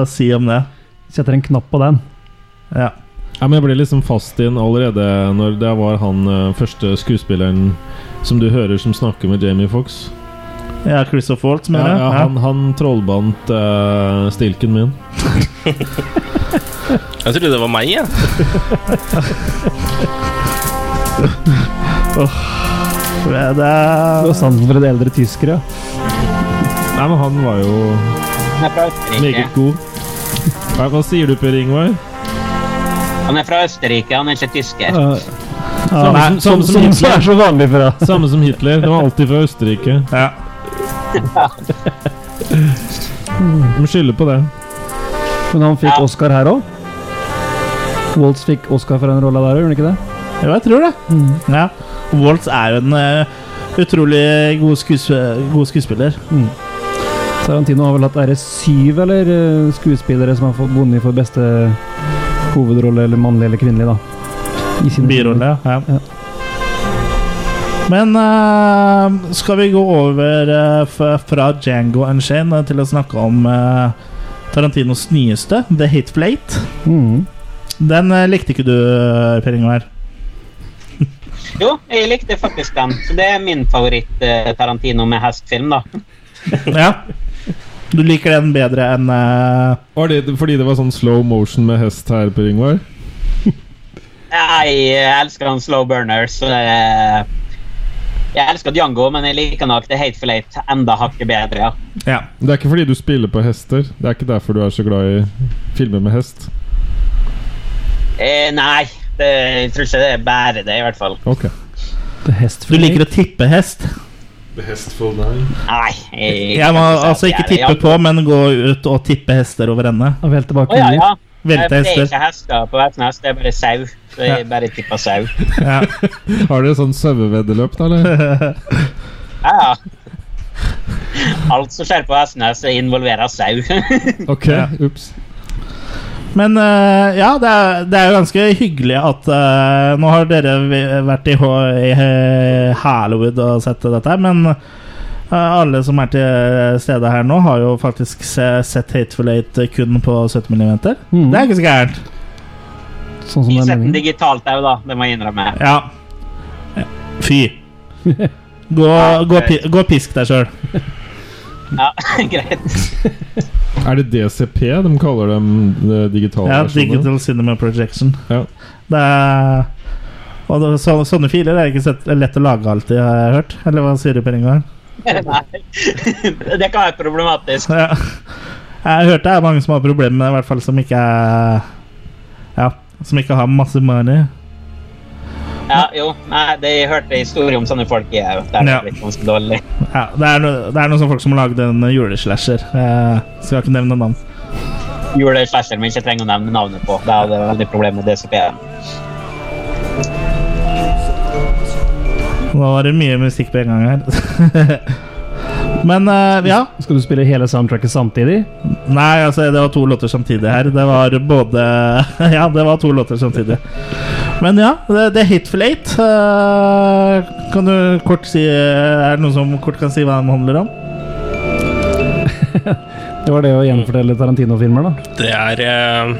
si om det. Setter en knapp på den. Ja. Ja, men jeg ble liksom fast i den allerede når det var han eh, første skuespilleren som du hører som snakker med Jamie Fox. ja Christoph Waltz, mener jeg. ja, han, han trollbandt uh, stilken min. Jeg trodde det var meg, jeg. Ja. Det var er, sansen for en eldre tysker, ja. Nei, men han var jo meget god. Hva, hva sier du, Per Ingvar? Han er fra Østerrike, han er ikke tysker. Ja, Samme som- samme som som, som er så vanlig for deg. Samme som Hitler. Det var alltid fra Østerrike. ja. De skylder på det. Men han fikk Oscar her òg. Waltz fikk Oscar for den rolla der òg, gjorde han ikke det? Jo, jeg tror det. Ja. Waltz er jo en uh, utrolig god, skuesp god skuespiller. Tarantino har vel hatt det syv eller eh, skuespillere som har fått vunnet for beste hovedrolle, eller mannlig eller kvinnelig, da. Birolle, ja. Ja. Men uh, skal vi gå over uh, fra Django Unchained eh, til å snakke om uh, Tarantinos nyeste, The Hit Eight. Mm. Den likte ikke du, Per Ingvar? Jo, jeg likte faktisk den. Så det er min favoritt eh, Tarantino med hestfilm, da. ja. Du liker den bedre enn Var det fordi det var sånn slow motion med hest her, Per Ingvar? Jeg elsker han slow burners. Jeg elsker Django, men jeg liker nok The Hateful Eight enda hakket bedre, ja. Ja. Det er ikke fordi du spiller på hester. Det er ikke derfor du er så glad i filmer med hest. Eh, nei, det, jeg tror ikke det er bare det, i hvert fall. Okay. The Hest Du liker å tippe hest? The Hestful Nine. Nei. Jeg, Jeg må altså ikke tippe på, men gå ut og tippe hester over ende. Og vel tilbake Å ja, ja. Velte det er ikke hester på Vestnes, det er bare sau. Så jeg bare tippa sau. Ja. Har dere sånn saueveddeløp, da, eller? Ja, ja. Alt som skjer på Vestnes, involverer sau. Ok, ups. Men uh, ja, det er, det er jo ganske hyggelig at uh, Nå har dere vært i, i eh, Hollywood og sett dette, men uh, alle som er til stede her nå, har jo faktisk se, sett Hateful Eight kun på 70 mm. Mm. Det er ikke så gærent. Sånn som det er setter den digitalt òg, da. Det må jeg innrømme. Ja. Fy. Gå, gå, pi- gå og pisk deg sjøl. Ja, greit. Er det DCP de kaller dem de digitale Ja. Digital Cinema Projection. Ja. Det er og det, så, Sånne filer er ikke sett, lett å lage alltid, har jeg hørt. Eller hva sier du, Per Ingar? Nei. Det kan være problematisk. Ja. Jeg har hørt det er mange som har problemer med det, i hvert fall som ikke er Ja, som ikke har masse money. Ja, jo. Nei, det jeg hørte historier om sånne folk Ja, det det Ja. er blitt ganske dårlig. Ja, det er, det er noen sånne folk som har lagd en juleslasher. Jeg skal ikke nevne navn. Juleslasher men ikke trenger å nevne navnet på. Da hadde jeg veldig problem med DCP. Nå var det mye musikk på en gang her. Men uh, ja. Skal du spille hele soundtracket samtidig? Nei, altså, det var to låter samtidig her. Det var både Ja, det var to låter samtidig. Men ja, det, det er Hitful Eight. Uh, kan du kort si Er det noen som kort kan si hva den handler om? Det var det å gjenfortelle Tarantino-filmer, da. Det er eh,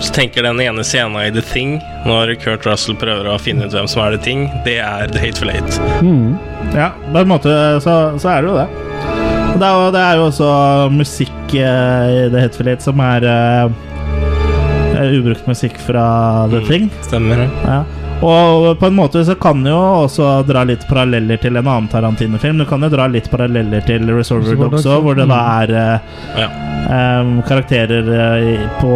Så tenker den ene scenen i The Thing, når Kurt Russell prøver å finne ut hvem som er The Thing, det er The Hateful Eight. Mm. Ja, på en måte så, så er det jo det. Det er, jo- det er jo også musikk eh, i The Hitful Eight som er eh, ubrukt musikk fra The Mm. Thing. Stemmer det? Ja. Og på en måte så kan du jo også dra litt paralleller til en annen Tarantino-film. Du kan jo dra litt paralleller til Resolver Reservoir Dogs også, hvor det da er uh, Ja. um, karakterer uh, på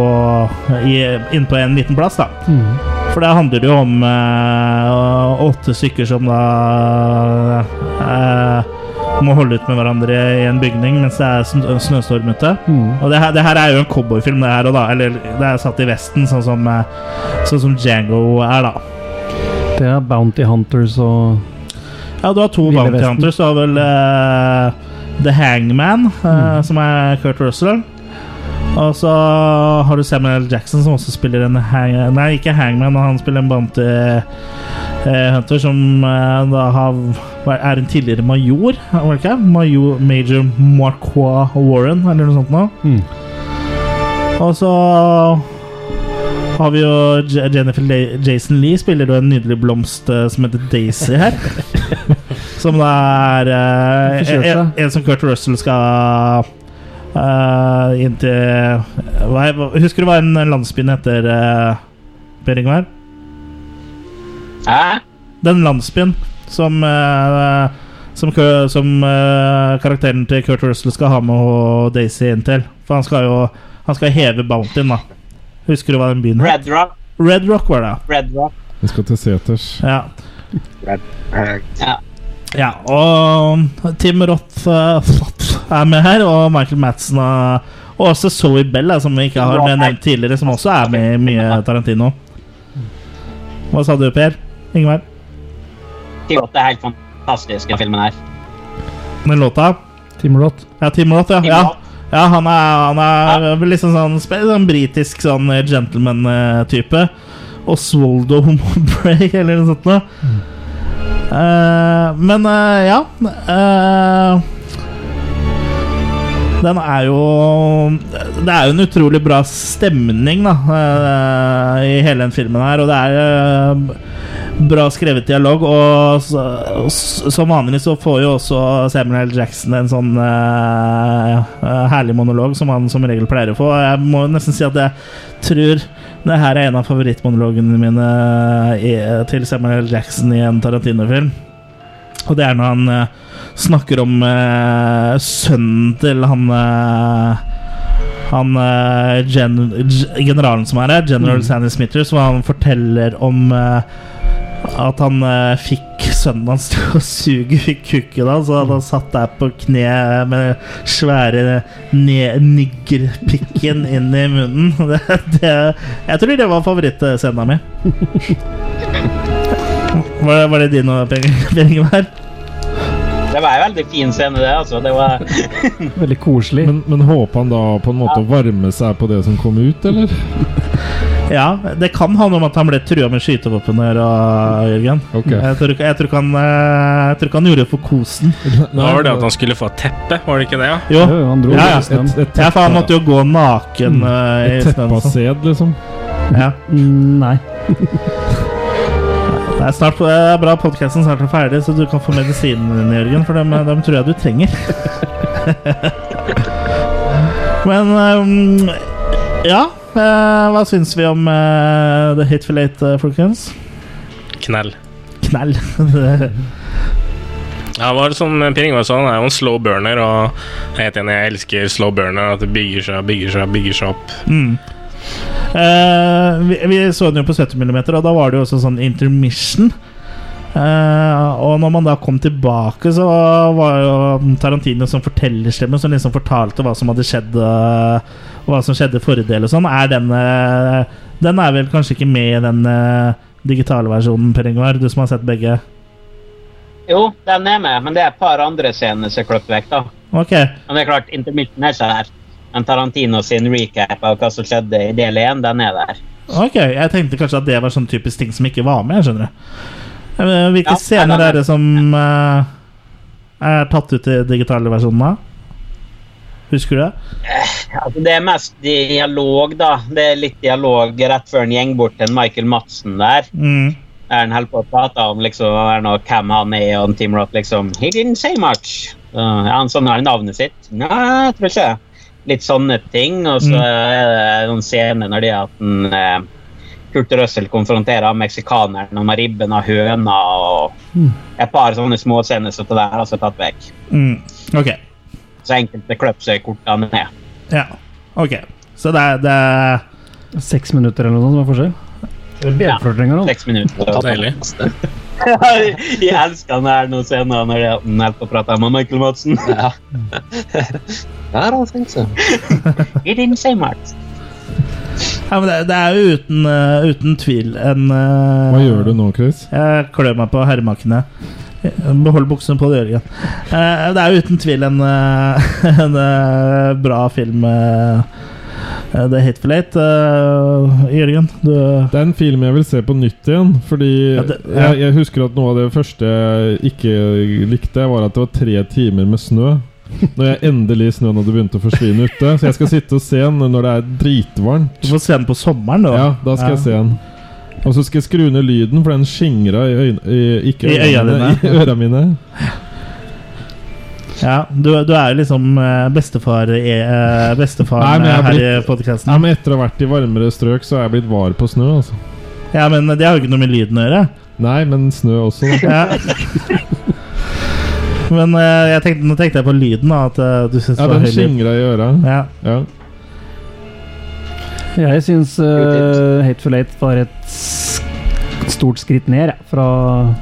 i, Inne på en liten plass, da. Mm. For det handler jo om uh, åtte stykker som da eh, må holde ut med hverandre i en bygning mens det er snø snøstorm ute. Mm. Og det her, det her er jo en cowboyfilm, det her og da. Eller det er satt i Vesten, sånn som, eh, sånn som Django er, da. Det er Bounty Hunters og Ja, du har to Ville Bounty Vesten. Hunters. Du har vel uh, The Hangman, uh, Mm. som er Kurt Russell. Og så har du Samuel Jackson, som også spiller en hang Nei, ikke Hangman, han spiller en Bounty eh, Hunter, som eh, da har, er en tidligere major, var det ikke? Major, Major Marquois Warren, eller noe sånt noe. mm. Og så har vi jo Jennifer Le Jason Lee spiller jo en nydelig blomst eh, som heter Daisy her. som da er eh, en, en som Kurt Russell skal eh, inntil hva, er- Husker du hva en landsbyen heter, uh, Per Ingvar? Hæ? Den landsbyen som uh, som, som uh, karakteren til Kurt Russell skal ha med og Daisy inn til. For han skal jo Han skal heve bountyen, da. Husker du hva den byen het? Red Rock. Red Rock var det. Red Rock. Vi skal til seters. Ja. Ja. Ja og Tim Roth eh, er med her, og Michael Madsen og, og også Zoe Bell, som vi ikke har med nevnt tidligere, som også er med i mye Tarantino. Hva sa du, Per? Ingvar? Timot er helt fantastisk, i filmen her. Den låta? Tim Roth. Ja, Tim Roth, ja. Tim ja. Roth. Ja, han er, han er ja. liksom sånn, sånn britisk sånn eh, gentleman-type. Oswaldo Mowbray, eller noe sånt noe. Eh, men eh, ja eh, Den er jo Det er jo en utrolig bra stemning da eh, i hele den filmen her, og det er eh, bra skrevet dialog. Og som vanlig så får jo også Samuel L. Jackson en sånn eh, eh, herlig monolog som han som regel pleier å få. Jeg må nesten si at jeg tror det her er en av favorittmonologene mine i, til Samuel. Jackson i en Tarantino-film. Og det er når han uh, snakker om uh, sønnen til han uh, han eh, gen, generalen som er her, General Sandy Smithers, hvor han forteller om eh, at han eh, fikk sønnen hans til å suge kukken hans, og han satt der på kne med svære niggerpikken inn i munnen. Det, det, jeg tror det var favorittscena mi. Var, var det din og Per Per Det var en veldig fin scene, det. altså. Det var Veldig koselig. Men, men håper han da på en måte å varme seg på det som kom ut, eller? Ja, det kan handle om at han ble trua med skytevåpen her, Jørgen. Ok. Jeg, tror, jeg, tror han, eh, jeg tror ikke han gjorde det for kosen. Da var det at han skulle få et teppe, var det ikke det? ja? Jo, Jo, han dro Ja, ja. Et, et, ja, for han måtte jo gå naken mm, i et snøen. sånn. sæd, liksom. Ja. Mm, Nei. Det er snart det er bra podkasten snart er ferdig, så du kan få medisinen din, Jørgen. For dem, dem tror jeg du trenger. Men um, ja. Eh, hva syns vi om eh, The Hit for uh, folkens? Knell. Knell. Ja, det var sånn, Per var sånn, det er jo en slow burner, og jeg er helt enig, jeg elsker slow burner. At det bygger seg, bygger seg, bygger seg opp. Mm. Eh, vi, vi så den jo på 70 mm, og da var det jo også sånn intermission. Eh, og når man da kom tilbake, så var jo Tarantino som fortellerstemme som liksom fortalte hva som hadde skjedd, uh, hva som skjedde i forrige del og sånn. Er den uh, Den er vel kanskje ikke med i den digitale versjonen, Per Ingvar? Du som har sett begge? Jo, den er med, men det er et par andre scener som er klippet vekk. da. Okay. Men det er klart, intermitten er ikke der. Men Tarantino sin recap av hva som skjedde i del 1, den er der. Ok, Jeg tenkte kanskje at det var sånn typisk ting som ikke var med. skjønner du Hvilke Ja, scener er det som uh, er tatt ut i digitale versjoner? Husker du det? Altså, det er mest dialog, da. Det er litt dialog rett før han går bort til Michael Madsen der. Mm. Der han holder på å prate om liksom, hvem han er, og Team Rock liksom He didn't say much. Uh, han sånn har navnet sitt. Nei, jeg tror ikke. Litt sånne ting. Og så Mm. er det noen scener når de har at eh, Kurt Russell konfronterer meksikaneren om ribben av høna og et par sånne småscener som det der altså tatt vekk. Mm. Okay. Så enkelte kløp seg kortene ned. Ja. Ok. Så det er, det er Seks minutter eller noe sånt som er forskjell? Eller Ja. Seks minutter. Deilig. Jeg elsker han her nå senere når jeg holder på å prate med Michael Madsen. Ja. Der har han tenkt seg. Didn't say much. Ja, det, det er jo uten, uh, uten tvil en uh, Hva gjør du nå, Chris? Jeg klør meg på herremakene. Behold buksene på, det, Jørgen. Uh, det er jo uten tvil en, eh, en eh, bra film, The Hateful Eight. Uh, Jørgen, du Det er en film jeg vil se på nytt igjen. Fordi Ja, det- ja. jeg, jeg husker at noe av det første jeg ikke likte, var at det var tre timer med snø. Når jeg endelig snøen hadde begynt å forsvinne ute. Så jeg skal sitte og se den når det er dritvarmt. Du får se den på sommeren, da. Ja, da skal jeg se den. Og så skal jeg skru ned lyden, for den skingra i øynene i, Ikke I øynene øynene, i øra mine. Ja, du, du er jo liksom bestefar, bestefar i, eh, bestefaren Nei, er her i blitt- podkasten. Nei, men etter å ha vært i varmere strøk, så er jeg blitt var på snø, altså. Ja, men det har jo ikke noe med lyden å gjøre. Nei, men snø også. Da. Ja. Men eh, jeg tenkte, nå tenkte jeg på lyden, da. At eh, du syns Ja, det var den høy lyd. skingra i øra. Ja. Ja. Jeg syns uh, Hateful Eight var et s- stort skritt ned jeg, fra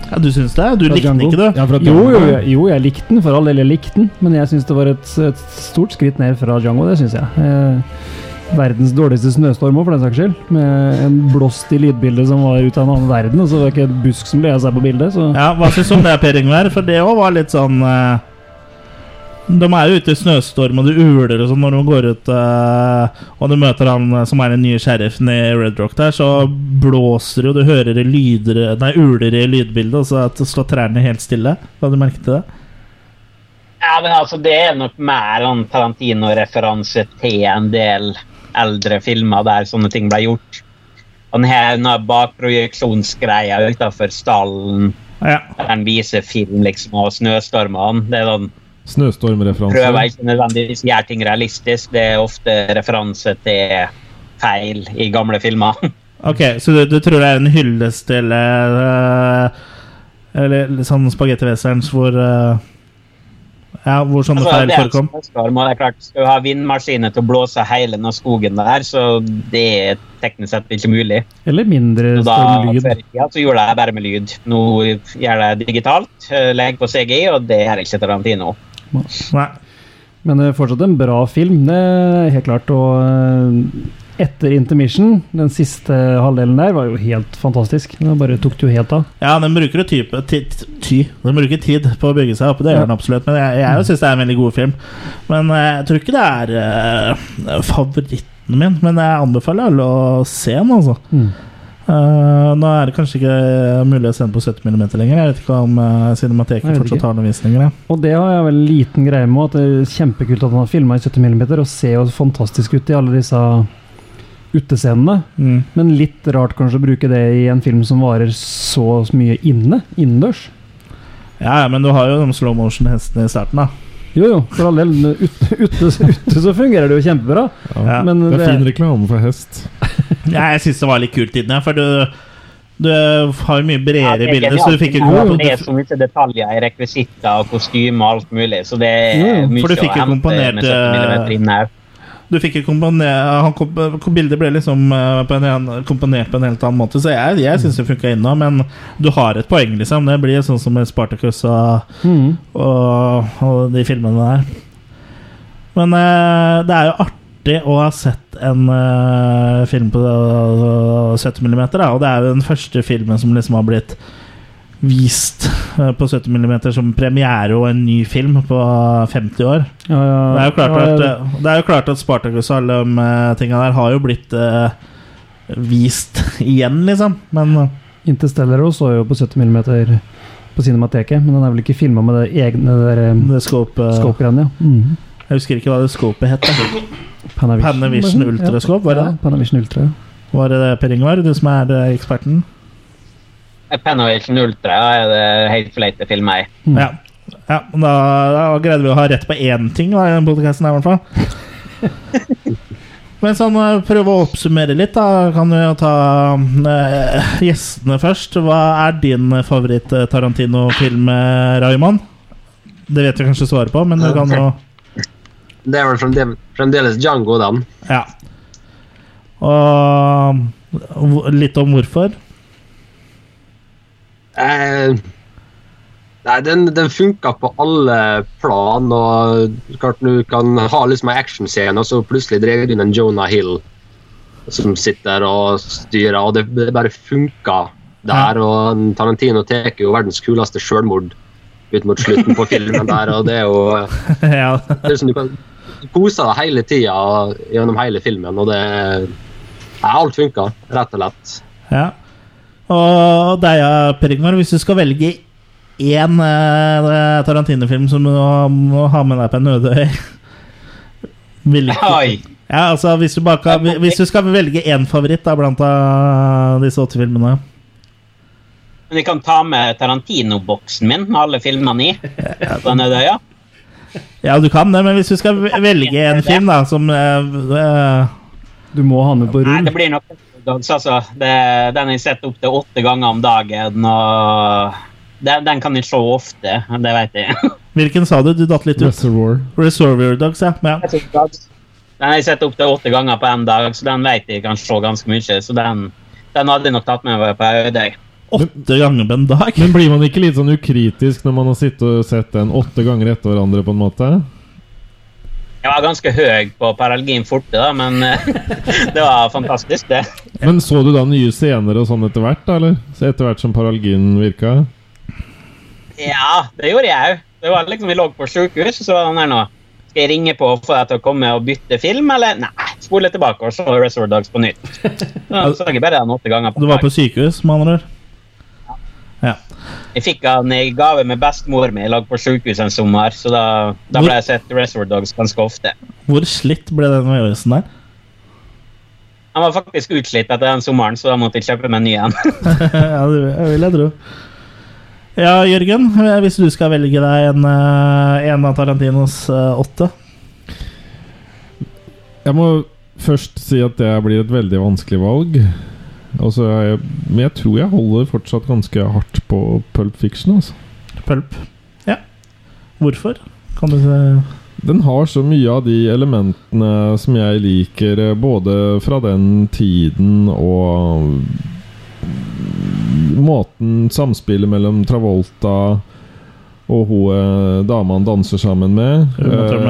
ja, du syns det? Du Fra likte den Django. ikke, du? Ja, jo, jo, jeg- jo, jeg likte den, for all del. Jeg likte den, men jeg syns det var et, et stort skritt ned fra Django. Det syns jeg. Eh, verdens dårligste snøstorm òg, for den saks skyld. Med en blåst i lydbildet som var ut av en annen verden, og så var det ikke et busk som av seg på bildet. Så Ja, Hva syns du om det, Per Ingvar? For det òg var litt sånn uh, De er jo ute i snøstorm, og det uler og sånn når de går ut, Uh, og du møter han eh, som er den nye sheriffen i Red Rock der, så blåser det, og du hører det lyder Nei, uler i lydbildet, og så at det slår trærne helt stille. Har du merket det? Ja, men altså, Det er nok mer en Tarantino-referanse til en del eldre filmer der sånne ting ble gjort. Og den her denne bakprojeksjonsgreia utafor stallen, Ja. den viser film liksom, og snøstormene det er sånn, Prøver Snøstormreferanse. ikke nødvendigvis gjøre ting realistisk. Det er ofte referanse til feil i gamle filmer. Ok, så du, du tror det er en hyllest til uh, Eller sånn spagettiwesterns hvor eh, Ja, hvor sånne Altså, feil forekom? det er klart, Skal du ha vindmaskiner til å blåse hele den skogen der, så det er teknisk sett ikke mulig. Eller mindre stormlyd. Før i tida så gjorde jeg bare med lyd. Nå gjør jeg det digitalt. eh, Legger på CGI, og det gjør ikke Tarantino. Nei. Men det er fortsatt en bra film, det er helt klart. Og eh, etter intermission, den siste halvdelen der, var jo helt fantastisk. Den bare tok det jo helt av. Ja, den bruker type ty, ty. Den bruker tid på å bygge seg opp, det gjør den absolutt. Men jeg, jeg syns det er en veldig god film. Men eh, jeg tror ikke det er uh, favoritten min. Men jeg anbefaler alle å se den, altså. Mm. Uh, nå er det kanskje ikke mulig å se den på 70 mm lenger. Jeg vet ikke om uh, Cinemateket fortsatt har noen visninger. Og det har jeg vel en liten greie med, at det er kjempekult at han har filma i 70 mm, og ser jo fantastisk ut i alle disse utescenene. Mm. Men litt rart kanskje å bruke det i en film som varer så mye inne, innendørs. Ja, ja, men du har jo de slow motion-hestene i starten, da. Jo, jo, for all del. Ute, ute, ute så fungerer det jo kjempebra. Ja. Men Det er det- fin reklame for hest. Ja, jeg syns det var litt kult inni, for du, du har jo mye bredere er bilder, så du fikk ikke Ja, Det er så mye detaljer i rekvisitter og kostymer og alt mulig, så det er er å mye for du fikk jo hente komponert, Du fikk ikke komponert Bildet ble liksom eh, på en, komponert på en helt annen måte, så jeg, jeg syns det funka ennå. Men du har et poeng, liksom. Det blir sånn som Spartacus og, mm. og, og de filmene der. Men uh, det er jo artig å ha sett en uh, film på uh, 70 mm, og det er jo den første filmen som liksom har blitt vist eh, på 70 mm som premiere og en ny film på 50 år. Ja, ja, Det er klart ja, eh, det er jo klart at Spartacus og alle de eh, tinga der har jo blitt uh, vist igjen, liksom. Men eh, Interstellar også så jo på 70 mm på Cinemateket, men den er vel ikke filma med det egne der, det scope, scope-greiene, ja. Mm. Jeg husker ikke hva det scopet het. Panavision, Panavision Ultrascope, var det Ja. Panavision Ultra. Var det det, Per Ingvar, du som er eksperten? Panavision Ultra er det helt for filmer i. Mm. Ja. ja da, da greide vi å ha rett på én ting da, i den podkasten her, i hvert fall. Men sånn, prøve å oppsummere litt, da kan vi jo ta uh, gjestene først. Hva er din favoritt-Tarantino-film, eh, Raymond? Det vet vi kanskje svaret på, men du kan jo Det er vel fremdeles, fremdeles Django, den. Ja. Og litt om hvorfor. Eh, nei, den, den funka på alle plan. og klart Du kan ha liksom en actionscene, og så plutselig drar du inn en Jonah Hill som sitter og styrer, og det, det bare funka der. Og Tarantino tar jo verdens kuleste sjølmord ut mot slutten på filmen der, og det er jo ja. det er som du kan kose deg hele tida gjennom hele filmen, og det er alt funka, rett og slett. ja. Og Per Ingvar, hvis du skal velge én eh, Tarantino-film som du må, ha med deg på en øde øy Ja, altså hvis du, bare kan, hvis du skal velge én favoritt da, blant av disse åtte filmene Men vi kan ta med Tarantino-boksen min med alle filmene i. på den øya. Ja, du kan det, men hvis du skal velge en film da som eh, eh, Du må ha med på Nei, det blir nok Dogs, altså. Det, den har jeg sett opptil åtte ganger om dagen. og den, den kan jeg se ofte, det vet jeg. Hvilken sa du? Du datt litt ut. Reservoir. Reservoir Dogs, ja. ja. Den har jeg sett opptil åtte ganger på en dag, så den vet jeg kan se ganske mye. Så den, den hadde jeg nok tatt med meg på Øydøy. Åtte ganger på en dag. Men blir man ikke litt sånn ukritisk når man har sittet og sett den åtte ganger etter hverandre, på en måte? Jeg var ganske høy på Paralgin forte, da, men det var fantastisk, det. Men så du da nye scener og sånn etter hvert, da, eller? Så etter hvert som paralgin virka? Ja, det gjorde jeg òg. Det var liksom, Vi lå på sykehus, så var den der nå. Skal jeg ringe på og få deg til å komme og bytte film, eller? Nei, spole tilbake og se Resort Dogs på nytt. Så så jeg bare den åtte ganger på Du var på sykehus, med andre ord? Ja. Jeg fikk han i gave med bestemor mi. Lå på sykehus en sommer, så da, da ble jeg sett Reservoir Dogs ganske ofte. Hvor slitt ble den øvelsen der? Han var faktisk utslitt etter den sommeren, så da måtte jeg kjøpe meg en ny en. ja, det vil jeg tro. Ja, Jørgen, hvis du skal velge deg en, eh, en av Tarantinos eh, åtte Jeg må først si at det blir et veldig vanskelig valg. Altså, jeg, men jeg tror jeg holder fortsatt ganske hardt på Pulp Fiction. Altså. Pulp. Ja. Hvorfor? Kan du se Den har så mye av de elementene som jeg liker, eh, både fra den tiden og måten samspillet mellom Travolta og hun eh, dama han danser sammen med,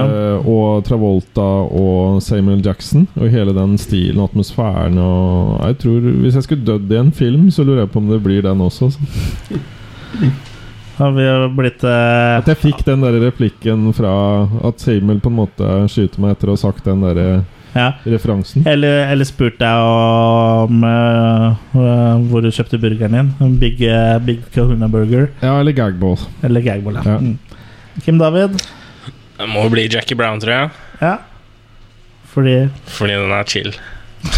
Uh, og Travolta og Samuel Jackson, og hele den stilen og atmosfæren og Jeg tror Hvis jeg skulle dødd i en film, så lurer jeg på om det blir den også. altså. Har vi blitt uh, At jeg fikk den der replikken fra at Samuel på en måte skyter meg etter å ha sagt den der Ja. referansen. Eller, eller spurt deg om uh, eh, hvor du kjøpte burgeren din. En Big, uh, big Kahuna Burger. Ja, eller gagball. Eller gagball. Ja. Ja. Mm. Kim David? Det må bli Jackie Brown, tror jeg. Ja. Fordi Fordi den er chill.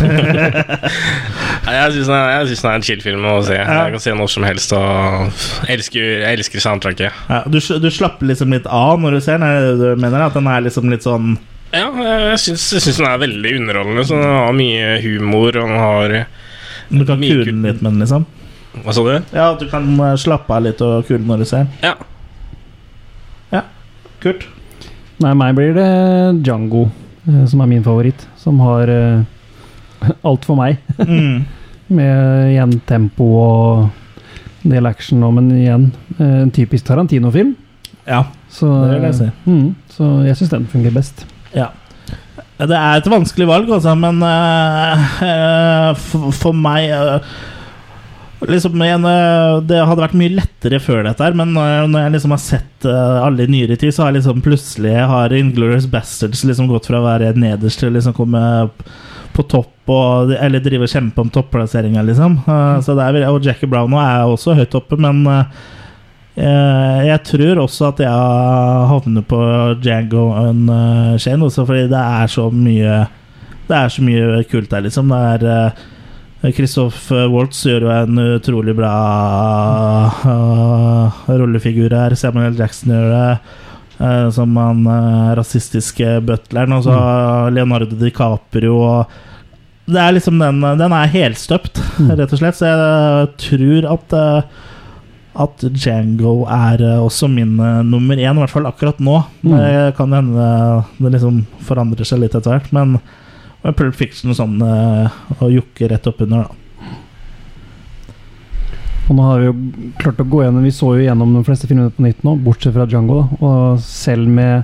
Jeg syns den, den er en chill film å se. Jeg kan se når som helst. Og elsker, elsker soundtracket. Ja, du, du slapper liksom litt av når du ser den? Er det Du mener at den er liksom litt sånn Ja, jeg syns, jeg syns den er veldig underholdende. Så den har mye humor, og den har Du kan Mye kule den litt med den, liksom? Hva sa du? Ja, at du kan eh, slappe av litt og kule når du ser den? Ja. Kult. Nei, meg blir det Django, eh, som er min favoritt. Som har uh, alt for meg. Mm. Med igjen tempo og en del action, men igjen eh, en typisk Tarantino-film. Ja. Så, Det vil jeg si. mm, så jeg syns den fungerer best. Ja. Det er et vanskelig valg, altså, men eh, eh, for, for meg uh, Liksom en, eh, Det hadde vært mye lettere før dette, men når jeg liksom har sett alle i nyere tid, så har jeg liksom plutselig har Inglorious Bastards liksom gått fra å være nederst til å liksom komme på topp, og, eller drive og kjempe om topplasseringa, liksom. Så det er, og Jackie Brown nå er også høyt oppe, men jeg tror også at jeg havner på Django Unchained, også fordi det er så mye Det er så mye kult der, liksom. Det er eh, Christoph Waltz gjør jo en utrolig bra eh, rollefigur her. Samuel Jackson gjør det. eh, som han rasistiske butleren. Og så Leonardo DiCaprio. Og det er liksom den Den er helstøpt, rett og slett. Så jeg tror at eh, at Django er eh, også min eh, nummer én, i hvert fall akkurat nå. Mm. Det kan hende det liksom forandrer seg litt etter hvert, men Pulp Fiction og sånn og å jokke rett oppunder, da. Og nå har vi jo klart å gå gjennom Vi så jo gjennom de fleste filmene på nytt nå, bortsett fra Django. da Og selv med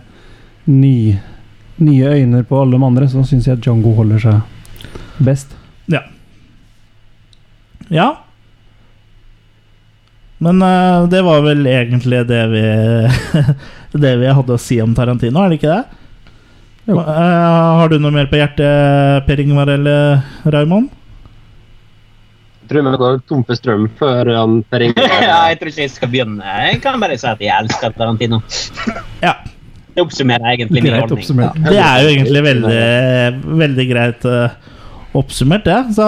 ny, nye øyne på alle de andre, så syns jeg Django holder seg best. Ja. Ja. Men uh, det var vel egentlig det vi Det vi hadde å si om Tarantino, er det ikke det? Jo. Eh, har du noe mer på hjertet, Per Ingvar eller Raymond? Jeg tror vi går tom for strøm før han Per ja, jeg tror ikke jeg skal begynne. Jeg kan bare si at jeg elsker Tarantino. Ja. Det oppsummerer egentlig min ordning. Ja. Det er jo egentlig veldig, veldig greit eh, oppsummert, det. Så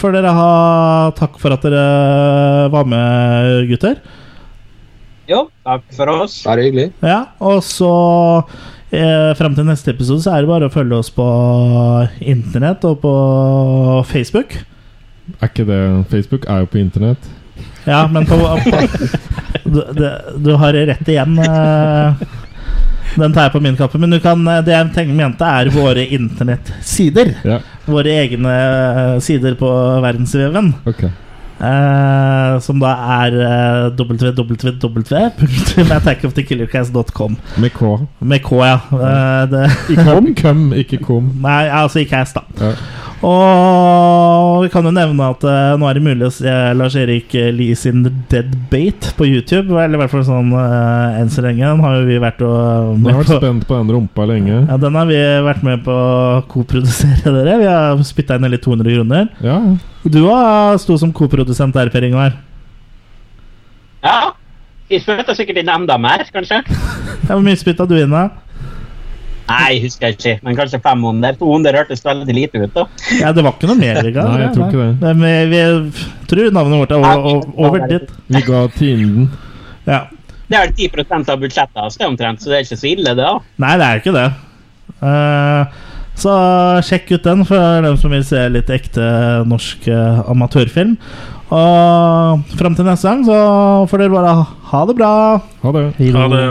får dere ha takk for at dere var med, gutter. Jo, takk for oss. Bare hyggelig. Ja, og så eh, Frem til neste episode så er det bare å følge oss på internett og på Facebook. Er ikke det Facebook er jo på internett. Ja, men på, på du, du har rett igjen. eh, Den tar jeg på min kappe. Men du kan, eh, det jeg tenker mente, er våre internettsider. Ja, Våre egne eh, sider på verdensveven. ok. Eh, som da er uh, www.attackofthekillercast.com. Med K. Med K, ja. Eh, det, om køm, ikke kom. nei, altså ikke cast, da. Ja. Og vi kan jo nevne at uh, nå er det mulig å se Lars-Erik Lie sin Dead Bait på YouTube. Eller i hvert fall sånn eh, enn så lenge. Den har jo vi vært og Vi har vært på. spent på den rumpa lenge. Ja, Den har vi vært med på å koprodusere, dere. Vi har spytta inn hele 200 kroner. Ja, Du har sto som koprodusent der, Per Ingvar. Ja, Vi spytta sikkert inn enda mer, kanskje. Hvor mye spytta du inn, da? Nei, husker jeg ikke, men kanskje 500. 200 hørtes veldig lite ut, da. Ja, Det var ikke noe mer vi ga. Nei, jeg tror ikke det. Men vi, vi tror navnet vårt er over, over, dit. Vi ga tienden. Ja. Det er 10% av budsjettet hans, omtrent, så det er ikke så ille, det. da. Nei, det er ikke det. Eh, så sjekk ut den for dem som vil se litt ekte norsk eh, amatørfilm. Og fram til neste gang så får dere bare ha det bra. Ha det. Ha det.